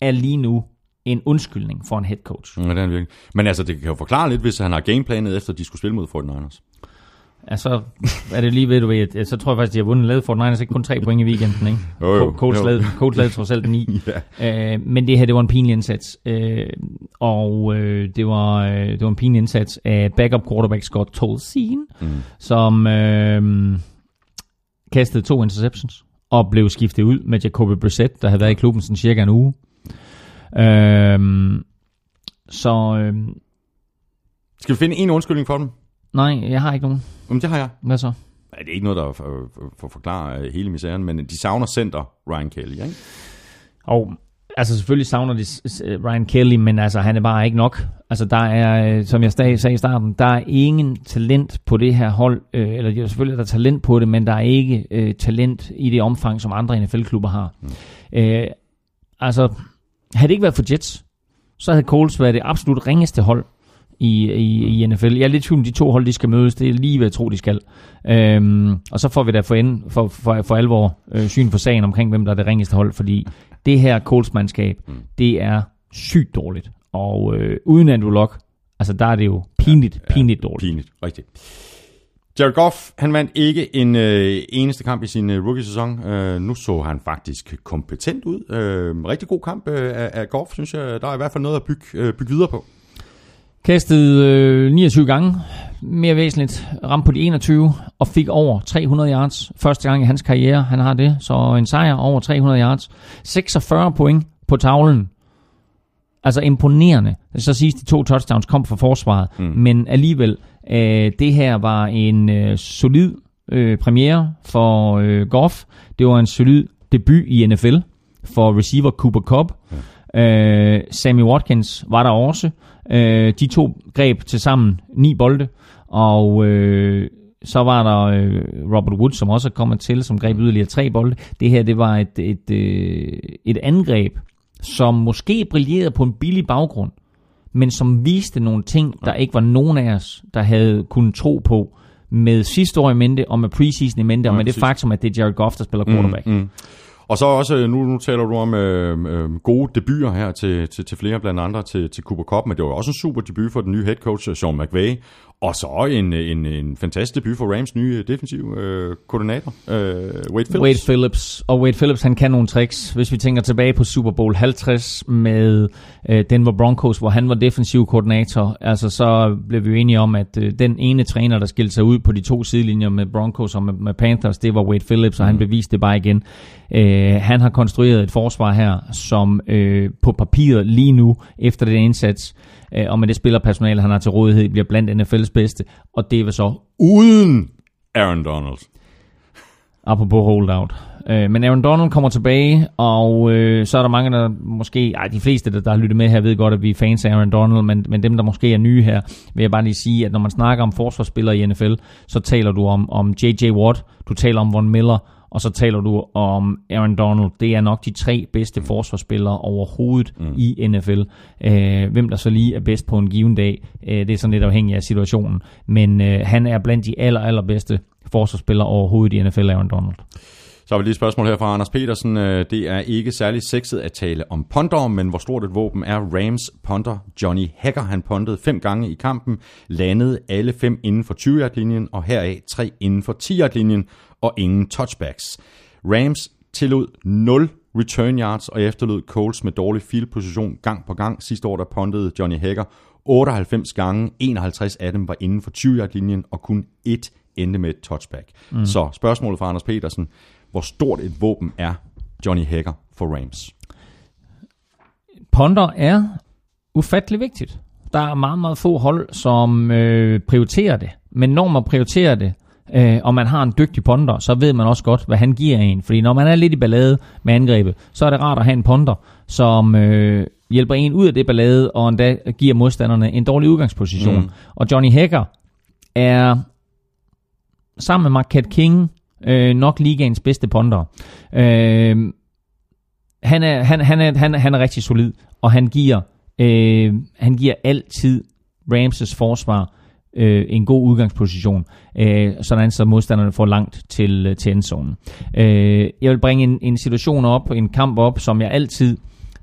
er lige nu en undskyldning for en head coach. Ja, det er virkelig. Men altså, det kan jo forklare lidt, hvis han har gameplanet efter, at de skulle spille mod 49ers. Altså, er det lige ved, du ved, at- så tror jeg faktisk, de har vundet lavet for Niners ikke kun tre point i weekenden, ikke? Jo, jo. Colts lavede, Colts lavede trods alt ni. [LAUGHS] Ja. øh, men det her, det var en pinlig indsats. Øh, og øh, det, var, øh, det var en pinlig indsats af backup quarterback Scott Tolzien, mm. som øh, kastede to interceptions og blev skiftet ud med Jacoby Brissett, der havde været i klubben sådan cirka en uge. Øh, så øh, Skal vi finde en undskyldning for dem? Nej, jeg har ikke nogen. Jamen, det har jeg. Hvad så? Nej, det er ikke noget, der for, for, for forklarer øh, hele misæren, men de savner center Ryan Kelly, ikke? Og altså selvfølgelig savner de Ryan Kelly, men altså han er bare ikke nok. Altså der er, øh, som jeg sagde i starten, der er ingen talent på det her hold, øh, eller selvfølgelig er der talent på det, men der er ikke øh, talent i det omfang, som andre NFL-klubber har. Mm. Øh, altså, havde det ikke været for Jets, så havde Coles været det absolut ringeste hold i, i, i NFL. Jeg er lidt tvivl om, de to hold, de skal mødes. Det er lige, hvad jeg tror, de skal. Øhm, og så får vi da for, enden, for, for, for alvor øh, syn for sagen omkring, hvem der er det ringeste hold, fordi det her Colts-mandskab, mm. det er sygt dårligt. Og øh, uden Andrew Luck, altså der er det jo pinligt, ja, pinligt dårligt. Pinligt, rigtigt. Jared Goff, han vandt ikke en øh, eneste kamp i sin øh, rookie-sæson. Øh, nu så han faktisk kompetent ud. Øh, rigtig god kamp øh, af, af Goff, synes jeg. Der er i hvert fald noget at bygge, øh, bygge videre på. Kastet øh, 29 gange, mere væsentligt, ramte på de 21 og fik over 300 yards. Første gang i hans karriere, han har det. Så en sejr over 300 yards. 46 point på tavlen. Altså imponerende. Så siges de to touchdowns kom fra forsvaret, mm. men alligevel, øh, det her var en øh, solid øh, premiere for øh, Goff. Det var en solid debut i NFL for receiver Cooper Cup. Ja. Øh, Sammy Watkins var der også. Øh, de to greb til sammen ni bolde, og øh, så var der øh, Robert Wood, som også er kommet til, som greb yderligere tre bolde. Det her, det var et, et, øh, et angreb, som måske brillerede på en billig baggrund, men som viste nogle ting, der ikke var nogen af os, der havde kunnet tro på, med sidste år i mente, og med preseason i mente, og med det faktum, at det er Jared Goff, der spiller quarterback. Mm, mm. Og så også, øh, nu, nu taler du om øh, øh, gode debuter her til, til, til flere, blandt andre til, til Cooper Cup, men det var også en super debut for den nye head coach, øh, Sean McVay, og så en, en, en fantastisk debut for Rams nye defensiv øh, koordinator, øh, Wade Phillips. Wade Phillips. Og Wade Phillips, han kan nogle tricks. Hvis vi tænker tilbage på Super Bowl 50 med øh, Denver Broncos, hvor han var defensiv koordinator, altså så blev vi jo enige om, at øh, den ene træner, der skilte sig ud på de to sidelinjer med Broncos og med, med Panthers, det var Wade Phillips, og mm. han beviste det bare igen. Øh, han har konstrueret et forsvar her, som øh, på papiret lige nu, efter den indsats, øh, og med det spillerpersonale, han har til rådighed, bliver blandt NFL's bedste, og det var så uden Aaron Donald. Apropos holdout. Øh, men Aaron Donald kommer tilbage, og øh, så er der mange, der måske, ej, de fleste, der, der har lyttet med her, ved godt, at vi er fans af Aaron Donald, men, men dem, der måske er nye her, vil jeg bare lige sige, at når man snakker om forsvarsspillere i NFL, så taler du om, om J.J. Watt, du taler om Von Miller, og så taler du om Aaron Donald. Det er nok de tre bedste forsvarsspillere overhovedet mm. i NFL. Øh, hvem der så lige er bedst på en given dag, øh, det er sådan lidt afhængigt af situationen. Men øh, han er blandt de aller, allerbedste forsvarsspillere overhovedet i NFL, Aaron Donald. Så har vi lige et spørgsmål her fra Anders Petersen. Øh, det er ikke særlig sexet at tale om ponder, men hvor stort et våben er Rams ponder Johnny Hacker? Han pondede fem gange i kampen, landede alle fem inden for 20-yard-linjen, og heraf tre inden for 10-yard-linjen, og ingen touchbacks. Rams tillod 0 return yards og efterlod Coles med dårlig fieldposition gang på gang. Sidste år der pondede Johnny Hacker 98 gange, 51 af dem var inden for 20-yard-linjen, og kun et endte med et touchback. Mm. Så spørgsmålet fra Anders Petersen, hvor stort et våben er Johnny Hacker for Rams? Ponder er ufattelig vigtigt. Der er meget, meget få hold, som øh, prioriterer det. Men når man prioriterer det, øh, og man har en dygtig ponder, så ved man også godt, hvad han giver en. Fordi når man er lidt i ballade med angrebet, så er det rart at have en ponder, som øh, hjælper en ud af det ballade, og endda giver modstanderne en dårlig udgangsposition. Mm. Og Johnny Hacker er sammen med Marquette King øh, nok ligaens bedste ponder. Øh, han, er, han, han, er, han, han er rigtig solid, og han giver, øh, han giver altid Ramses forsvar øh, en god udgangsposition, øh, sådan så modstanderne får langt til, til endzonen. Øh, jeg vil bringe en, en situation op, en kamp op, som jeg altid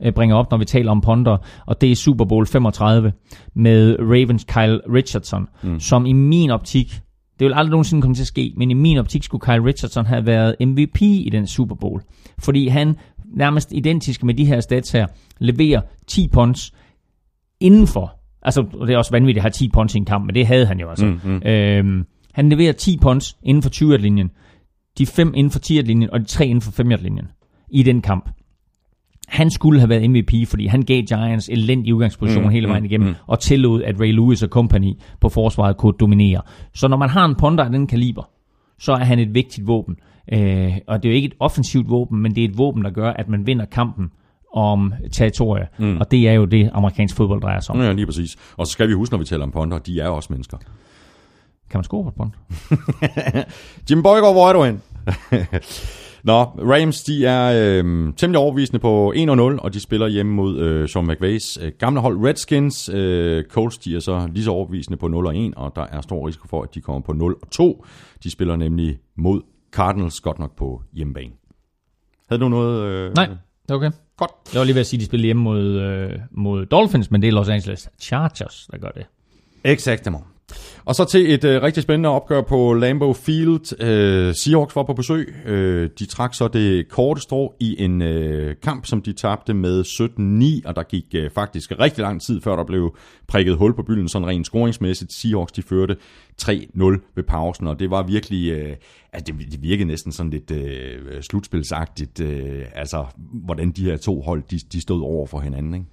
øh, bringer op, når vi taler om ponder, og det er Super Bowl 35 med Ravens Kyle Richardson, mm. som i min optik, det vil aldrig nogensinde komme til at ske, men i min optik skulle Kyle Richardson have været MVP i den Super Bowl, fordi han nærmest identisk med de her stats her, leverer 10 punts indenfor Altså, det er også vanvittigt at have 10 punts i en kamp, men det havde han jo altså. Mm, mm. Øhm, han leverer 10 punts inden for 20-linjen, de 5 inden for 10-linjen, og de 3 inden for 5-linjen i den kamp. Han skulle have været MVP, fordi han gav Giants elendig udgangsposition mm, hele vejen mm, igennem, mm, og tillod, at Ray Lewis og company på forsvaret kunne dominere. Så når man har en ponder af den kaliber, så er han et vigtigt våben. Øh, og det er jo ikke et offensivt våben, men det er et våben, der gør, at man vinder kampen om territorier. Mm. Og det er jo det, amerikansk fodbold drejer sig om. Ja, lige præcis. Og så skal vi huske, når vi taler om ponder, de er også mennesker. Kan man score på et pond? [LAUGHS] Jim Boygaard, hvor er du hen? [LAUGHS] Nå, Rams, de er øh, temmelig overvisende på 1-0, og de spiller hjemme mod øh, Sean McVays øh, gamle hold Redskins. Øh, Colts, de er så lige så overvisende på 0-1, og der er stor risiko for, at de kommer på 0-2. De spiller nemlig mod Cardinals, godt nok på hjemmebane. Havde du noget? Øh, Nej, okay. Godt. Jeg var lige ved at sige, at de spiller hjemme mod, øh, mod Dolphins, men det er Los Angeles Chargers, der gør det. Exakt. Og så til et øh, rigtig spændende opgør på Lambeau Field. Øh, Seahawks var på besøg. Øh, de trak så det korte strå i en øh, kamp, som de tabte med 17-9, og der gik øh, faktisk rigtig lang tid, før der blev prikket hul på bylden, sådan rent scoringsmæssigt. Seahawks de førte 3-0 ved pausen, og det var virkelig, øh, altså det, det virkede næsten sådan lidt øh, slutspilsagtigt, øh, altså hvordan de her to hold, de, de stod over for hinanden, ikke?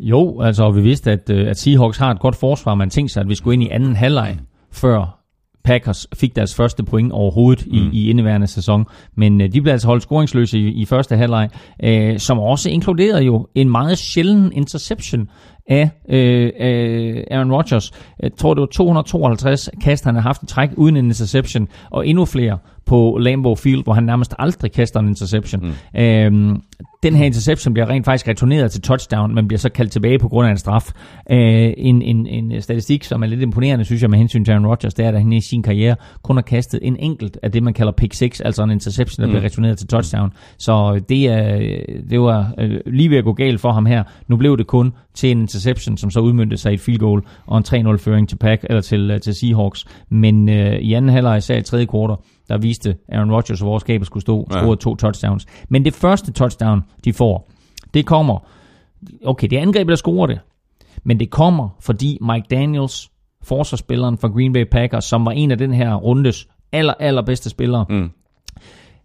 Jo, altså vi vidste, at, øh, at Seahawks har et godt forsvar. Man tænkte sig, at vi skulle ind i anden halvleg, før Packers fik deres første point overhovedet i, Mm. i indeværende sæson. Men øh, de blev altså holdt scoringsløse i, i første halvleg, øh, som også inkluderede jo en meget sjælden interception af øh, øh, Aaron Rodgers. Jeg tror, det var 252 kast, han har haft i træk uden en interception, og endnu flere på Lambeau Field, hvor han nærmest aldrig kaster en interception. Mm. Øhm, den her interception bliver rent faktisk returneret til touchdown, men bliver så kaldt tilbage på grund af en straf. Øh, en, en, en statistik, som er lidt imponerende, synes jeg, med hensyn til Aaron Rodgers, det er, at han i sin karriere kun har kastet en enkelt af det, man kalder pick 6, altså en interception, der mm. bliver returneret til touchdown. Så det, er, det var øh, lige ved at gå galt for ham her. Nu blev det kun til en interception, som så udmyndte sig i et field goal og en 3-0-føring til, Pack, eller til, øh, til Seahawks. Men øh, i anden halvleg, især i tredje kvartal, der viste Aaron Rodgers, hvor skabet skulle stå, Ja. scorede to touchdowns. Men det første touchdown, de får, det kommer, okay, det er angrebet, der scorer det, men det kommer, fordi Mike Daniels, forsvarsspilleren for Green Bay Packers, som var en af den her rundes aller, allerbedste spillere, Mm.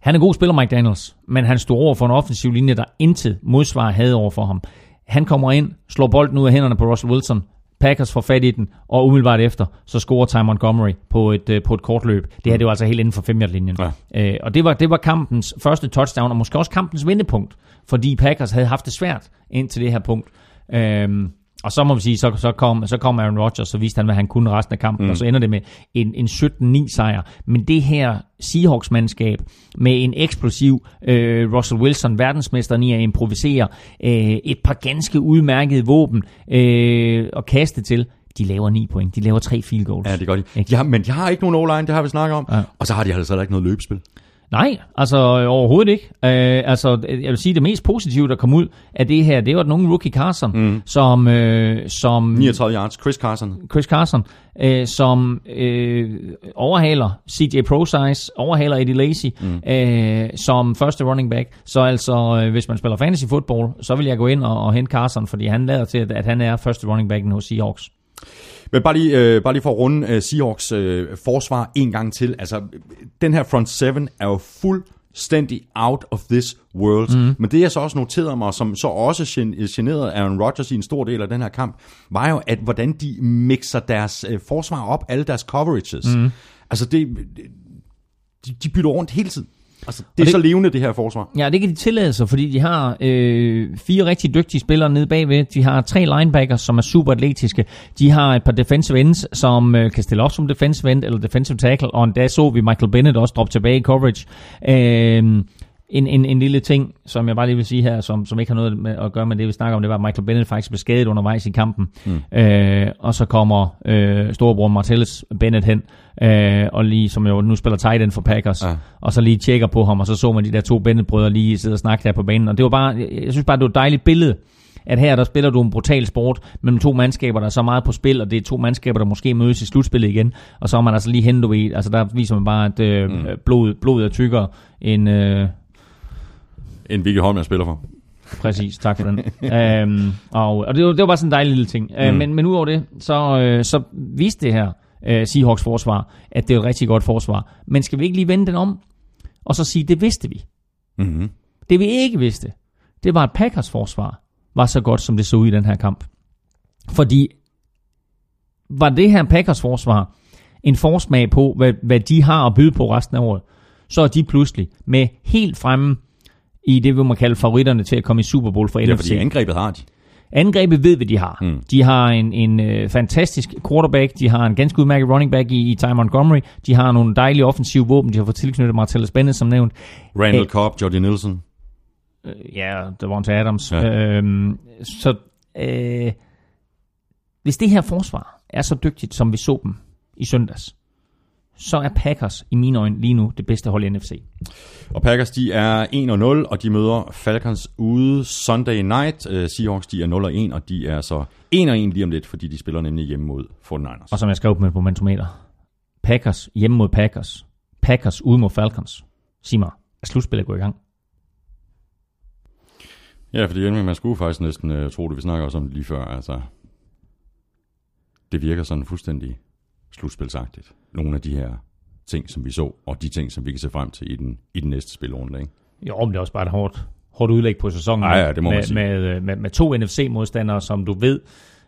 han er god spiller, Mike Daniels, men han stod over for en offensiv linje, der intet modsvar havde over for ham. Han kommer ind, slår bolden ud af hænderne på Russell Wilson, Packers får fat i den, og umiddelbart efter, så scorer Ty Montgomery på et, øh, på et kort løb. Det her, det var altså helt inden for 5 linjen Ja. øh, Og det var, det var kampens første touchdown, og måske også kampens vendepunkt, fordi Packers havde haft det svært indtil det her punkt. Øhm, og så må vi sige, så, så, kom, så kom Aaron Rodgers, så viste han, hvad han kunne resten af kampen, mm. og så ender det med en, en 17-9 sejr. Men det her Seahawks-mandskab med en eksplosiv øh, Russell Wilson, verdensmesteren i at improvisere, øh, et par ganske udmærkede våben øh, at kaste til, de laver 9 point. De laver tre field goals. Ja, det gør de. Ikke? har, men de har ikke nogen o-line, det har vi snakket om. Ja. Og så har de altså ikke noget løbespil. Nej, altså øh, overhovedet ikke. Øh, altså, øh, jeg vil sige, det mest positive, der kom ud af det her, det var den unge rookie Carson, mm. som, øh, som 39 yards, Chris Carson. Chris Carson, øh, som øh, overhaler CJ ProSize, overhaler Eddie Lacy mm. øh, som første running back. Så altså, øh, hvis man spiller fantasy football, så vil jeg gå ind og, og hente Carson, fordi han lader til, at, at han er første running backen hos Seahawks. Men bare lige, øh, bare lige for at runde øh, Seahawks øh, forsvar en gang til. Altså, den her front seven er jo fuldstændig out of this world. Mm. Men det jeg så også noterede mig, som så også gen- generede Aaron Rodgers i en stor del af den her kamp, var jo, at hvordan de mixer deres øh, forsvar op, alle deres coverages. Mm. Altså, det, de, de bytter rundt hele tiden. Altså, det er det- så levende, det her forsvar. Ja, det kan de tillade sig, fordi de har øh, fire rigtig dygtige spillere nede bagved. De har tre linebackers, som er super atletiske. De har et par defensive ends, som øh, kan stille op som defensive end eller defensive tackle. Og endda så vi Michael Bennett også droppe tilbage i coverage. Øh, en, en, en lille ting, som jeg bare lige vil sige her, som, som ikke har noget med at gøre med det, vi snakker om, det var, at Michael Bennett faktisk blev skadet undervejs i kampen. Mm. Øh, og så kommer øh, storebror Martellus Bennett hen, øh, og lige, som jo nu spiller tight end for Packers, Ja. og så lige tjekker på ham, og så så man de der to Bennett-brødre lige sidde og snakke der på banen. Og det var bare, jeg, jeg synes bare, det var et dejligt billede, at her der spiller du en brutal sport mellem to mandskaber, der er så meget på spil, og det er to mandskaber, der måske mødes i slutspillet igen, og så er man altså lige hentet i, altså der viser man bare, at øh, mm. blod, blodet er tykkere end... Øh, En Vicky Holm, jeg spiller for. Præcis, tak for den. øhm, og, og det, var, det var bare sådan en dejlig lille ting. Mm. Øh, men, men udover det, så, øh, så viste det her øh, Seahawks forsvar, at det er et rigtig godt forsvar. Men skal vi ikke lige vende den om, og så sige, det vidste vi. Mm-hmm. Det vi ikke vidste, det var, at Packers forsvar var så godt, som det så ud i den her kamp. Fordi var det her Packers forsvar en forsmag på, hvad, hvad de har at byde på resten af året, så er de pludselig med helt fremme i det, vi må kalde favoritterne til at komme i Super Bowl for Ja, NFC. fordi angrebet har de. Angrebet ved, hvad de har. Mm. De har en, en øh, fantastisk quarterback, de har en ganske udmærket running back i, i Ty Montgomery, de har nogle dejlige offensive våben, de har fået tilknyttet Martellus Bennett, som nævnt. Randall Cobb, Jordi Nielsen. Øh, ja, Devonta Adams. Ja. Ja. Øhm, så øh, hvis det her forsvar er så dygtigt, som vi så dem i søndags, så er Packers i mine øjne lige nu det bedste hold i NFC. Og Packers, de er 1-0, og de møder Falcons ude Sunday night. Uh, Seahawks, de er 0-1, og de er så 1-1 lige om lidt, fordi de spiller nemlig hjemme mod 49ers. Og som jeg skrev på mit momentometer, Packers hjemme mod Packers, Packers ude mod Falcons. Sig mig, er slutspillet gået i gang? Ja, fordi man skulle faktisk næsten uh, tro det, vi snakker også om lige før. Altså, det virker sådan fuldstændig slutspilsagtigt. Nogle af de her ting, som vi så, og de ting, som vi kan se frem til i den, i den næste spilrunde. Ikke? Jo, men det er også bare et hårdt, hårdt udlæg på sæsonen. Ej, ja, det må man med, sige. med, med, med to NFC-modstandere, som du ved,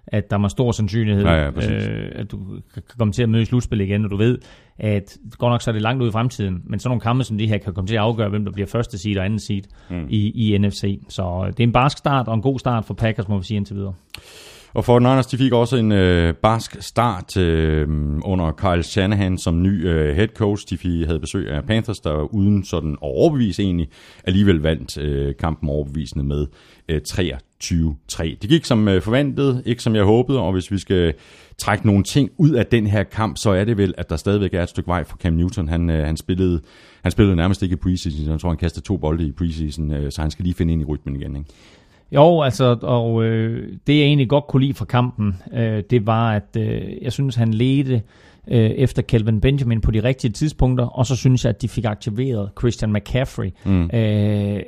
at der er stor sandsynlighed, Ja, ja, præcis. øh, at du kan komme til at møde i slutspil igen, og du ved, at godt nok så er det langt ud i fremtiden, men sådan nogle kampe som de her kan komme til at afgøre, hvem der bliver første seed og anden seed mm. i, i NFC. Så øh, det er en barsk start og en god start for Packers, må vi sige indtil videre. Og for Niners, de fik også en øh, barsk start øh, under Kyle Shanahan som ny øh, head coach. De fik, havde besøg af Panthers, der uden sådan at overbevise egentlig, alligevel vandt øh, kampen overbevisende med øh, 23-3. Det gik som øh, forventet, ikke som jeg håbede, og hvis vi skal trække nogle ting ud af den her kamp, så er det vel, at der stadigvæk er et stykke vej for Cam Newton. Han, øh, han, spillede, han spillede nærmest ikke i preseason, jeg tror, han kastede to bolde i preseason, øh, så han skal lige finde ind i rytmen igen. Ikke? Jo, altså, og øh, det jeg egentlig godt kunne lide fra kampen, øh, det var, at øh, jeg synes, han ledte øh, efter Kelvin Benjamin på de rigtige tidspunkter, og så synes jeg, at de fik aktiveret Christian McCaffrey. Mm. Øh,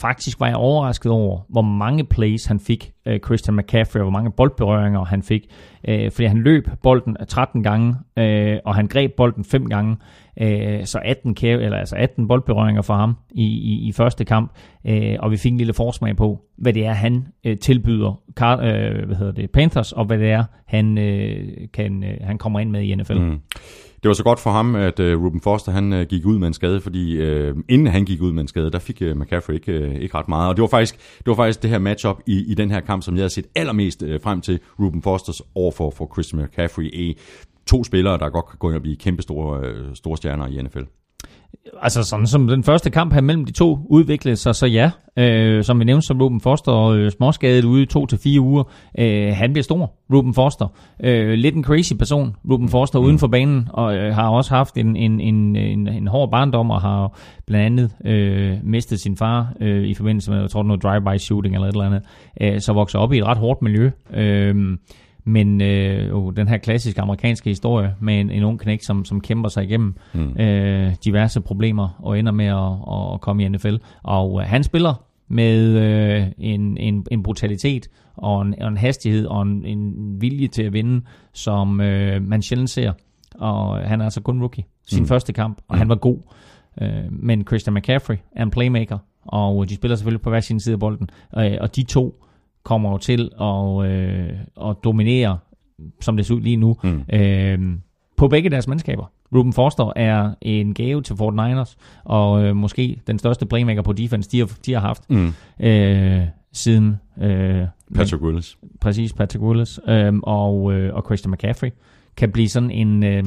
faktisk var jeg overrasket over, hvor mange plays han fik, øh, Christian McCaffrey, og hvor mange boldberøringer han fik. Øh, fordi han løb bolden øh, 13 gange, øh, og han greb bolden 5 gange. Øh, så 18, eller altså 18 boldberøringer for ham i, i, i første kamp. Øh, og vi fik en lille forsmag på, hvad det er, han øh, tilbyder Car- øh, hvad hedder det, Panthers, og hvad det er, han, øh, kan, øh, han kommer ind med i NFL. Mm. Det var så godt for ham, at uh, Ruben Foster han uh, gik ud med en skade, fordi uh, inden han gik ud med en skade, der fik uh, McCaffrey ikke, uh, ikke ret meget. Og det var faktisk det, var faktisk det her matchup i, i den her kamp, som jeg havde set allermest uh, frem til Ruben Fosters over for, for Christian McCaffrey. E, to spillere, der godt kan gå ind og blive kæmpe store, uh, store stjerner i NFL. Altså sådan som den første kamp her mellem de to udviklede sig, så ja, øh, som vi nævnte, som Ruben Foster øh, småskadet ude i to til fire uger, øh, han bliver stor, Ruben Foster. Øh, lidt en crazy person, Ruben Foster mm. uden for banen, og øh, har også haft en, en, en, en, en hård barndom, og har blandt andet øh, mistet sin far øh, i forbindelse med, jeg tror, noget drive-by shooting eller et eller andet, øh, så vokser op i et ret hårdt miljø. Øh, men øh, jo, den her klassiske amerikanske historie med en, en ung knæk, som, som kæmper sig igennem mm. øh, diverse problemer og ender med at, at komme i NFL. Og øh, han spiller med øh, en, en, en brutalitet og en, og en hastighed og en, en vilje til at vinde, som øh, man sjældent ser. Og han er altså kun rookie. Sin mm. første kamp, og mm. han var god. Øh, men Christian McCaffrey er en playmaker, og de spiller selvfølgelig på hver sin side af bolden. Øh, og de to kommer jo til at, øh, at dominere, som det ser ud lige nu, mm. øh, på begge deres mandskaber. Ruben Foster er en gave til 49ers, og øh, måske den største playmaker på defense, de har, de har haft Mm. øh, siden... Øh, Patrick Willis. Præcis, Patrick Willis. Øh, og, øh, og Christian McCaffrey kan blive sådan en... Øh,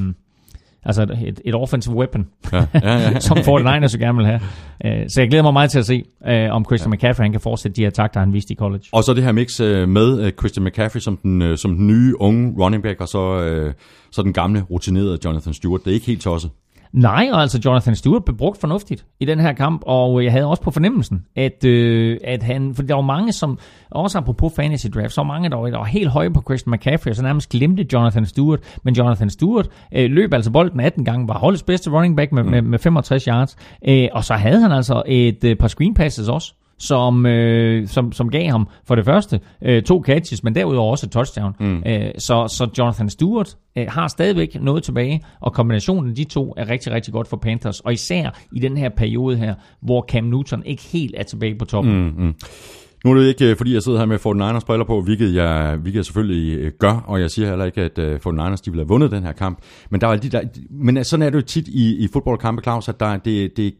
altså et, et offensive weapon, Ja, ja, ja. [LAUGHS] som 49ers så gerne vil have. Øh, så jeg glæder mig meget til at se, øh, om Christian ja. McCaffrey han kan fortsætte de her takter, han viste i college. Og så det her mix øh, med Christian McCaffrey som den, som den nye unge running back, og så, så den gamle rutinerede Jonathan Stewart. Det er ikke helt tosset. Nej, og altså Jonathan Stewart blev brugt fornuftigt i den her kamp, og jeg havde også på fornemmelsen, at, øh, at han, for der var mange, som, også apropos fantasy draft, så var mange, der var, der var helt høje på Christian McCaffrey, og så nærmest glemte Jonathan Stewart, men Jonathan Stewart øh, løb altså bolden 18 gange, var holdets bedste running back med, mm. med, med 65 yards, øh, og så havde han altså et øh, par screen passes også, som, øh, som, som gav ham for det første øh, to catches, men derudover også et touchdown. Mm. Øh, så, så Jonathan Stewart øh, har stadigvæk noget tilbage, og kombinationen af de to er rigtig, rigtig godt for Panthers, og især i den her periode her, hvor Cam Newton ikke helt er tilbage på toppen. Mm. Mm-hmm. Nu er det ikke, øh, fordi jeg sidder her med 49ers briller på, hvilket jeg, hvilket jeg selvfølgelig øh, gør, og jeg siger heller ikke, at uh, 49ers de ville have vundet den her kamp. Men, der er de der, men sådan er det jo tit i, i fodboldkampe, Claus, at der, er- det, det er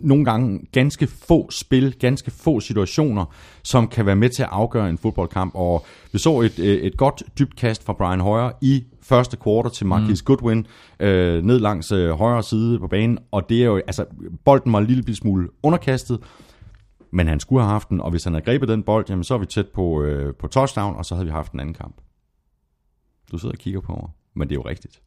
nogle gange ganske få spil, ganske få situationer, som kan være med til at afgøre en fodboldkamp. Og vi så et, øh, et godt dybt kast fra Brian Hoyer i første kvartal til Marquis mm. Goodwin, øh, ned langs øh, højre side på banen, og det er jo, altså, bolden var en lille smule underkastet, men han skulle have haft den, og hvis han havde grebet den bold, jamen så er vi tæt på, øh, på touchdown, og så havde vi haft en anden kamp. Du sidder og kigger på mig, men det er jo rigtigt.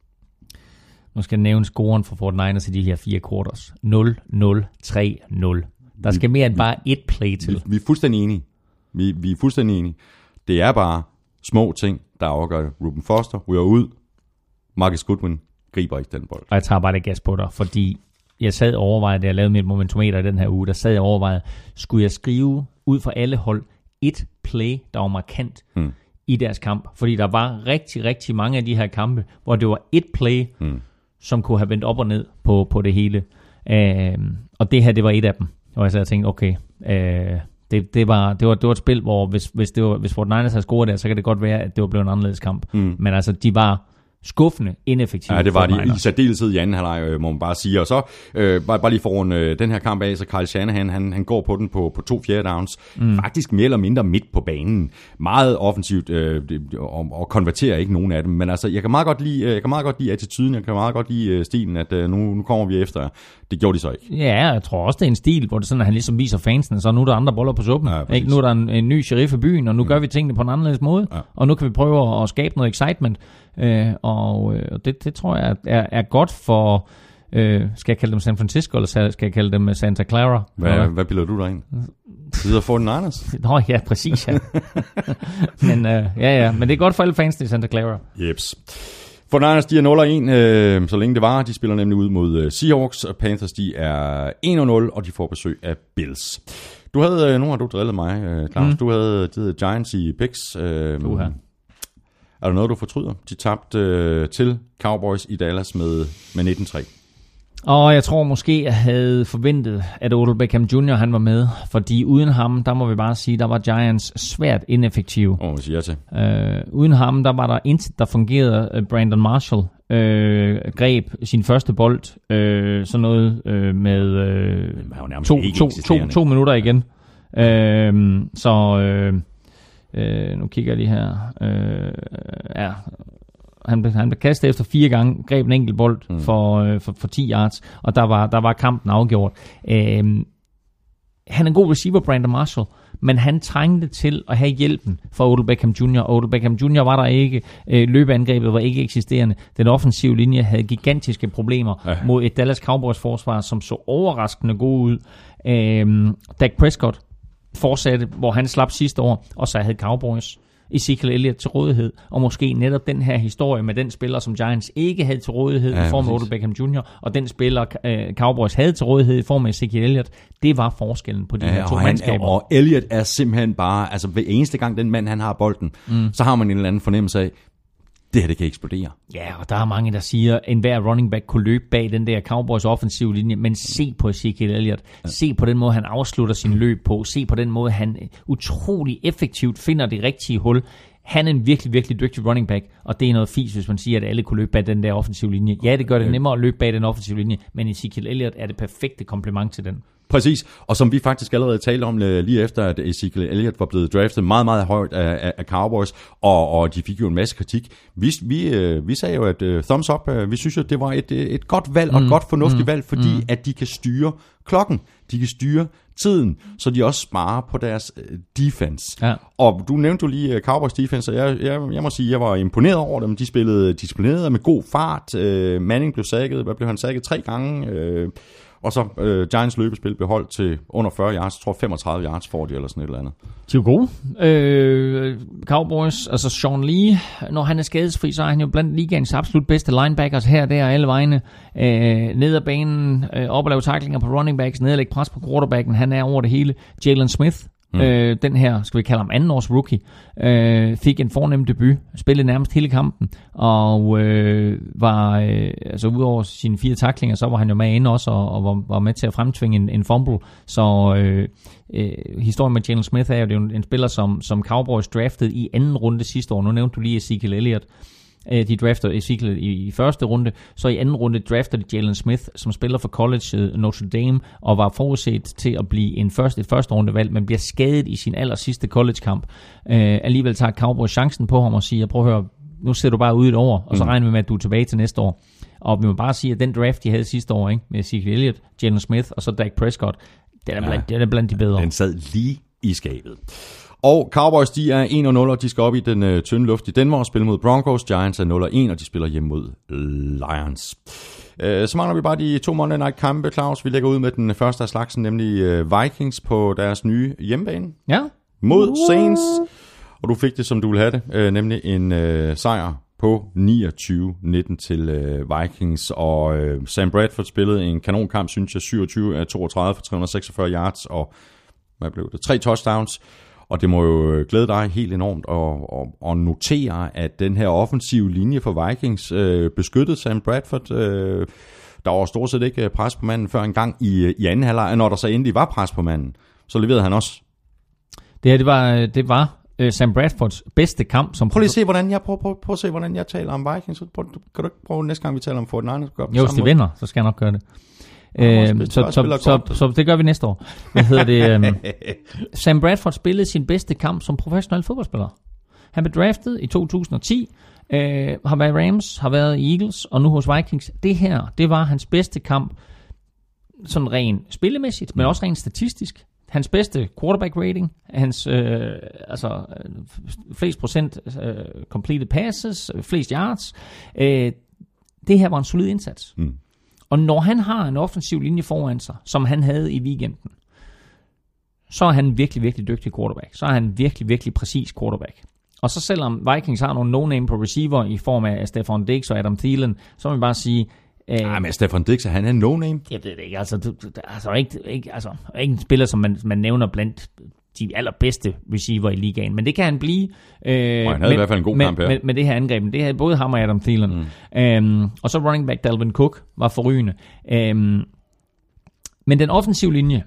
Nu skal jeg nævne scoren for 49ers i de her fire quarters. 0-0-3-0. Der skal mere end bare et play til. Vi, vi er fuldstændig enige. Vi, vi er fuldstændig enige. Det er bare små ting, der afgør det. Ruben Foster ryger ud. Marcus Goodwin griber ikke den bold. Og jeg tager bare det gas på dig, fordi jeg sad og overvejede, da jeg lavede mit momentometer i den her uge, der sad jeg og overvejede, skulle jeg skrive ud for alle hold et play, der var markant Hmm. i deres kamp. Fordi der var rigtig, rigtig mange af de her kampe, hvor det var et play, Hmm. som kunne have vendt op og ned på, på det hele. Øh, og det her, det var et af dem. Og jeg sad og tænkte, okay, øh, det, det, var, det, var, det var et spil, hvor hvis, hvis, det var, hvis Fort Niners havde scoret der, så kan det godt være, at det var blevet en anderledes kamp. Mm. Men altså, de var skuffende ineffektive. Ja, det var de i særdeleshed i anden halvleg, øh, må man bare sige. Og så, øh, bare, bare lige for runde øh, den her kamp af, så Kyle Shanahan, han, han går på den på, på to fjerde downs. Mm. Faktisk mere eller mindre midt på banen. Meget offensivt, øh, og, og konverterer ikke nogen af dem. Men altså, jeg kan meget godt lide, øh, jeg kan meget godt lide attituden, jeg kan meget godt lide øh, stilen, at øh, nu, nu kommer vi efter. Det gjorde de så ikke. Ja, jeg tror også, det er en stil, hvor det sådan, at han ligesom viser fansene, så nu er der andre boller på suppen. Ja, ikke? Nu er der en, en ny sheriff i byen, og nu mm. gør vi tingene på en anderledes måde. Ja. Og nu kan vi prøve at, at skabe noget excitement. Øh, og øh, det, det tror jeg er, er godt for, øh, skal jeg kalde dem San Francisco, eller skal jeg kalde dem Santa Clara? Hvad, Eller- hvad bilder du dig ind? Sidder for den Niners? [LAUGHS] Nå ja, præcis ja. [LAUGHS] men, øh, ja, ja. men det er godt for alle fans i Santa Clara. Jeps. For Niners, de er 0-1, øh, så længe det var. De spiller nemlig ud mod øh, Seahawks, og Panthers, de er 1-0, og de får besøg af Bills. Du havde, øh, nu har du drillet mig, øh, Claus, mm. Du havde hedder Giants i picks. Øh, Uha. Er der noget, du fortryder? De tabte øh, til Cowboys i Dallas med, med 19-3. Og jeg tror måske, jeg havde forventet, at Odell Beckham Jr. han var med. Fordi uden ham, der må vi bare sige, der var Giants svært ineffektive. Åh, hvad siger jeg til? Øh, uden ham, der var der intet, der fungerede. Øh, Brandon Marshall øh, greb sin første bold, øh, sådan noget øh, med øh, to, to, to, to minutter igen. Øh, så øh, øh, nu kigger jeg lige her. Øh, ja, han han blev kastet efter fire gange, greb en enkelt bold mm. for, øh, for, for 10 yards, og der var, der var kampen afgjort. Øh, han er en god receiver, Brandon Marshall, men han trængte til at have hjælpen fra Odell Beckham Jr. Odell Beckham Jr. var der ikke. Øh, løbeangrebet var ikke eksisterende. Den offensive linje havde gigantiske problemer ja. mod et Dallas Cowboys forsvar, som så overraskende god ud. Øh, Dak Prescott fortsatte, hvor han slap sidste år, og så havde Cowboys Ezekiel Elliott til rådighed, og måske netop den her historie med den spiller, som Giants ikke havde til rådighed Ja, i form af. Odell Beckham Jr., og den spiller øh, Cowboys havde til rådighed i form af Ezekiel Elliott, det var forskellen på de her Ja, to og, han, mandskaber. og Elliot er simpelthen bare, altså hver eneste gang den mand, han har bolden, mm. så har man en eller anden fornemmelse af, det her, det kan eksplodere. Ja, og der er mange, der siger, at enhver running back kunne løbe bag den der Cowboys offensive linje, men se på Ezekiel Elliott. Se på den måde, han afslutter sin løb på. Se på den måde, han utrolig effektivt finder det rigtige hul. Han er en virkelig, virkelig dygtig running back, og det er noget fis, hvis man siger, at alle kunne løbe bag den der offensive linje. Ja, det gør det nemmere at løbe bag den offensive linje, men Ezekiel Elliott er det perfekte komplement til den. Præcis, og som vi faktisk allerede talte om øh, lige efter, at Ezekiel Elliott var blevet draftet meget, meget højt af, af, af Cowboys, og, og de fik jo en masse kritik. Vi, vi, øh, vi sagde jo, at uh, thumbs up, uh, vi synes jo, det var et, et godt valg, og et godt fornuftigt valg, fordi at de kan styre klokken, de kan styre tiden, så de også sparer på deres defense. Ja. Og du nævnte jo lige Cowboys defense, og jeg, jeg, jeg må sige, jeg var imponeret over dem. De spillede disciplineret med god fart. Øh, Manning blev sækket, hvad blev han sækket? Tre gange. Øh, og så øh, Giants løbespil blev holdt til under 40 yards. Jeg tror 35 yards får de, eller sådan et eller andet. De er jo gode. Øh, Cowboys, altså Sean Lee, når han er skadesfri, så er han jo blandt ligaens absolut bedste linebackers her, der og alle vegne. Øh, ned ad banen, øh, op og lave taklinger på running backs, ned og lægge pres på quarterbacken, han er over det hele. Jalen Smith, Mm. Øh, den her, skal vi kalde ham anden års rookie, øh, fik en fornem debut, spillede nærmest hele kampen, og øh, var, øh, altså udover sine fire taklinger, så var han jo med inde også, og, og var, var med til at fremtvinge en, en fumble, så øh, øh, historien med Jalen Smith er jo, det er jo en, en spiller, som, som Cowboys draftede i anden runde sidste år, nu nævnte du lige Ezekiel Elliott, Øh, De drafter Ezekiel i, i første runde, så i anden runde drafter de Jalen Smith, som spiller for college Notre Dame, og var forudset til at blive en første, et første rundevalg, men bliver skadet i sin aller sidste college-kamp. Øh, alligevel tager Cowboys chancen på ham og siger, prøv at høre, nu ser du bare ud et år, og så regner vi med, at du er tilbage til næste år. Og vi må bare sige, at den draft, de havde sidste år, ikke, med Ezekiel Elliott, Jalen Smith og så Dak Prescott, den er blandt, ja, den er blandt de bedre. Den sad lige i skabet. Og Cowboys, de er 1-0, og de skal op i den øh, tynde luft i Denver og spille mod Broncos. Giants er 0-1, og de spiller hjemme mod Lions. Øh, så mangler vi bare de to Monday Night kampe, Claus. Vi lægger ud med den første af slagsen, nemlig øh, Vikings på deres nye hjemmebane Ja, mod Saints. Og du fik det, som du ville have det, øh, nemlig en øh, sejr på 29-19 til øh, Vikings. Og øh, Sam Bradford spillede en kanonkamp, synes jeg, 27 af 32 for 346 yards og hvad blev det? Tre touchdowns. Og det må jo øh, glæde dig helt enormt at, at, at notere, at den her offensive linje for Vikings øh, beskyttede Sam Bradford. Øh, der var stort set ikke pres på manden før en gang i, øh, i anden halvleg, når der så endelig var pres på manden, så leverede han også det her det var, det var øh, Sam Bradfords bedste kamp som Prøv lige at se, hvordan jeg, prøv, prøv, prøv at se, hvordan jeg taler om Vikings. Så Prøv, kan du ikke prøve næste gang, vi taler om 49ers? Gør på Jo, hvis de vinder, så skal jeg nok gøre det. Øh, så, så, så, godt. så, det gør vi næste år. Hvad hedder det? Um, [LAUGHS] Sam Bradford spillede sin bedste kamp som professionel fodboldspiller. Han blev draftet i 2010, øh, har været Rams, har været i Eagles og nu hos Vikings. Det her, det var hans bedste kamp, sådan rent spillemæssigt, men også rent statistisk. Hans bedste quarterback rating, hans øh, altså øh, flest procent øh, completed passes, øh, flest yards. Øh, det her var en solid indsats. Mm. Og når han har en offensiv linje foran sig, som han havde i weekenden, så er han virkelig, virkelig dygtig quarterback. Så er han virkelig, virkelig præcis quarterback. Og så selvom Vikings har nogle no-name på receiver i form af Stefan Diggs og Adam Thielen, så må man bare sige, øh, Nej, men Stefan Dix, han er en no-name. jeg ved det ikke, altså, du, du, altså, ikke, ikke, altså ikke en spiller, som man, man nævner blandt de allerbedste receiver i ligaen, men det kan han blive. Øh, Og han havde i hvert fald en god med, kamp her. Med, med det her angreb, det havde både ham og Adam Thielen. Mm. Øhm, og så running back Dalvin Cook var forrygende. Øhm, men den offensive linje,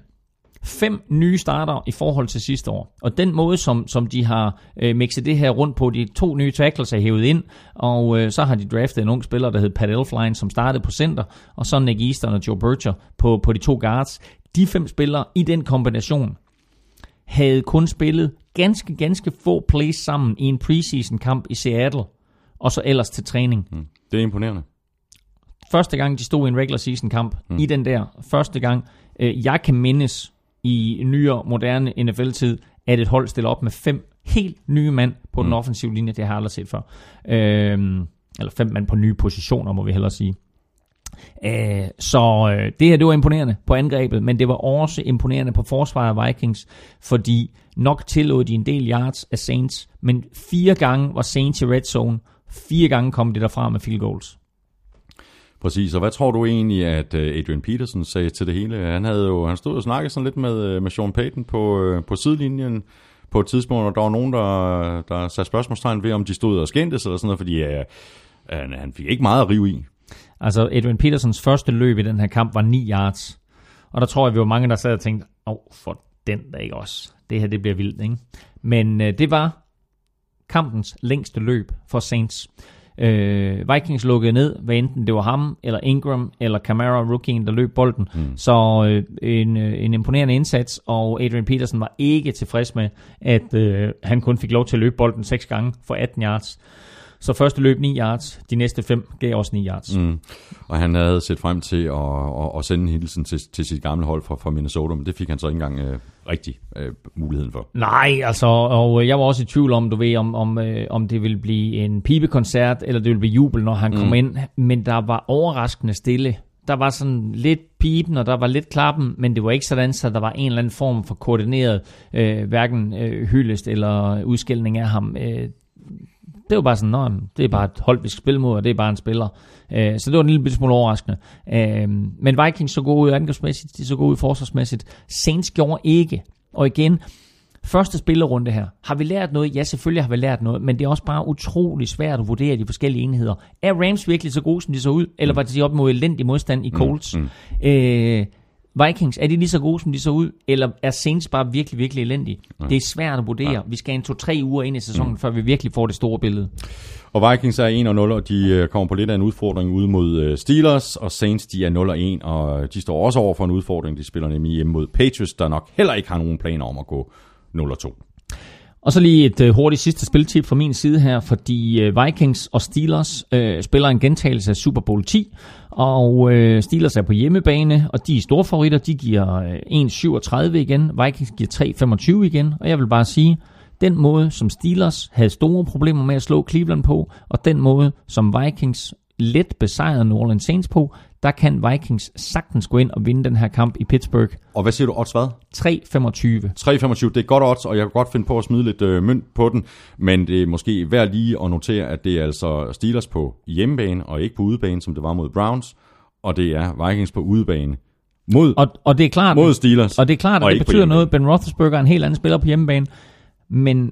fem nye starter i forhold til sidste år. Og den måde, som, som de har øh, mixet det her rundt på, de to nye tackles er hævet ind, og øh, så har de draftet en ung spiller, der hed Pat Elfline, som startede på center, og så Nick Easton og Joe Bircher på, på de to guards. De fem spillere i den kombination havde kun spillet ganske, ganske få plays sammen i en preseason kamp i Seattle, og så ellers til træning. Mm. Det er imponerende. Første gang, de stod i en regular season kamp, mm. i den der første gang, øh, jeg kan mindes i nyere, moderne NFL-tid, at et hold stiller op med fem helt nye mand på mm. den offensive linje. Det har jeg aldrig set før. Øhm, eller fem mand på nye positioner, må vi hellere sige. Øh, så øh, det her, det var imponerende på angrebet, men det var også imponerende på forsvaret af Vikings, fordi nok tillod de en del yards af Saints, men fire gange var Saints i red zone, fire gange kom det derfra med field goals. Præcis, og hvad tror du egentlig, at øh, Adrian Peterson sagde til det hele? Han havde jo, han stod og snakkede sådan lidt med, øh, med Sean Payton på, øh, på sidelinjen på et tidspunkt, og der var nogen, der, der satte spørgsmålstegn ved, om de stod og skændtes eller sådan noget, fordi øh, han, han fik ikke meget at rive i. Altså Adrian Petersons første løb i den her kamp var 9 yards. Og der tror jeg, vi var mange, der sad og tænkte, åh, oh, for den der ikke også. Det her, det bliver vildt, ikke? Men øh, det var kampens længste løb for Saints. Øh, Vikings lukkede ned, hvad enten det var ham, eller Ingram, eller Camara, rookien, der løb bolden. Mm. Så øh, en, øh, en imponerende indsats, og Adrian Peterson var ikke tilfreds med, at øh, han kun fik lov til at løbe bolden seks gange for 18 yards. Så første løb 9 yards, de næste fem gav også 9 yards. Mm. Og han havde set frem til at, at, at sende en hilsen til, til sit gamle hold fra, fra Minnesota, men det fik han så ikke engang øh, rigtig øh, muligheden for. Nej, altså, og øh, jeg var også i tvivl om, du ved, om, om, øh, om det ville blive en pibekoncert, eller det ville blive jubel, når han mm. kom ind. Men der var overraskende stille. Der var sådan lidt pipen, og der var lidt klappen, men det var ikke sådan, så der var en eller anden form for koordineret, øh, hverken øh, hyldest eller udskældning af ham. Øh, det var bare sådan, Nå, det er bare et hold, vi skal spille mod, og det er bare en spiller. Øh, så det var en lille smule overraskende. Øh, men Vikings så gode ud angrebsmæssigt, de så gode ud forsvarsmæssigt. Saints gjorde ikke. Og igen, første spillerunde her. Har vi lært noget? Ja, selvfølgelig har vi lært noget, men det er også bare utrolig svært at vurdere de forskellige enheder. Er Rams virkelig så gode, som de så ud, eller var de op mod elendig modstand i Colts? Mm, mm. Øh, Vikings, er de lige så gode, som de så ud, eller er Saints bare virkelig, virkelig elendige? Ja. Det er svært at vurdere. Ja. Vi skal en to-tre uger ind i sæsonen, mm. før vi virkelig får det store billede. Og Vikings er 1-0, og de øh, kommer på lidt af en udfordring ude mod øh, Steelers, og Saints de er 0-1, og de står også over for en udfordring. De spiller nemlig hjemme mod Patriots, der nok heller ikke har nogen planer om at gå 0-2. Og så lige et øh, hurtigt sidste spiltip fra min side her, fordi øh, Vikings og Steelers øh, spiller en gentagelse af Super Bowl 10, og øh, Steelers er på hjemmebane, og de er store favoritter, de giver øh, 1,37 igen, Vikings giver 3,25 igen, og jeg vil bare sige, Den måde, som Steelers havde store problemer med at slå Cleveland på, og den måde, som Vikings let besejrede New Orleans Saints på, der kan Vikings sagtens gå ind og vinde den her kamp i Pittsburgh. Og hvad siger du, odds hvad? 3-25. 3,25, det er godt odds, og jeg kan godt finde på at smide lidt øh, mønt på den, men det er måske værd lige at notere, at det er altså Steelers på hjemmebane, og ikke på udebane, som det var mod Browns, og det er Vikings på udebane mod, Og, og det er klart, mod Steelers. og det er klart, at det betyder noget. Ben Roethlisberger er en helt anden spiller på hjemmebane, men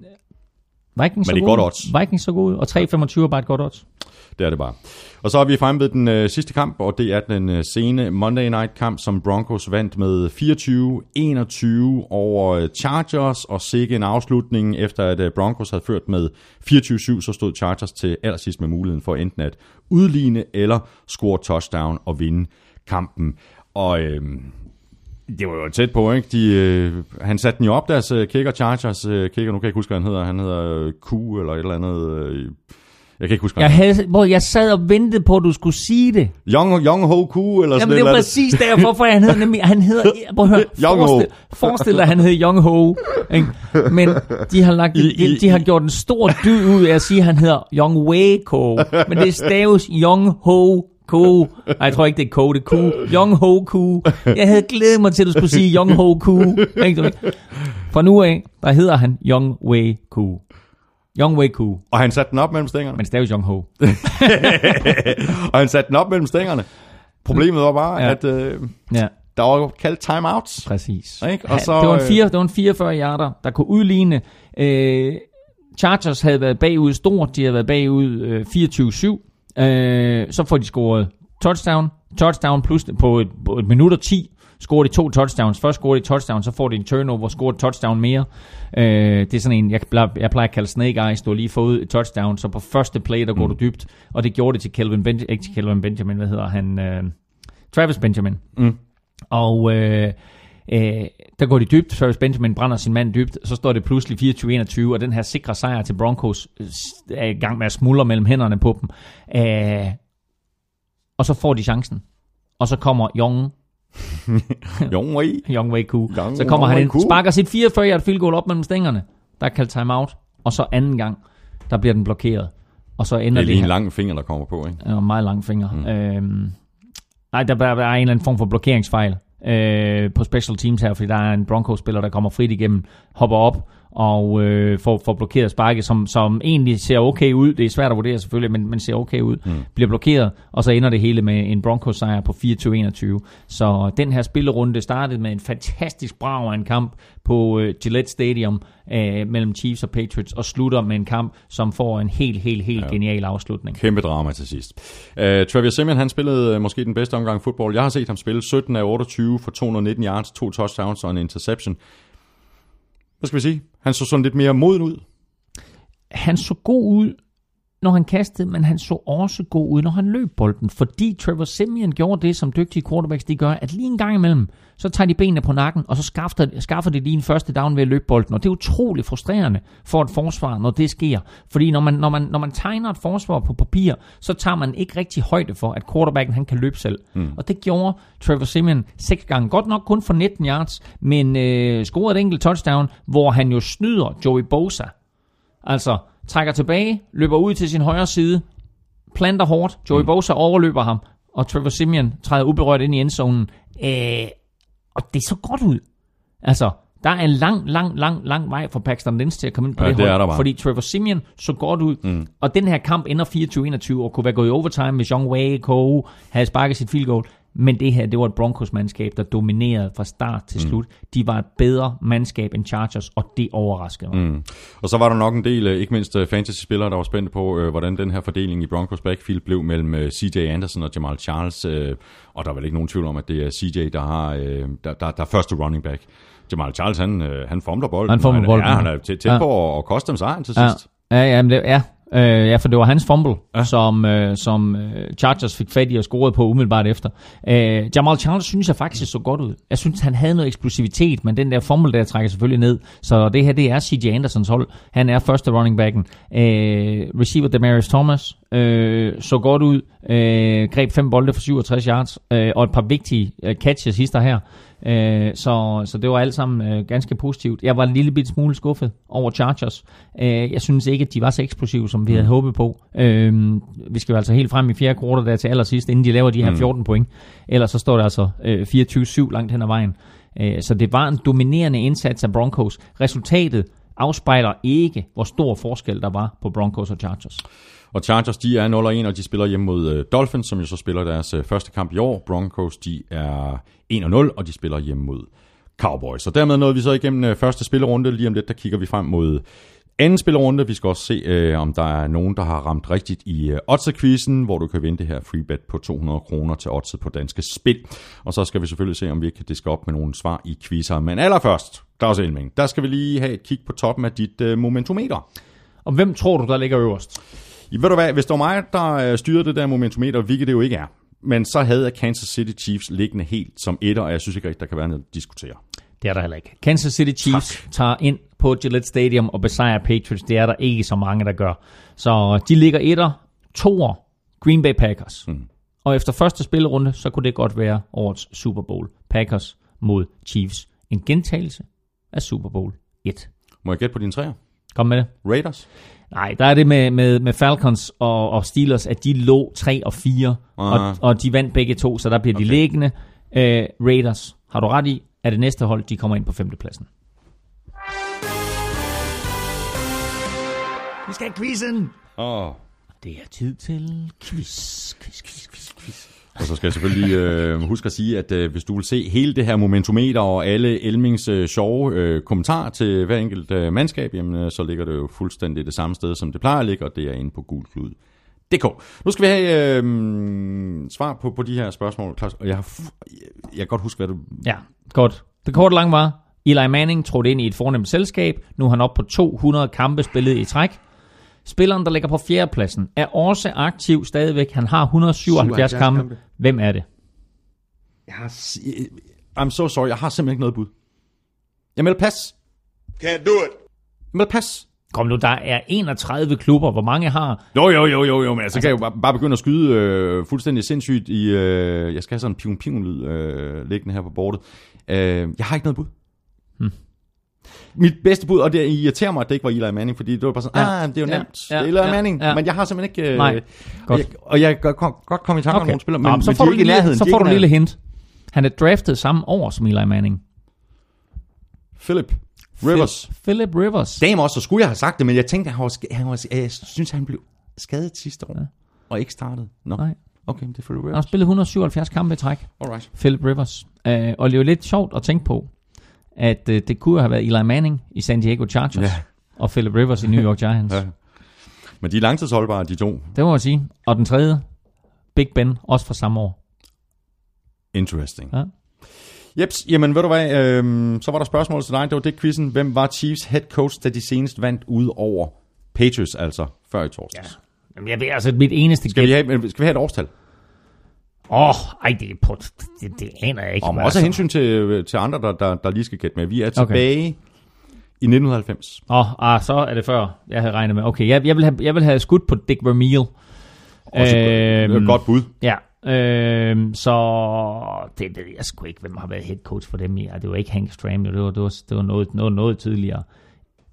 Vikings Men så det er gode godt odds. Vikings så gode og 3,25 er bare et godt odds. Det er det bare. Og så er vi fremme ved den øh, sidste kamp, og det er den øh, sene Monday Night kamp, som Broncos vandt med 24-21 over øh, Chargers, og sikke en afslutning, efter at øh, Broncos havde ført med 24-7, så stod Chargers til allersidst med muligheden for enten at udligne eller score touchdown og vinde kampen. Og øh, det var jo tæt på, ikke? De, øh, han satte den jo op, deres øh, kicker, Chargers øh, kicker, nu kan jeg ikke huske, hvad han hedder. Han hedder øh, Q eller et eller andet. Øh, jeg kan ikke huske, Jeg, havde, hvor jeg sad og ventede på, at du skulle sige det. Young, Young Ho Q eller sådan Jamen, det noget. er præcis derfor, for han hedder nemlig, han hedder, [LAUGHS] prøv at høre, Young Ho. forestil, forestil dig, han hedder Young Ho, ikke? men de har, lagt, I- i- de, de har gjort en stor dyd ud af at sige, at han hedder Young Wei Ko, men det staves Young Ho Ko. Nej, jeg tror ikke, det er Ko, det er Ku. Young Ho Ku. Jeg havde glædet mig til, at du skulle sige Young Ho Ku. Fra nu af, der hedder han Young Wei Ku. Young Wei Ku, Og han satte den op mellem stængerne. men staves Young Ho. [LAUGHS] og han satte den op mellem stængerne. Problemet var bare, Ja. ja. at øh, Ja. der var kaldt timeouts. Præcis. Ikke? Og Han, så, det, var en øh, fire, det var en 44 yarder, der kunne udligne. Øh, Chargers havde været bagud stort, de havde været bagud øh, 24-7. Øh, så får de scoret touchdown. Touchdown plus på et, på et minut og 10 scorer de to touchdowns. Først scorer de et touchdown, så får de en turnover, scorer et touchdown mere. Øh, det er sådan en, jeg, jeg plejer at kalde snake eyes. Du har lige fået et touchdown, så på første play, der går Mm. du dybt. Og det gjorde det til Kelvin Benjamin, ikke til Kelvin Benjamin, hvad hedder han? Øh, Travis Benjamin. Mm. Og øh, øh, der går de dybt. Travis Benjamin brænder sin mand dybt. Så står det pludselig 24-21, og den her sikre sejr til Broncos øh, er i gang med at smuldre mellem hænderne på dem. Øh, og så får de chancen. Og så kommer Young, [LAUGHS] Young Wei. Young Wei Koo. Young- Så kommer Young han ind, sparker sit 44 yard field goal op mellem stængerne. Der er kaldt timeout. Og så anden gang, der bliver den blokeret. Og så Det ender er det, lige en her. lang finger, der kommer på, ikke? Ja, meget lang finger. Mm. Øhm, nej, der, der er en eller anden form for blokeringsfejl øh, på special teams her, fordi der er en Broncos-spiller, der kommer frit igennem, hopper op og øh, får, får blokeret sparket, som, som egentlig ser okay ud. Det er svært at vurdere selvfølgelig, men, men ser okay ud. Mm. Bliver blokeret, og så ender det hele med en Broncos-sejr på 24-21. Så den her spillerunde startede med en fantastisk brav af en kamp på øh, Gillette Stadium øh, mellem Chiefs og Patriots, og slutter med en kamp, som får en helt, helt, helt ja. genial afslutning. Kæmpe drama til sidst. Uh, Travis Simeon, han spillede uh, måske den bedste omgang fodbold. Jeg har set ham spille 17 af 28 for 219 yards, to touchdowns og en interception. Hvad skal vi sige? Han så sådan lidt mere moden ud. han så god ud, når han kastede, men han så også god ud, når han løb bolden, fordi Trevor Simeon gjorde det, som dygtige quarterbacks de gør, at lige en gang imellem, så tager de benene på nakken, og så skaffer, skaffer de lige en første down ved at løbe bolden, og det er utroligt frustrerende for et forsvar, når det sker, fordi når man, når man, når man tegner et forsvar på papir, så tager man ikke rigtig højde for, at quarterbacken han kan løbe selv, mm. og det gjorde Trevor Simeon seks gange, godt nok kun for 19 yards, men øh, scorede et enkelt touchdown, hvor han jo snyder Joey Bosa, Altså, trækker tilbage, løber ud til sin højre side, planter hårdt, Joey mm. Bosa overløber ham, og Trevor Simeon træder uberørt ind i endzonen. Øh, og det så godt ud. Altså, der er en lang, lang, lang, lang vej for Paxton Lynch til at komme ind på Ja, det, det hold, fordi Trevor Simeon så godt ud, mm. og den her kamp ender 24-21, og kunne være gået i overtime, hvis Young Wei Ko havde sparket sit field goal. Men det her, det var et Broncos-mandskab, der dominerede fra start til slut. De var et bedre mandskab end Chargers, og det overraskede mig. Mm. Og så var der nok en del, øh, ikke mindst øh, fantasy-spillere, der var spændte på, øh, hvordan den her fordeling i Broncos backfield blev mellem CJ Anderson og Jamal Charles. Og der er vel ikke nogen tvivl om, at det er CJ, der har der, der, der er første running back. Jamal Charles, han, han fumler bolden. Han fumler og bolden, Ja, ja. han er tæt, tæt Ja. på at, koste dem sejren til Ja, sidst. ja, ja, men det, ja. Øh, ja, for det var hans fumble, ja. Som, øh, som øh, Chargers fik fat i og scorede på umiddelbart efter. Øh, Jamal Charles synes jeg faktisk så godt ud. Jeg synes, han havde noget eksplosivitet, men den der fumble der trækker selvfølgelig ned. Så det her, det er CJ Andersons hold. Han er første running backen. Øh, receiver Demarius Thomas øh, så godt ud, øh, greb fem bolde for 67 yards, øh, og et par vigtige øh, catches hister her. Øh, så, så det var alt sammen øh, ganske positivt. Jeg var en lille bit smule skuffet over Chargers. Øh, jeg synes ikke, at de var så eksplosive, som vi havde håbet på. Øh, vi skal jo altså helt frem i fjerde kvartal der til allersidst, inden de laver de her 14 point. Ellers så står der altså øh, 24-7 langt hen ad vejen. Øh, så det var en dominerende indsats af Broncos. Resultatet afspejler ikke, hvor stor forskel der var på Broncos og Chargers. Og Chargers, de er 0-1, og de spiller hjemme mod øh, Dolphins, som jo så spiller deres øh, første kamp i år. Broncos, de er 1-0, og de spiller hjemme mod Cowboys. Og dermed nåede vi så igennem øh, første spillerunde. Lige om lidt, der kigger vi frem mod anden spillerunde. Vi skal også se, øh, om der er nogen, der har ramt rigtigt i øh, Oddset-quizzen, hvor du kan vinde det her free bet på 200 kroner til Oddset på Danske Spil. Og så skal vi selvfølgelig se, om vi ikke kan diske op med nogle svar i quizzer. Men allerførst, Claus Elming, der skal vi lige have et kig på toppen af dit øh, momentometer. Og hvem tror du, der ligger øverst? I ved du hvad, hvis det var mig, der øh, styrede det der momentometer, hvilket det jo ikke er, men så havde jeg Kansas City Chiefs liggende helt som etter, og jeg synes ikke rigtig, der kan være noget at diskutere. Det er der heller ikke. Kansas City Chiefs tak. tager ind på Gillette Stadium og besejrer Patriots. Det er der ikke så mange, der gør. Så de ligger etter, toer, Green Bay Packers. Mm. Og efter første spillerunde, så kunne det godt være årets Super Bowl. Packers mod Chiefs. En gentagelse af Super Bowl 1. Må jeg gætte på dine træer? Kom med det. Raiders? Nej, der er det med, med, med Falcons og, og Steelers, at de lå 3 og 4, Ah. og, og de vandt begge to, så der bliver de Okay. liggende. Øh, Raiders, har du ret i, er det næste hold, de kommer ind på femtepladsen. Vi skal have quizzen! Åh. Det er tid til quiz, quiz, quiz, quiz, quiz. Og så skal jeg selvfølgelig øh, huske at sige, at øh, hvis du vil se hele det her momentometer og alle Elmings øh, sjove øh, kommentarer til hver enkelt øh, mandskab, jamen, øh, så ligger det jo fuldstændig det samme sted, som det plejer at ligge, og det er inde på gulklud.dk. Nu skal vi have øh, svar på, på de her spørgsmål, Klaus. og jeg, har jeg kan godt huske, hvad du... Ja, godt. Det korte lange var, Eli Manning trådte ind i et fornemt selskab. Nu er han oppe på 200 kampe spillet i træk. Spilleren, der ligger på fjerdepladsen, er også aktiv stadigvæk. Han har 177 77 kampe. kampe. Hvem er det? Jeg har, I'm so sorry, jeg har simpelthen ikke noget bud. Jeg melder pas. Can't do it. Jeg melder pas. Kom nu, der er 31 klubber. Hvor mange har... Jo, jo, jo, jo, jo, men altså, kan jeg jo bare, bare begynde at skyde øh, fuldstændig sindssygt i... Øh, jeg skal have sådan en pion pion lyd øh, liggende her på bordet. Øh, jeg har ikke noget bud. Mit bedste bud, og det irriterer mig, at det ikke var Eli Manning, fordi det var bare sådan, Ja. ah, det er jo Ja. nemt. Ja. Det er Eli Ja. Manning, Ja. men jeg har simpelthen ikke... Øh, Nej. Og Godt. jeg, og jeg kan godt, godt komme i tanke om nogle spillere, men, Nå, så men får de du ikke lille, så får du en lille hint. Han er draftet samme år som Eli Manning. Philip Rivers. Philip Rivers. Damn også, så skulle jeg have sagt det, men jeg tænkte, at han var, han var, jeg synes, han blev skadet sidste år, Ja. og ikke startet. Nå, Nej. okay, det er Philip Han har Rivers. spillet 177 kampe i træk. Alright. Philip Rivers. Uh, og det er jo lidt sjovt at tænke på, at uh, det kunne have været Eli Manning i San Diego Chargers, Ja. og Philip Rivers i New York Giants. [LAUGHS] Ja. Men de er langtidsholdbare, de to. Det må man sige. Og den tredje, Big Ben, også fra samme år. Interesting. Ja. Jeps, jamen ved du hvad, øhm, så var der spørgsmål til dig, det var det quizzen. Hvem var Chiefs head coach, da de senest vandt ud over Patriots, altså før i torsdags? Ja. Jamen, jeg ved, altså mit eneste Skal, vi gæt... have, skal vi have et årstal? Åh, oh, ej, det, er på, det, det aner jeg ikke. Og også altså- hensyn til, til andre, der, der, der lige skal gætte med. Vi er tilbage okay. i 1990. Åh, oh, ah, så er det før, jeg havde regnet med. Okay, jeg, jeg, vil, have, jeg vil have skudt på Dick Vermeil. Også øhm, et godt bud. Ja, øhm, så det ved jeg sgu ikke, hvem har været head coach for dem. Ja, det var ikke Hank Stram, det var, det var, det var noget, noget, noget tidligere.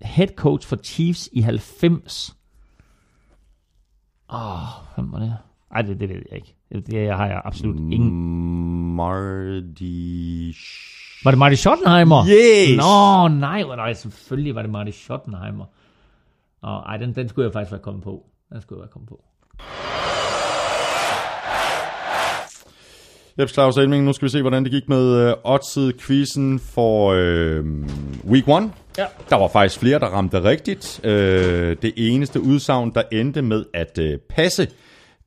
Head coach for Chiefs i 90. Åh, oh, hvem var det? Ej, det, det ved jeg ikke. Det, har jeg absolut ingen. Marty... Var det Marty Schottenheimer? Yes! Nå, nej, nej, selvfølgelig var det Marty Schottenheimer. Nå, ej, den, den skulle jeg faktisk være kommet på. Den skulle jeg være kommet på. Jeps Claus Elming, nu skal vi se, hvordan det gik med øh, Oddset-quizzen for øh, week 1. Ja. Der var faktisk flere, der ramte rigtigt. Øh, det eneste udsagn, der endte med at øh, passe,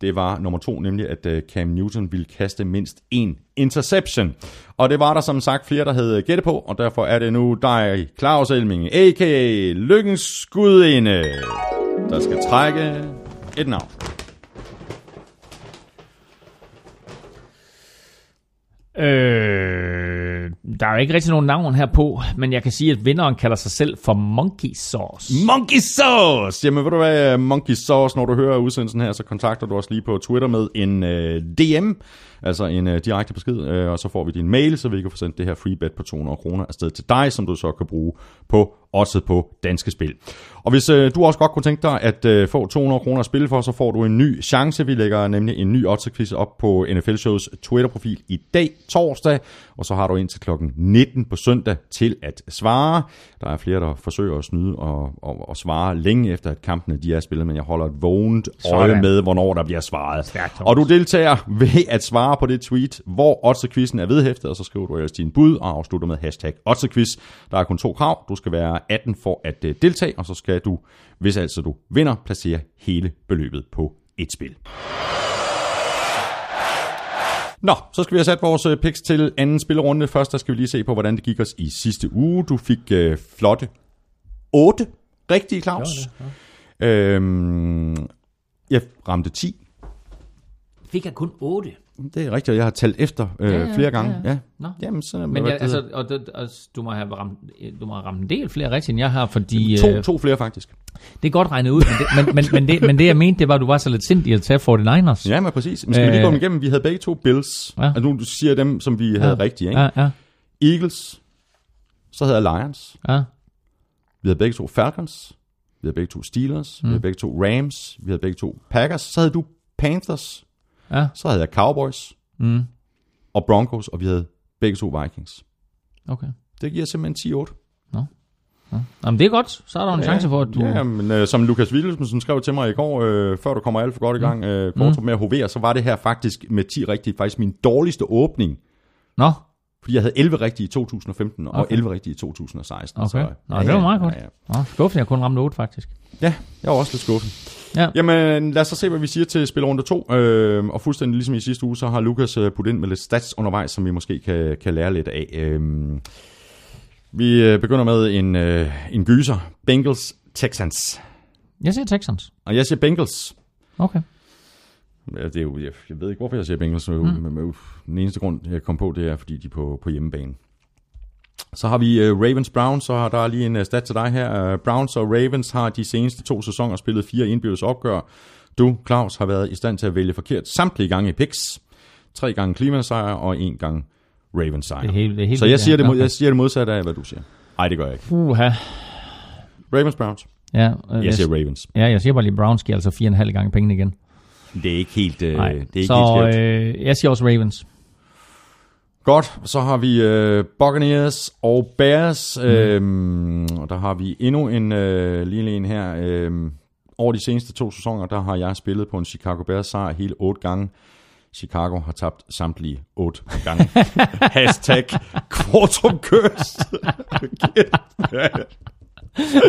det var nummer to, nemlig at øh, Cam Newton ville kaste mindst en interception. Og det var der som sagt flere, der havde øh, gættet på, og derfor er det nu dig, Claus Elming, a.k.a. Lykkens Skudinde, der skal trække et navn. Øh, der er jo ikke rigtig nogen navn her på, men jeg kan sige, at vinderen kalder sig selv for Monkey Sauce. Monkey Sauce! Jamen ved du hvad, øh, Monkey Sauce, når du hører udsendelsen her, så kontakter du os lige på Twitter med en øh, DM, altså en øh, direkte besked, øh, og så får vi din mail, så vi kan få sendt det her free bet på 200 kroner afsted til dig, som du så kan bruge på også på danske spil. Og hvis øh, du også godt kunne tænke dig at øh, få 200 kroner at spille for, så får du en ny chance. Vi lægger nemlig en ny odds op på NFL Shows Twitter-profil i dag, torsdag, og så har du indtil klokken 19 på søndag til at svare. Der er flere, der forsøger at snyde og, og, og svare længe efter, at kampene de er spillet, men jeg holder et vågent øje med, hvornår der bliver svaret. Og du deltager ved at svare på det tweet, hvor Odds-quizzen er vedhæftet, og så skriver du ellers din bud og afslutter med hashtag Odds-quiz. Der er kun to krav. Du skal være 18 for at øh, deltage, og så skal du, hvis altså du vinder, placere hele beløbet på et spil. Nå, så skal vi have sat vores øh, picks til anden spillerunde. Først der skal vi lige se på, hvordan det gik os i sidste uge. Du fik øh, flotte 8 rigtige, Claus. Ja, øhm, jeg ramte 10. Fik jeg kun 8. Det er rigtigt, og jeg har talt efter øh, Ja, ja, flere gange. ja, Ja, ja. Nå. Jamen, så, Men jeg, det altså, og, det, og, du må have ramt, du må have ramt en del flere rigtigt, end jeg har, fordi to, øh, to flere faktisk. det er godt regnet ud. Men det, men, men, men, det, men det jeg mente, det var, at du var så lidt sindig at tage 49ers. Ja, men præcis. Men skal øh, vi lige Øh, gå dem igennem? Vi havde begge to Bills. Ja. Altså nu siger jeg dem, som vi havde Ja. rigtige. Ikke? Ja, ja, Eagles. Så havde jeg Lions. ja. Vi havde begge to Falcons. Vi havde begge to Steelers. Mm. Vi havde begge to Rams. Vi havde begge to Packers. Så havde du Panthers. Ja. Så havde jeg Cowboys Mm. og Broncos. Og vi havde begge to Vikings. Okay. Det giver simpelthen 10-8. Jamen, det er godt. Så er der en chance for, at du... Ja, men øh, som Lukas Wilhelmsen skrev til mig i går, øh, før du kommer alt for godt i gang, øh, kort med at hovere, så var det her faktisk med 10 rigtige, faktisk min dårligste åbning. Nå, Fordi jeg havde 11 rigtige i 2015, og Okay. 11 rigtige i 2016. okay. Så, Nå, det var meget godt. Ja, ja. Nå, skuffende, jeg kun ramte 8, faktisk. ja, jeg var også lidt skuffet. Ja. Jamen, lad os så se, hvad vi siger til spilrunde 2. Øh, og fuldstændig ligesom i sidste uge, så har Lukas øh, puttet ind med lidt stats undervejs, som vi måske kan, kan lære lidt af. Øh, vi øh, begynder med en, øh, en gyser. Bengals Texans. Jeg siger Texans. Og jeg siger Bengals. Okay. Ja, det er jo, jeg, jeg ved ikke, hvorfor jeg siger Bengals. Mm. Men, men, den eneste grund, jeg kom på, det er, fordi de er på, på hjemmebane. Så har vi uh, Ravens Browns, så har der lige en uh, stat til dig her. Uh, Browns og Ravens har de seneste to sæsoner spillet fire indbyrdes opgør. Du, Claus, har været i stand til at vælge forkert samtlige gange i picks. Tre gange Cleveland sejr og en gang Ravens sejr. Det er helt, det er helt så jeg siger, det, mod- jeg siger det modsatte af, hvad du siger. Nej, det gør jeg ikke. Uha. Ravens Browns. Ja, øh, Jeg siger Ravens. ja, jeg siger bare lige, Browns giver altså 4,5 gange pengene igen. Det er ikke helt, det Nej. er ikke helt så skævt. øh, jeg siger også Ravens. Godt, så har vi øh, Buccaneers og Bears, mm. øhm, og der har vi endnu en øh, lille en her. Øhm, over de seneste to sæsoner, der har jeg spillet på en Chicago Bears sejr hele otte gange. Chicago har tabt samtlige otte gange. [LAUGHS] Hashtag Kvartrup Køs.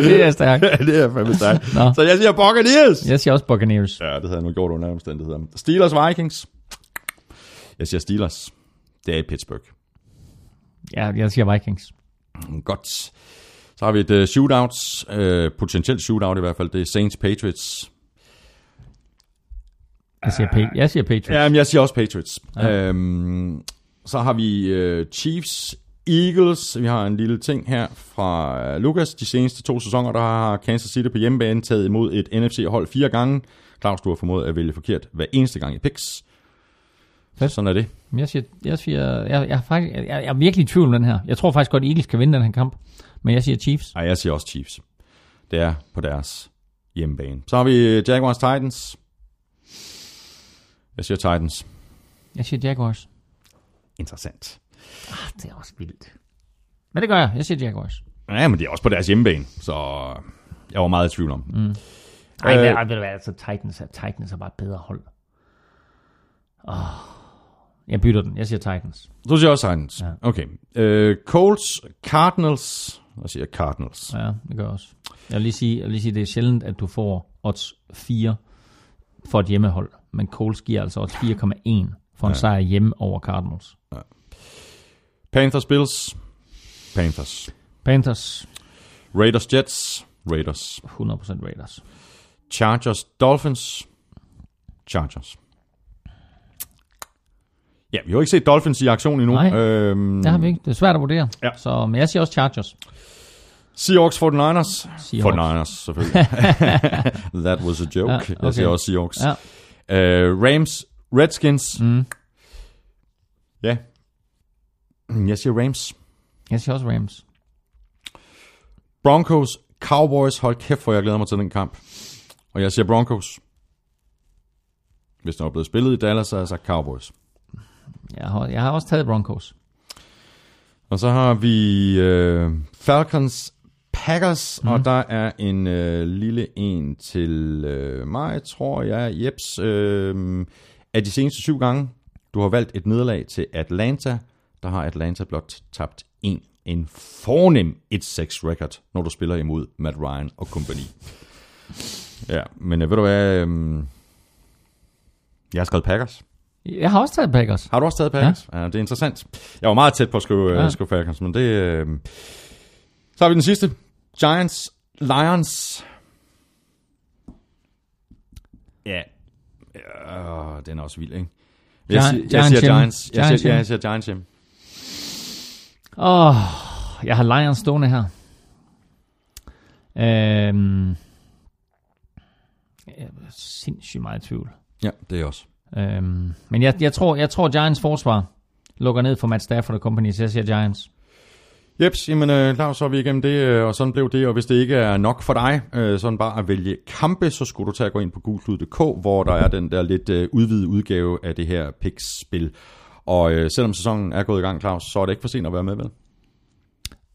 det er stærkt. det er fandme stærkt. Nå. Så jeg siger Buccaneers. Jeg siger også Buccaneers. Ja, det havde jeg nu gjort under omstændigheder. Steelers Vikings. Jeg siger Steelers. Det er i Pittsburgh. Ja, jeg siger Vikings. Godt. Så har vi et uh, shootout, uh, potentielt shootout i hvert fald, det er Saints Patriots. Jeg siger, pa- jeg siger Patriots. Ja, men jeg siger også Patriots. Ja. Um, så har vi uh, Chiefs Eagles. Vi har en lille ting her fra uh, Lucas. De seneste to sæsoner, der har Kansas City på hjemmebane taget imod et NFC-hold fire gange. Claus, du har formået at vælge forkert hver eneste gang i picks. Fedt. Sådan er det. Men Jeg siger, jeg, siger jeg, jeg, er faktisk, jeg, jeg er virkelig i tvivl om den her. Jeg tror faktisk godt, Eagles kan vinde den her kamp. Men jeg siger Chiefs. Nej, jeg siger også Chiefs. Det er på deres hjemmebane. Så har vi Jaguars Titans. Jeg siger Titans. Jeg siger Jaguars. Interessant. Det er også vildt. Men det gør jeg. Jeg siger Jaguars. Ja, men det er også på deres hjemmebane, så jeg var meget i tvivl om. Mm. Ej, Øh. øh, ved du hvad, altså Titans er, Titans er bare et bedre hold. Oh. Jeg bytter den. Jeg siger Titans. Du siger også Titans. Ja. Okay. Uh, Colts, Cardinals. Jeg siger Cardinals. Ja, det gør jeg også. Jeg vil lige sige, jeg vil lige sige det er sjældent, at du får odds 4 for et hjemmehold. Men Coles giver altså odds 4,1 for en Ja. sejr hjemme over Cardinals. Panthers, Bills. Panthers. Panthers, Raiders, Jets. Raiders. 100% Raiders. Chargers, Dolphins. Chargers. Ja, vi har jo ikke set Dolphins i aktion endnu. Nej, øhm, Det har vi ikke. Det er svært at vurdere. Ja. Så, men jeg siger også Chargers. Seahawks 49ers. Seahawks. 49ers, selvfølgelig. [LAUGHS] That was a joke. Ja, okay. Jeg siger også Seahawks. Ja. Uh, Rams, Redskins. Mm. Ja. Jeg siger Rams. Jeg siger også Rams. Broncos, Cowboys. Hold kæft, for jeg glæder mig til den kamp. Og jeg siger Broncos. Hvis den er blevet spillet i Dallas, så har jeg sagt Cowboys. Jeg har, jeg har også taget Broncos. Og så har vi øh, Falcons Packers, mm. og der er en øh, lille en til øh, mig, tror jeg. Jeps, øh, af de seneste syv gange, du har valgt et nederlag til Atlanta, der har Atlanta blot tabt en. En fornem 1-6 record, når du spiller imod Matt Ryan og company. Ja, men øh, ved du hvad? Øh, jeg har skrevet Packers. Jeg har også taget Packers. Har du også taget Packers? Ja. ja, det er interessant. Jeg var meget tæt på at skrive, ja. Ja. skrive Packers, men det... Øh... Så har vi den sidste. Giants, Lions. Ja. Øh, den er også vild, ikke? Jeg, siger, jeg Giants siger. Giants. Jeg Giants siger, jeg siger Giants hjem. Åh, oh, jeg har Lions stående her. Øhm, jeg er sindssygt meget i tvivl. Ja, det er også. Øhm, men jeg, jeg, tror, jeg tror, Giants forsvar lukker ned for Matt Stafford og company, så jeg siger Giants. Jeps, jamen øh, Claus, så er vi igennem det, øh, og sådan blev det. Og hvis det ikke er nok for dig, øh, sådan bare at vælge kampe, så skulle du tage at gå ind på gulklud.dk, hvor der er den der lidt øh, udvidede udgave af det her Pix-spil. Og øh, selvom sæsonen er gået i gang, Claus, så er det ikke for sent at være med, vel?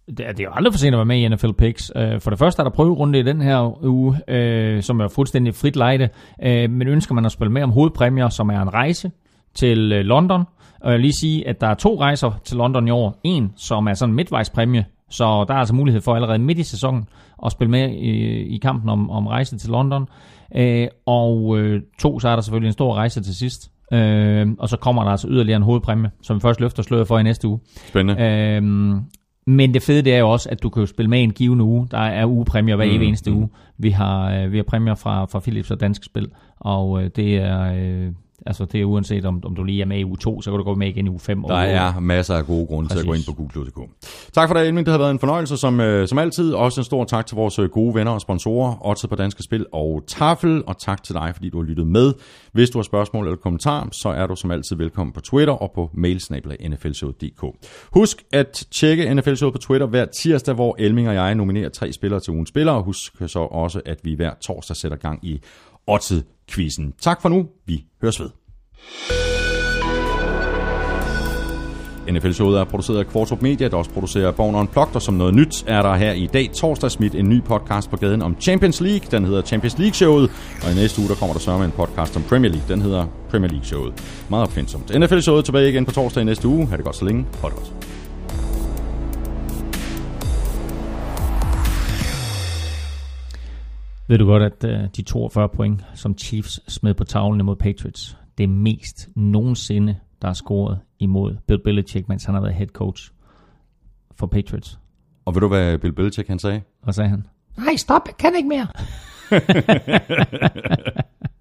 Det er, det er jo aldrig for sent at være med i NFL Picks. Øh, For det første er der prøverunde i den her uge, øh, som er fuldstændig frit lejde. Øh, Men ønsker man at spille med om hovedpræmier, som er en rejse til øh, London. Og jeg vil lige sige, at der er to rejser til London i år. En, som er sådan en midtvejspræmie, så der er altså mulighed for allerede midt i sæsonen at spille med i, i kampen om, om rejse til London. Øh, og øh, to, så er der selvfølgelig en stor rejse til sidst. Øh, og så kommer der altså yderligere en hovedpræmie, som vi først løfter sløret for i næste uge. Spændende. Øhm, men det fede det er jo også, at du kan jo spille med en givende uge. Der er ugepræmier hver Mm, eneste mm. uge. Vi har, øh, vi har præmier fra, fra Philips og Danske Spil, og øh, det er... Altså det er uanset om, om du lige er med i uge 2, så kan du gå med igen i uge 5. Der er masser af gode grunde til at gå ind Præcis. på google.dk. Tak for det, Elming. Det har været en fornøjelse som, øh, som altid. Også en stor tak til vores øh, gode venner og sponsorer, Odds på Danske Spil og Tafel. Og tak til dig, fordi du har lyttet med. Hvis du har spørgsmål eller kommentarer, så er du som altid velkommen på Twitter og på mailsnabelag.nflshow.dk. Husk at tjekke NFL Show på Twitter hver tirsdag, hvor Elming og jeg nominerer tre spillere til ugens spillere. Husk så også, at vi hver torsdag sætter gang i Odds-quizzen. Tak for nu. Vi høres ved. NFL-showet er produceret af Kvartrup Media, der også producerer Born Unplugged, og som noget nyt er der her i dag torsdag smidt en ny podcast på gaden om Champions League. Den hedder Champions League-showet, og i næste uge der kommer der så med en podcast om Premier League. Den hedder Premier League-showet. Meget opfindsomt. NFL-showet tilbage igen på torsdag i næste uge. Ha' det godt så længe. Hold godt. Ved du godt, at uh, de 42 point, som Chiefs smed på tavlen imod Patriots, det er mest nogensinde, der er scoret imod Bill Belichick, mens han har været head coach for Patriots. Og ved du, hvad Bill Belichick han sagde? Hvad sagde han? Nej, stop, jeg kan ikke mere. [LAUGHS]